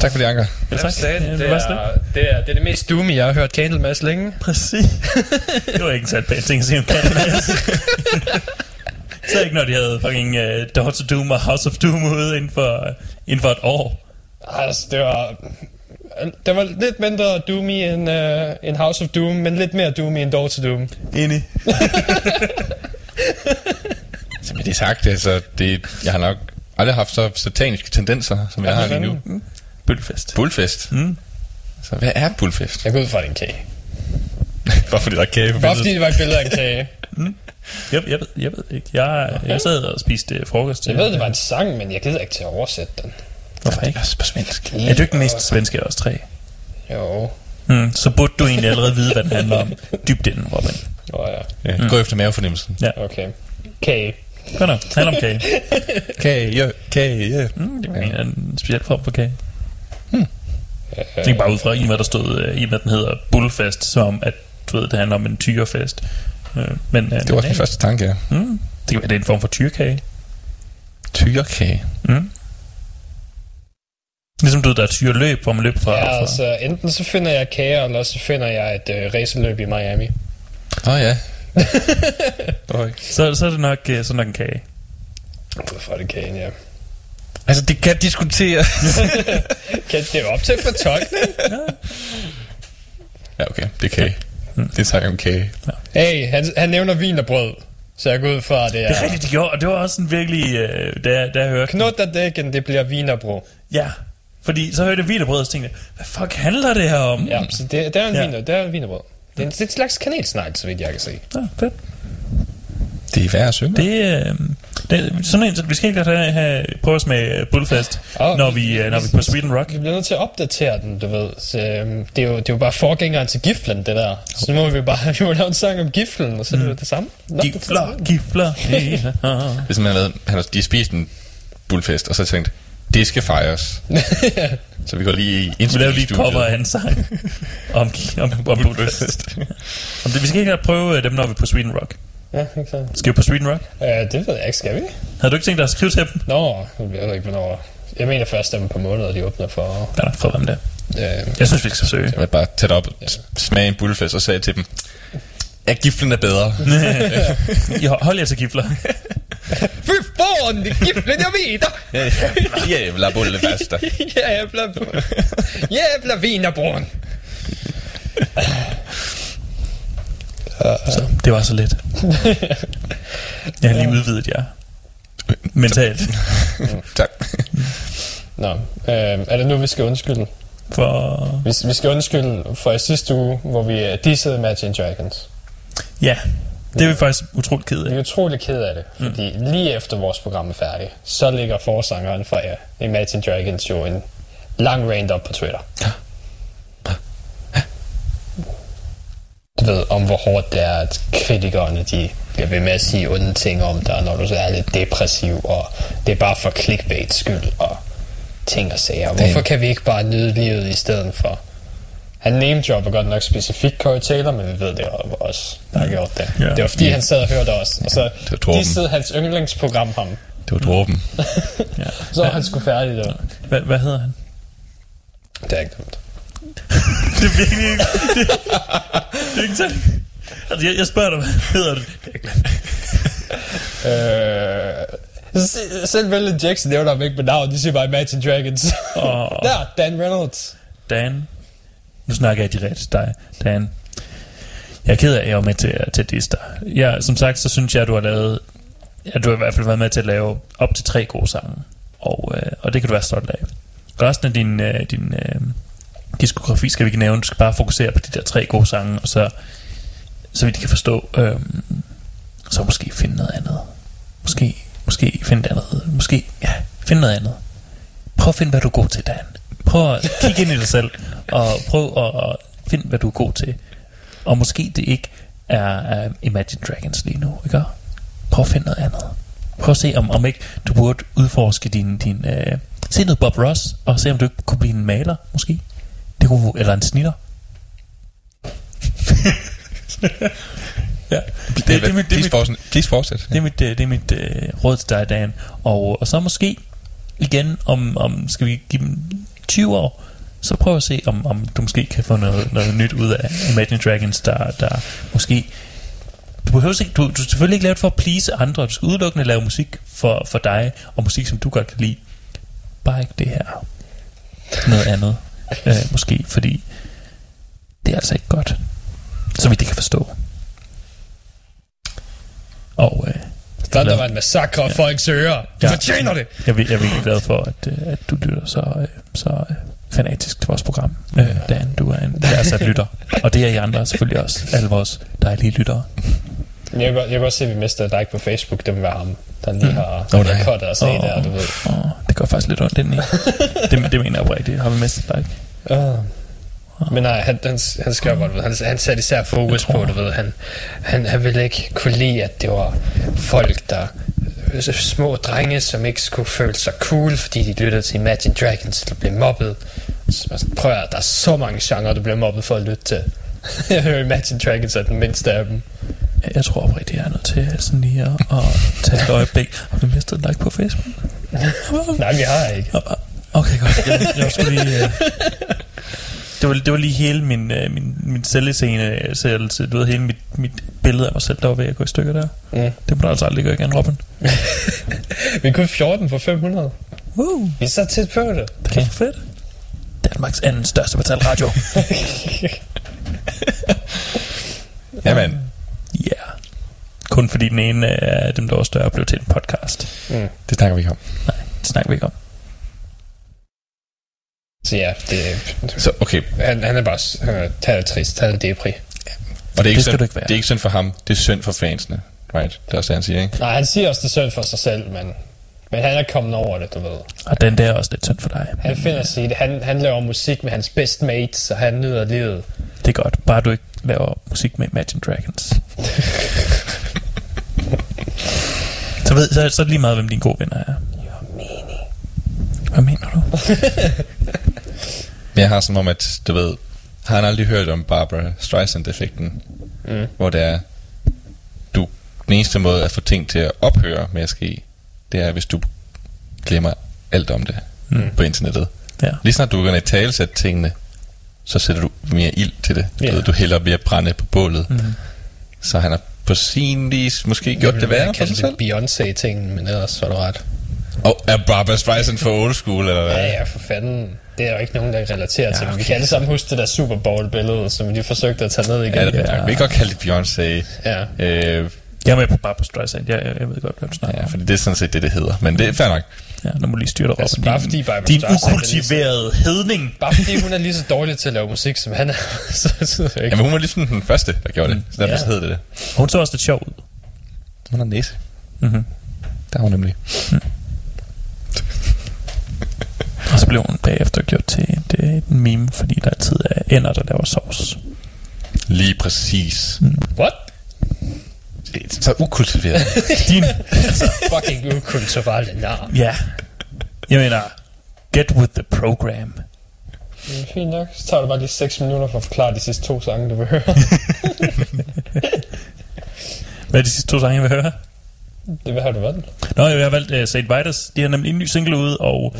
Speaker 4: Tak for det, Anker.
Speaker 2: Ja, tak.
Speaker 3: Det,
Speaker 2: Ja,
Speaker 3: det,
Speaker 2: var så
Speaker 3: er, det, er, det er det mest doomy, jeg har hørt Candlemass længe.
Speaker 2: Præcis. det var ikke en sat pænt ting at sige om Candlemass. Så ikke når de havde fucking uh, Daughter Doom og House of Doom ude inden for, uh, inden for et år.
Speaker 3: Altså, det var... Det var lidt mindre doomy end, uh, end House of Doom, men lidt mere doomy end Door to Doom.
Speaker 2: Enig.
Speaker 4: Så med det sagt, altså, det, jeg har nok aldrig haft så sataniske tendenser, som jeg har lige nu.
Speaker 2: Bølfest.
Speaker 4: Bullfest.
Speaker 2: Mm.
Speaker 4: Så hvad er bullfest?
Speaker 3: Jeg går ud fra, det er en kage.
Speaker 4: Bare fordi der er kage på
Speaker 3: Bare fordi det var et billede af en kage.
Speaker 2: Jeg, jeg, ved, jeg ved ikke. Jeg, jeg sad og spiste uh, frokost til.
Speaker 3: Jeg ved, det var en sang, men jeg gider ikke til at oversætte den.
Speaker 2: Hvorfor
Speaker 4: Det
Speaker 2: ikke?
Speaker 4: er også på svensk.
Speaker 2: Er du ikke den mest svenske af os tre?
Speaker 3: Jo.
Speaker 2: Mm, så burde du egentlig allerede vide, hvad den handler om. Dybt inden, Robin.
Speaker 3: Nå ja,
Speaker 4: Ja, gå efter mavefornemmelsen.
Speaker 3: okay. Kage.
Speaker 2: Godt nok. Handler om kage.
Speaker 4: Kage, ja, kage, ja.
Speaker 2: Mm, det er en speciel form for kage. Hmm. Jeg tænker bare ud fra, i og med, der stod, øh, i og med, at den hedder Bullfest, som at, du ved, det handler om en tyrefest. Øh, men, øh,
Speaker 4: Det var også min første tanke, ja.
Speaker 2: Mm, det kan være, det er en form for tyrkage.
Speaker 4: Tyrekage.
Speaker 2: Mm. Ligesom du ved, der er tyreløb, hvor man løber fra...
Speaker 3: Ja, altså, enten så finder jeg kager, eller så finder jeg et uh, racerløb i Miami.
Speaker 4: Åh oh, ja.
Speaker 2: Så, så er det nok, øh, så er det nok en kage.
Speaker 3: Hvorfor er det kagen, ja.
Speaker 4: Altså, det kan diskutere.
Speaker 3: Kan det er op til fortolkning?
Speaker 4: ja, okay. Det er kage. Det tager om kage.
Speaker 3: hey, han, han nævner vin og brød. Så jeg går ud fra, at det er...
Speaker 2: Det er rigtigt, det gjorde, og det var også en virkelig... Øh, da, jeg- da jeg hørte...
Speaker 3: Knut af dækken, det bliver vinerbrød.
Speaker 2: Ja, fordi så hørte jeg vinerbrød, og så tænkte jeg, hvad fuck handler det her om?
Speaker 3: Ja, så det, det er en
Speaker 2: Ja.
Speaker 3: ja. viner, det er en vinerbrød. Det er en, det er et slags kanelsnegl, så vidt jeg kan se.
Speaker 2: Ja, fedt.
Speaker 4: Det er værd at synge.
Speaker 2: Det, øh, det, sådan en, vi skal ikke have, have, prøve os med øh, Bullfest,
Speaker 3: Åh,
Speaker 2: når, vi, øh, når vi er på Sweden Rock.
Speaker 3: Vi bliver nødt til at opdatere den, du ved. Så, øhm, det, er jo, det er jo bare forgængeren til giflen, det der. Så nu må vi bare vi må lave en sang om giflen, og så er det jo det samme. Nå,
Speaker 2: Gifler, gifler.
Speaker 4: Det er som, han havde, han har, de har spist en bullfest, og så tænkt, det skal fejres. så vi går lige i
Speaker 2: Vi laver lige cover af hans sang om, om, om Bullfest. Om det, vi skal ikke prøve øh, dem, når vi er på Sweden Rock.
Speaker 3: Ja, ikke.
Speaker 2: Skal vi på Sweden Rock?
Speaker 3: Uh, det ved jeg ikke, skal vi?
Speaker 2: Havde du ikke tænkt dig at skrive til dem?
Speaker 3: Nå, jeg ved ikke, hvornår... Jeg mener først, dem på måneder, de åbner for...
Speaker 2: Nej, nej, for hvem det er.
Speaker 3: Øh,
Speaker 2: Jeg synes, vi skal søge.
Speaker 4: Jeg vil bare tage op, ja. smage en bullfest, og sagde til dem, ja, giflen er bedre.
Speaker 2: I hold- jer til gifler.
Speaker 3: Fy foran, det giflen, jeg ved dig!
Speaker 4: Jävla bullefester.
Speaker 3: Jävla... Jävla vinerbrød!
Speaker 2: Så det var så let. Jeg har lige udvidet jer. Mentalt.
Speaker 4: Tak.
Speaker 3: Nå, øh, er det nu, vi skal undskylde?
Speaker 2: For...
Speaker 3: Vi, vi skal undskylde for i sidste uge, hvor vi øh, dissede Imagine Dragons.
Speaker 2: Ja, det er vi faktisk utroligt ked
Speaker 3: Vi
Speaker 2: af.
Speaker 3: er utrolig ked af det, fordi mm. lige efter vores program er færdigt, så ligger forsangeren fra Imagine Dragons jo en lang rant op på Twitter. Du ved, om hvor hårdt det er, at kritikerne de bliver ved med at sige onde ting om dig, når du så er lidt depressiv, og det er bare for clickbait skyld, og ting og sager. Hvorfor kan vi ikke bare nyde livet i stedet for? Han name-dropper godt nok specifikt Corey Taylor, men vi ved, det os, der har gjort det.
Speaker 2: Ja.
Speaker 3: Det var fordi, han sad og hørte os, og så
Speaker 4: det var dråben.
Speaker 3: dissede hans yndlingsprogram ham.
Speaker 4: Det var dråben.
Speaker 2: Ja.
Speaker 3: Så var han sgu færdig, der.
Speaker 2: Hvad, hvad hedder han?
Speaker 3: Det er ikke dumt.
Speaker 2: Det er virkelig ikke... Det, det er ikke sådan... Altså, jeg, jeg spørger dig, hvad hedder det? Det er ikke
Speaker 3: Øh, se- selv Will Jackson nævner ham ikke med navn, de siger bare Imagine Dragons.
Speaker 2: Åh.
Speaker 3: Der, Dan Reynolds.
Speaker 2: Dan. Nu snakker jeg direkte til dig, Dan. Jeg er ked af, at jeg var med til, at- til at disse dig. Ja, som sagt, så synes jeg, at du har lavet... Ja, du har i hvert fald været med til at lave op til tre gode sange. Og, øh, og det kan du være stolt af. Resten af din, øh, din øh, diskografi skal vi ikke nævne. Du skal bare fokusere på de der tre gode sange, og så, så vidt de kan forstå, øh, så måske finde noget andet. Måske, måske finde noget andet. Måske, ja, finde noget andet. Prøv at finde, hvad du er god til, Dan. Prøv at kigge ind i dig selv, og prøv at, at finde, hvad du er god til. Og måske det ikke er, er Imagine Dragons lige nu, ikke? Prøv at finde noget andet. Prøv at se, om, om ikke du burde udforske din... din øh, se noget Bob Ross, og se, om du ikke kunne blive en maler, måske. Det kunne, eller en snitter. ja, det, det, er mit- det, er mit-
Speaker 4: please fortsæt.
Speaker 2: det er mit, øh, det er mit øh, råd til dig, Dan. Og, og så måske igen, om, om skal vi give dem 20 år, så prøv at se, om, om du måske kan få noget, noget nyt ud af Imagine Dragons, der, der måske... Du behøver ikke, du, du er selvfølgelig ikke lavet for at please andre. Du skal udelukkende lave musik for, for dig, og musik, som du godt kan lide. Bare ikke det her. Noget andet. Øh, måske, fordi det er altså ikke godt. Så vidt det kan forstå. Og øh,
Speaker 3: der, der var en massakre af folks ører. Du
Speaker 2: Ja.
Speaker 3: fortjener det.
Speaker 2: jeg, vir- jeg er virkelig glad for, at, øh, at du lytter så, øh, så øh, fanatisk til vores program. Øh, Dan, du er en værdsat lytter. Og det er I andre selvfølgelig også. Alle vores dejlige lyttere.
Speaker 3: Jeg kan, godt, jeg kan godt se, at vi mister like på Facebook. Det må være ham, der lige har
Speaker 4: Åh,
Speaker 3: oh, cuttet os af der, du ved.
Speaker 2: Åh, det går faktisk lidt ondt ind i. Det, det mener jeg oprigtigt. Har vi mistet like?
Speaker 3: Uh. Men nej, han, han, han skrev godt, du han, han satte især fokus på, du ved, han, han, han ville ikke kunne lide, at det var folk, der øh, små drenge, som ikke skulle føle sig cool, fordi de lyttede til Imagine Dragons, eller blev mobbet. Så man prøve at der er så mange genrer, du bliver mobbet for at lytte til. Jeg hører Imagine Dragons er den mindste af dem.
Speaker 2: Jeg, tror oprigtigt, jeg er nødt til sådan lige at, at tage et øjeblik. Har vi mistet et like på Facebook?
Speaker 3: Nej, vi har ikke.
Speaker 2: Okay, godt. Jeg, jeg skulle lige... Uh... Det var, det var lige hele min, uh, min, min selviscene-sættelse. Du ved, hele mit, mit billede af mig selv, der var ved at gå i stykker der.
Speaker 3: Mm.
Speaker 2: Det må du altså aldrig gøre igen, Robin.
Speaker 3: Vi kun 14 for 500.
Speaker 2: Woo,
Speaker 3: Vi er så tæt på det.
Speaker 2: det er fedt. Danmarks anden største betalt radio.
Speaker 4: Jamen,
Speaker 2: Ja. Yeah. Kun fordi den ene af dem, der var større, blev til en podcast.
Speaker 4: det snakker vi ikke om.
Speaker 2: Nej, det snakker vi ikke om.
Speaker 3: Så ja, det,
Speaker 4: Så okay,
Speaker 3: han, han er bare han er, han er trist. Han er depri.
Speaker 4: og det er ikke,
Speaker 2: Det skal
Speaker 4: synd,
Speaker 2: ikke være.
Speaker 4: det er ikke synd for ham, det er synd for fansene. Right, det er også det, han siger, ikke?
Speaker 3: Nej, han siger også, det er synd for sig selv, men, men han er kommet over det, du ved.
Speaker 2: Og den der er også lidt synd for dig.
Speaker 3: Han finder sig i det. Han, han laver musik med hans best mates, så han nyder livet.
Speaker 2: Det er godt. Bare du ikke laver musik med Imagine Dragons. så, ved, så, så er det lige meget, hvem dine gode venner er. Hvad mener du?
Speaker 4: Men jeg har som om, at du ved, har han aldrig hørt om Barbara Streisand-effekten?
Speaker 3: Mm.
Speaker 4: Hvor det er, du, den eneste måde at få ting til at ophøre med at ske, det er, hvis du glemmer alt om det
Speaker 2: Mm.
Speaker 4: på internettet.
Speaker 2: Ja.
Speaker 4: Lige snart du kan talsætte tingene, så sætter du mere ild til det.
Speaker 3: Ja.
Speaker 4: Du, ved, du hælder mere brænde på bålet.
Speaker 2: Mm.
Speaker 4: Så han har på sin vis måske gjort det værre for sig selv.
Speaker 3: Beyoncé-ting, men ellers var du ret.
Speaker 4: Og er Barbara Streisand for old school, eller hvad?
Speaker 3: Ja, ja, for fanden. Det er jo ikke nogen, der relaterer til.
Speaker 4: Ja,
Speaker 3: Men vi
Speaker 4: okay.
Speaker 3: kan alle sammen huske det der Super Bowl-billede, som de forsøgte at tage ned igen.
Speaker 4: Ja, det, ja. Vi kan godt kalde det Beyoncé.
Speaker 3: ja.
Speaker 4: Øh,
Speaker 2: Jeg er med på bare på Streisand. Jeg, jeg, jeg ved godt, hvad du snakker
Speaker 4: Ja,
Speaker 2: om.
Speaker 4: fordi det er sådan set det, det hedder. Men det er fair nok.
Speaker 2: Ja, nu må lige styre dig op.
Speaker 3: Altså, bare fordi Barbra
Speaker 2: din
Speaker 3: Streisand er
Speaker 2: ukultiverede hedning.
Speaker 3: Bare fordi hun er lige så dårlig til at lave musik, som han er, så ikke.
Speaker 4: Jamen, hun var ligesom den første, der gjorde det. Så derfor
Speaker 2: Ja.
Speaker 4: så hedder det det.
Speaker 2: Hun så også lidt sjov ud.
Speaker 4: Hun har næse.
Speaker 2: Mhm.
Speaker 4: Der er hun nemlig.
Speaker 2: Og så blev hun bagefter gjort til et, øh, et meme, fordi der altid er ender, der laver sovs.
Speaker 4: Lige præcis.
Speaker 3: What?
Speaker 4: Det er så ukultiveret.
Speaker 2: Din,
Speaker 3: Fucking ukulturelle nar.
Speaker 2: ja. Jeg mener, get with the program.
Speaker 3: Mm, Fint nok. Så tager du bare lige 6 minutter for at forklare de sidste to sange, du vil høre.
Speaker 2: Hvad er de sidste to sange, jeg vil høre?
Speaker 3: det vil have du været.
Speaker 2: Nå, jeg har valgt uh, St. Vitus. De har nemlig en ny single ude, og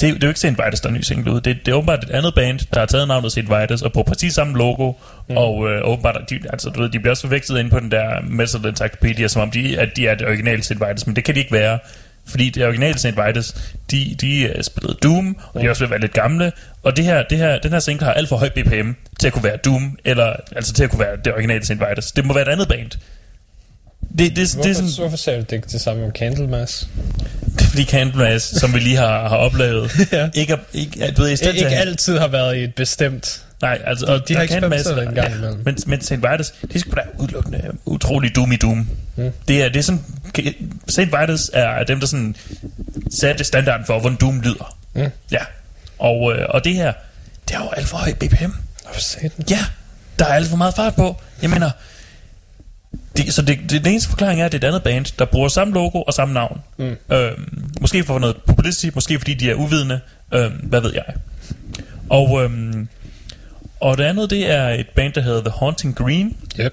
Speaker 2: det, er- det er jo ikke St. Vitus, der er en ny single ude. Det, det er åbenbart et andet band, der har taget navnet St. Vitus og på præcis samme logo. Mm. Og uh, åbenbart, de, altså, du ved, de bliver også forvekslet ind på den der Metal Encyclopedia, som om de, at de er det originale St. Vitus, men det kan de ikke være. Fordi det originale St. Vitus, de, de uh, spillede Doom, og de er også ved at være lidt gamle. Og det her, det her, den her single har alt for høj BPM til at kunne være Doom, eller altså til at kunne være det originale St. Vitus. Det må være et andet band. Det, det, det,
Speaker 3: Hvorfor,
Speaker 2: er sådan,
Speaker 3: hvorfor sagde du det ikke det samme om Candlemass?
Speaker 2: Fordi Candlemass, som vi lige har, har oplevet,
Speaker 3: Ja.
Speaker 2: ikke, ikke, du ved, i stedet
Speaker 3: Ikke
Speaker 2: til,
Speaker 3: altid har været i et bestemt...
Speaker 2: Nej, altså, og,
Speaker 3: de har
Speaker 2: Candlemass-
Speaker 3: eksperimenteret en gang imellem.
Speaker 2: Men, men St. Vitus, det skal være udelukkende utrolig doom i doom. Mm. Det, er, det er sådan, St. Vitus er dem, der sådan satte standarden for, hvordan doom lyder.
Speaker 3: Mm.
Speaker 2: Ja. Og, øh, og det her, det er jo alt for høj BPM.
Speaker 3: Sagde den?
Speaker 2: Ja, der er alt for meget fart på. Jeg mener, det, så det, det, den eneste forklaring er, at det er et andet band, der bruger samme logo og samme navn.
Speaker 3: Mm.
Speaker 2: Øhm, måske for noget publicity, måske fordi de er uvidende. Øhm, hvad ved jeg. Og, øhm, og det andet, det er et band, der hedder The Haunting Green.
Speaker 3: Yep.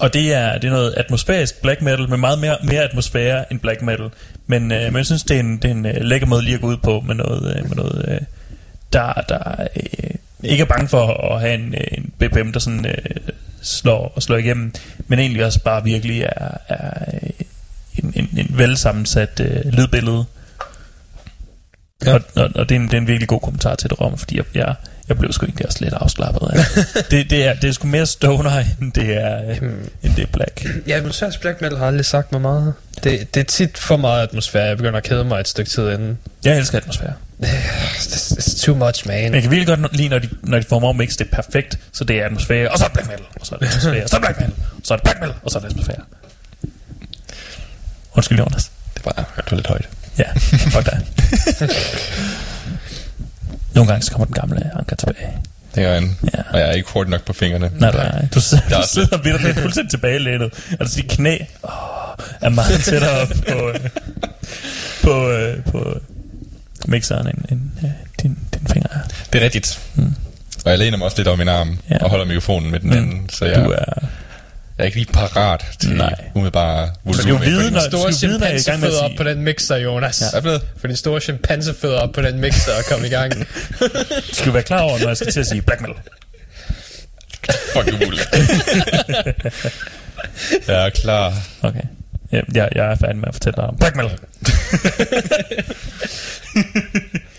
Speaker 2: Og det er, det er noget atmosfærisk black metal, med meget mere, mere atmosfære end black metal. Men, øh, men jeg synes, det er en, det er en øh, lækker måde lige at gå ud på med noget, øh, med noget øh, der, der øh, ikke er bange for at have en, øh, en BPM, der sådan øh, slår, slår igennem, men egentlig også bare virkelig er, er øh, en, en, en velsammensat øh, lydbillede. Ja. Og, og, og det, er en, det er en virkelig god kommentar til det rom, fordi jeg, jeg, jeg blev sgu egentlig også lidt afslappet af det. det, det, er, det er sgu mere stoner, end det er, øh, end det er black.
Speaker 3: Ja, atmosfærisk black metal har aldrig sagt mig meget. Det, det er tit for meget atmosfære. Jeg begynder at kede mig et stykke tid inden.
Speaker 2: Jeg elsker atmosfære.
Speaker 3: It's, too much, man.
Speaker 2: Jeg kan virkelig godt lide, når de, når de formår at mix det perfekt, så det er atmosfære, og så er det black metal, og så er det atmosfære, og så er det black metal, og så er det black metal, og så er det atmosfære. Undskyld, Jonas.
Speaker 4: Det var, det var lidt højt.
Speaker 2: Ja, fuck dig. Nogle gange så kommer den gamle anker tilbage.
Speaker 4: Det er en,
Speaker 2: Ja.
Speaker 4: og jeg er ikke hurtigt nok på fingrene.
Speaker 2: Nej, nej. Du sidder,
Speaker 4: er
Speaker 2: du sidder vildt fuldstændig tilbagelænet. Altså, dit knæ åh, er meget tættere op på, øh, på, på mixeren, end, end øh, din, din finger er.
Speaker 4: Det er rigtigt. Og jeg læner mig også lidt over min arm
Speaker 2: Ja.
Speaker 4: og holder mikrofonen med den
Speaker 2: Mm.
Speaker 4: anden, så jeg,
Speaker 2: Du er...
Speaker 4: jeg er ikke lige parat til
Speaker 2: Nej.
Speaker 4: umiddelbare
Speaker 2: Så det er jo
Speaker 4: volumen.
Speaker 2: viden, når-
Speaker 3: Store
Speaker 2: skal vide, når jeg gang med
Speaker 3: op på den mixer, Jonas.
Speaker 4: Hvad er det blevet?
Speaker 3: For de store chimpansefødder op på den mixer og komme i gang.
Speaker 2: Du skal være klar over, når jeg skal til at sige black metal.
Speaker 4: Fuck umuligt. jeg er klar.
Speaker 2: Okay. Ja, jeg, jeg er færdig med at fortælle dig om black metal.
Speaker 4: Jeg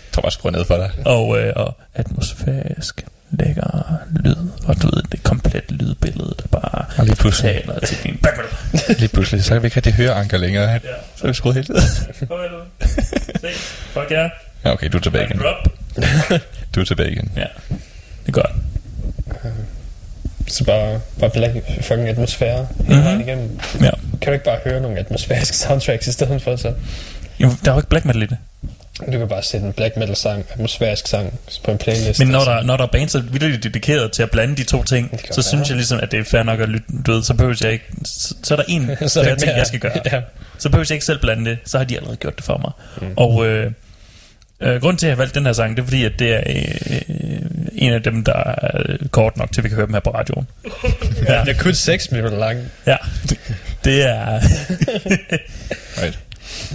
Speaker 4: tror bare, jeg skruer ned for dig.
Speaker 2: Og, øh, og atmosfærisk lækker lyd. Og du ved, det komplet lydbillede, der bare
Speaker 4: Og lige pludselig,
Speaker 2: taler til din black metal.
Speaker 4: lige pludselig, så kan vi ikke rigtig høre Anker længere.
Speaker 2: Ja.
Speaker 4: Så er vi skruet helt ned.
Speaker 2: Fuck ja.
Speaker 4: Ja, okay, du er tilbage igen.
Speaker 2: Drop.
Speaker 4: Du er tilbage igen.
Speaker 2: Ja. Det er godt.
Speaker 3: Så bare, bare black fucking atmosfære hele
Speaker 2: Mhm.
Speaker 3: vejen igennem.
Speaker 2: Ja.
Speaker 3: Kan du ikke bare høre nogle atmosfæriske soundtracks i stedet for så?
Speaker 2: Jamen, der er jo ikke black metal i det.
Speaker 3: Du kan bare sætte en black metal sang, atmosfærisk sang på en playlist.
Speaker 2: Men når
Speaker 3: altså.
Speaker 2: der, når der er bands, der er vildt dedikeret til at blande de to ting, så
Speaker 3: være.
Speaker 2: synes jeg ligesom, at det er fair nok at lytte. Du ved, så behøver jeg ikke... Så, så er der en
Speaker 3: Så er der
Speaker 2: ting, jeg skal gøre.
Speaker 3: Ja.
Speaker 2: Så behøver jeg ikke selv blande det. Så har de allerede gjort det for mig. Mm. Og øh, øh, grunden til, at jeg har valgt den her sang, det er fordi, at det er øh, en af dem, der er kort nok til, at vi kan høre dem her på radioen. ja.
Speaker 3: Det er kun 6 minutter lang.
Speaker 2: ja. Det er...
Speaker 4: Right.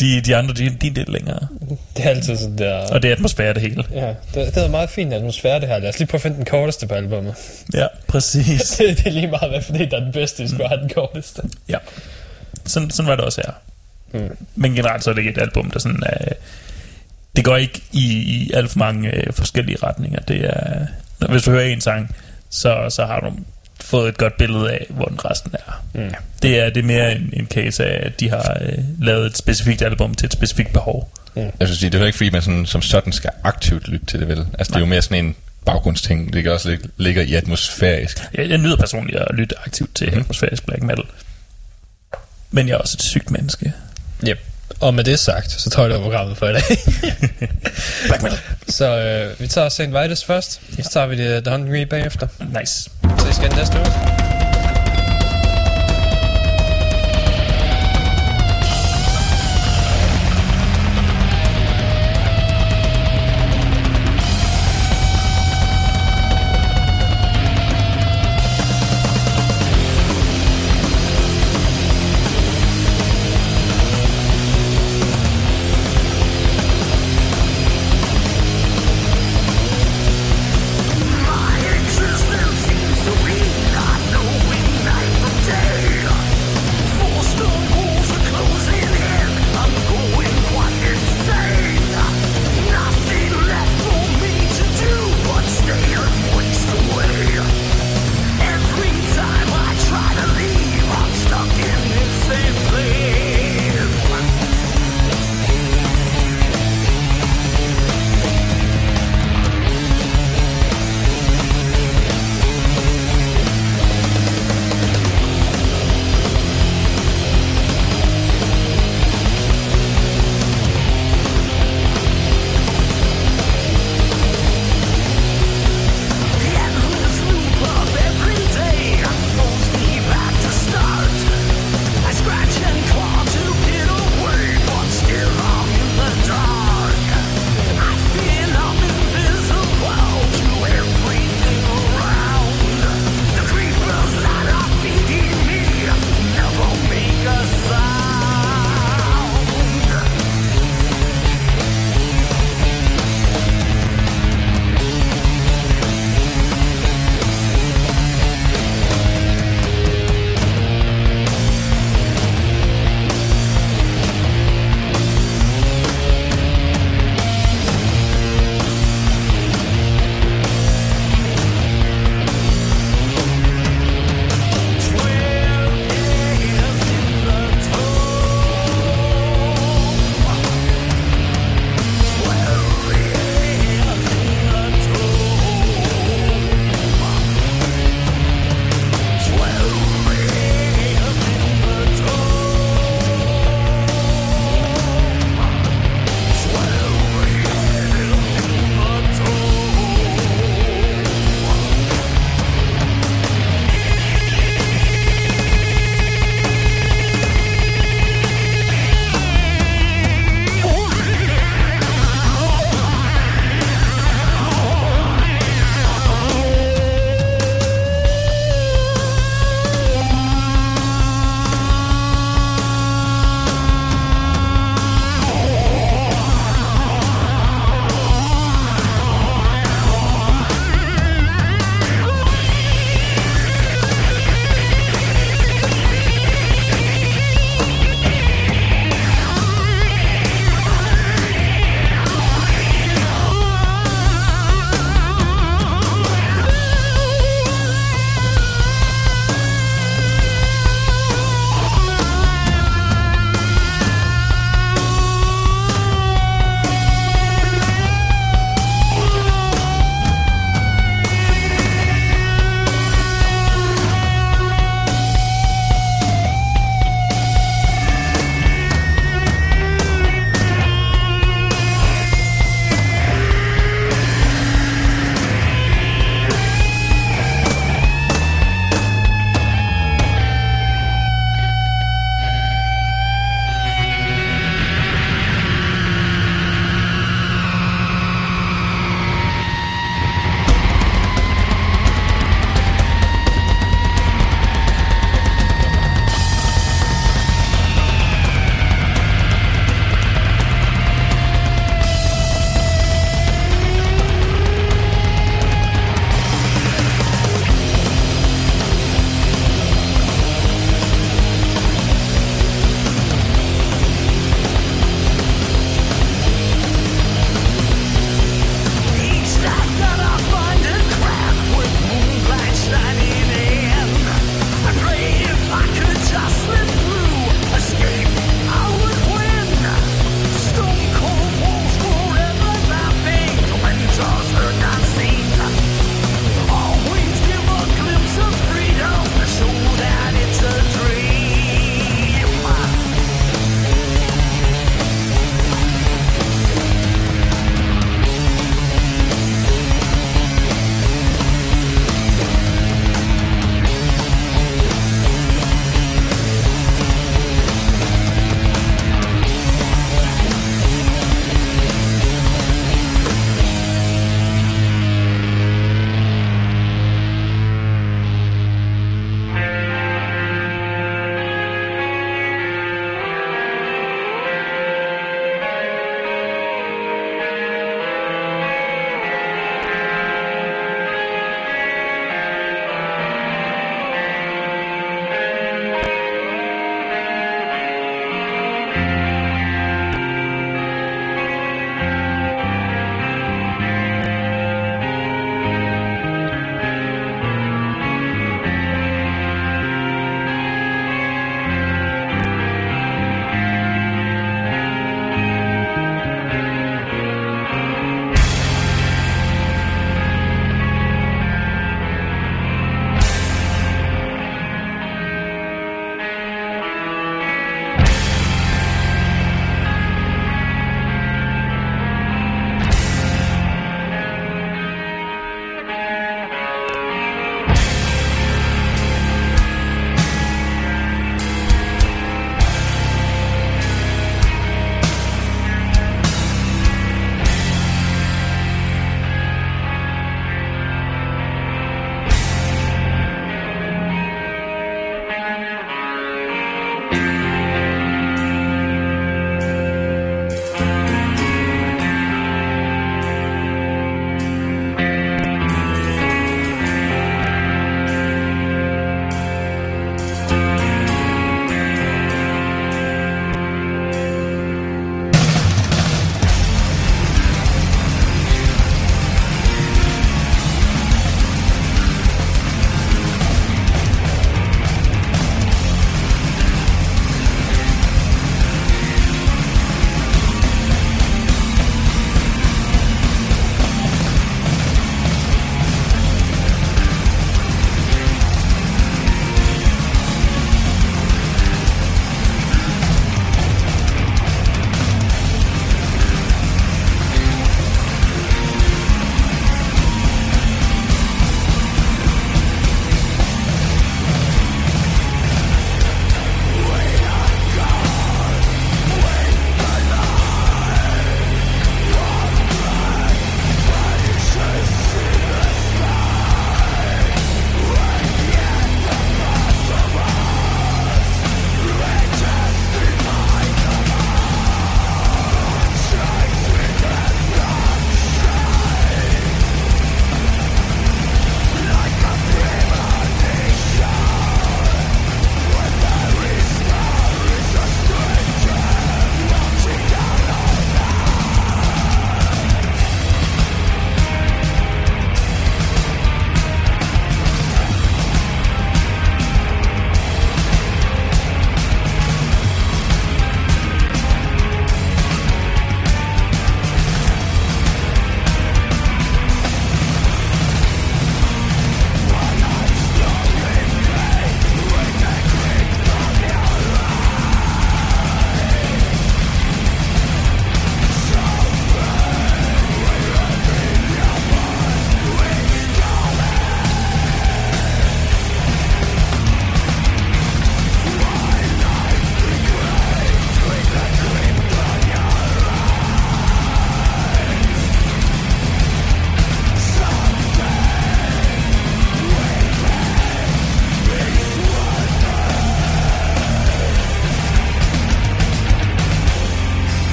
Speaker 2: de, de andre, de, de er lidt længere.
Speaker 3: Det er altid sådan der...
Speaker 2: Og det er atmosfære, det hele.
Speaker 3: Ja, det, det er meget fin atmosfære, det her. Lad os lige prøve at finde den korteste på albumet.
Speaker 2: Ja, præcis.
Speaker 3: det, det er lige meget, hvad for det der er den bedste, vi skulle have den korteste.
Speaker 2: Ja. Sådan, sådan var det også her.
Speaker 3: Mm.
Speaker 2: Men generelt så er det ikke et album, der sådan er... Det går ikke i, i alt for mange øh, forskellige retninger. Det er... når- Hvis du hører en sang, så, så har du fået et godt billede af, hvor den resten er. Mm. Det er det er mere en, en case af, at de har øh, lavet et specifikt album til et specifikt behov.
Speaker 4: Jeg synes, det er jo ikke fordi, man sådan, som sådan skal aktivt lytte til det, vel? Altså, det er jo mere sådan en baggrundsting. Det kan også lig- ligger i atmosfærisk.
Speaker 2: Jeg, jeg nyder personligt at lytte aktivt til mm. atmosfærisk black metal. Men jeg er også et sygt menneske.
Speaker 3: Yep. Og med det sagt, så tror jeg, det var programmet for i dag.
Speaker 2: Black metal.
Speaker 3: så øh, vi tager St. Vitus først, så tager vi det The Hungry bagefter.
Speaker 2: Nice.
Speaker 3: Så I skal næste uge.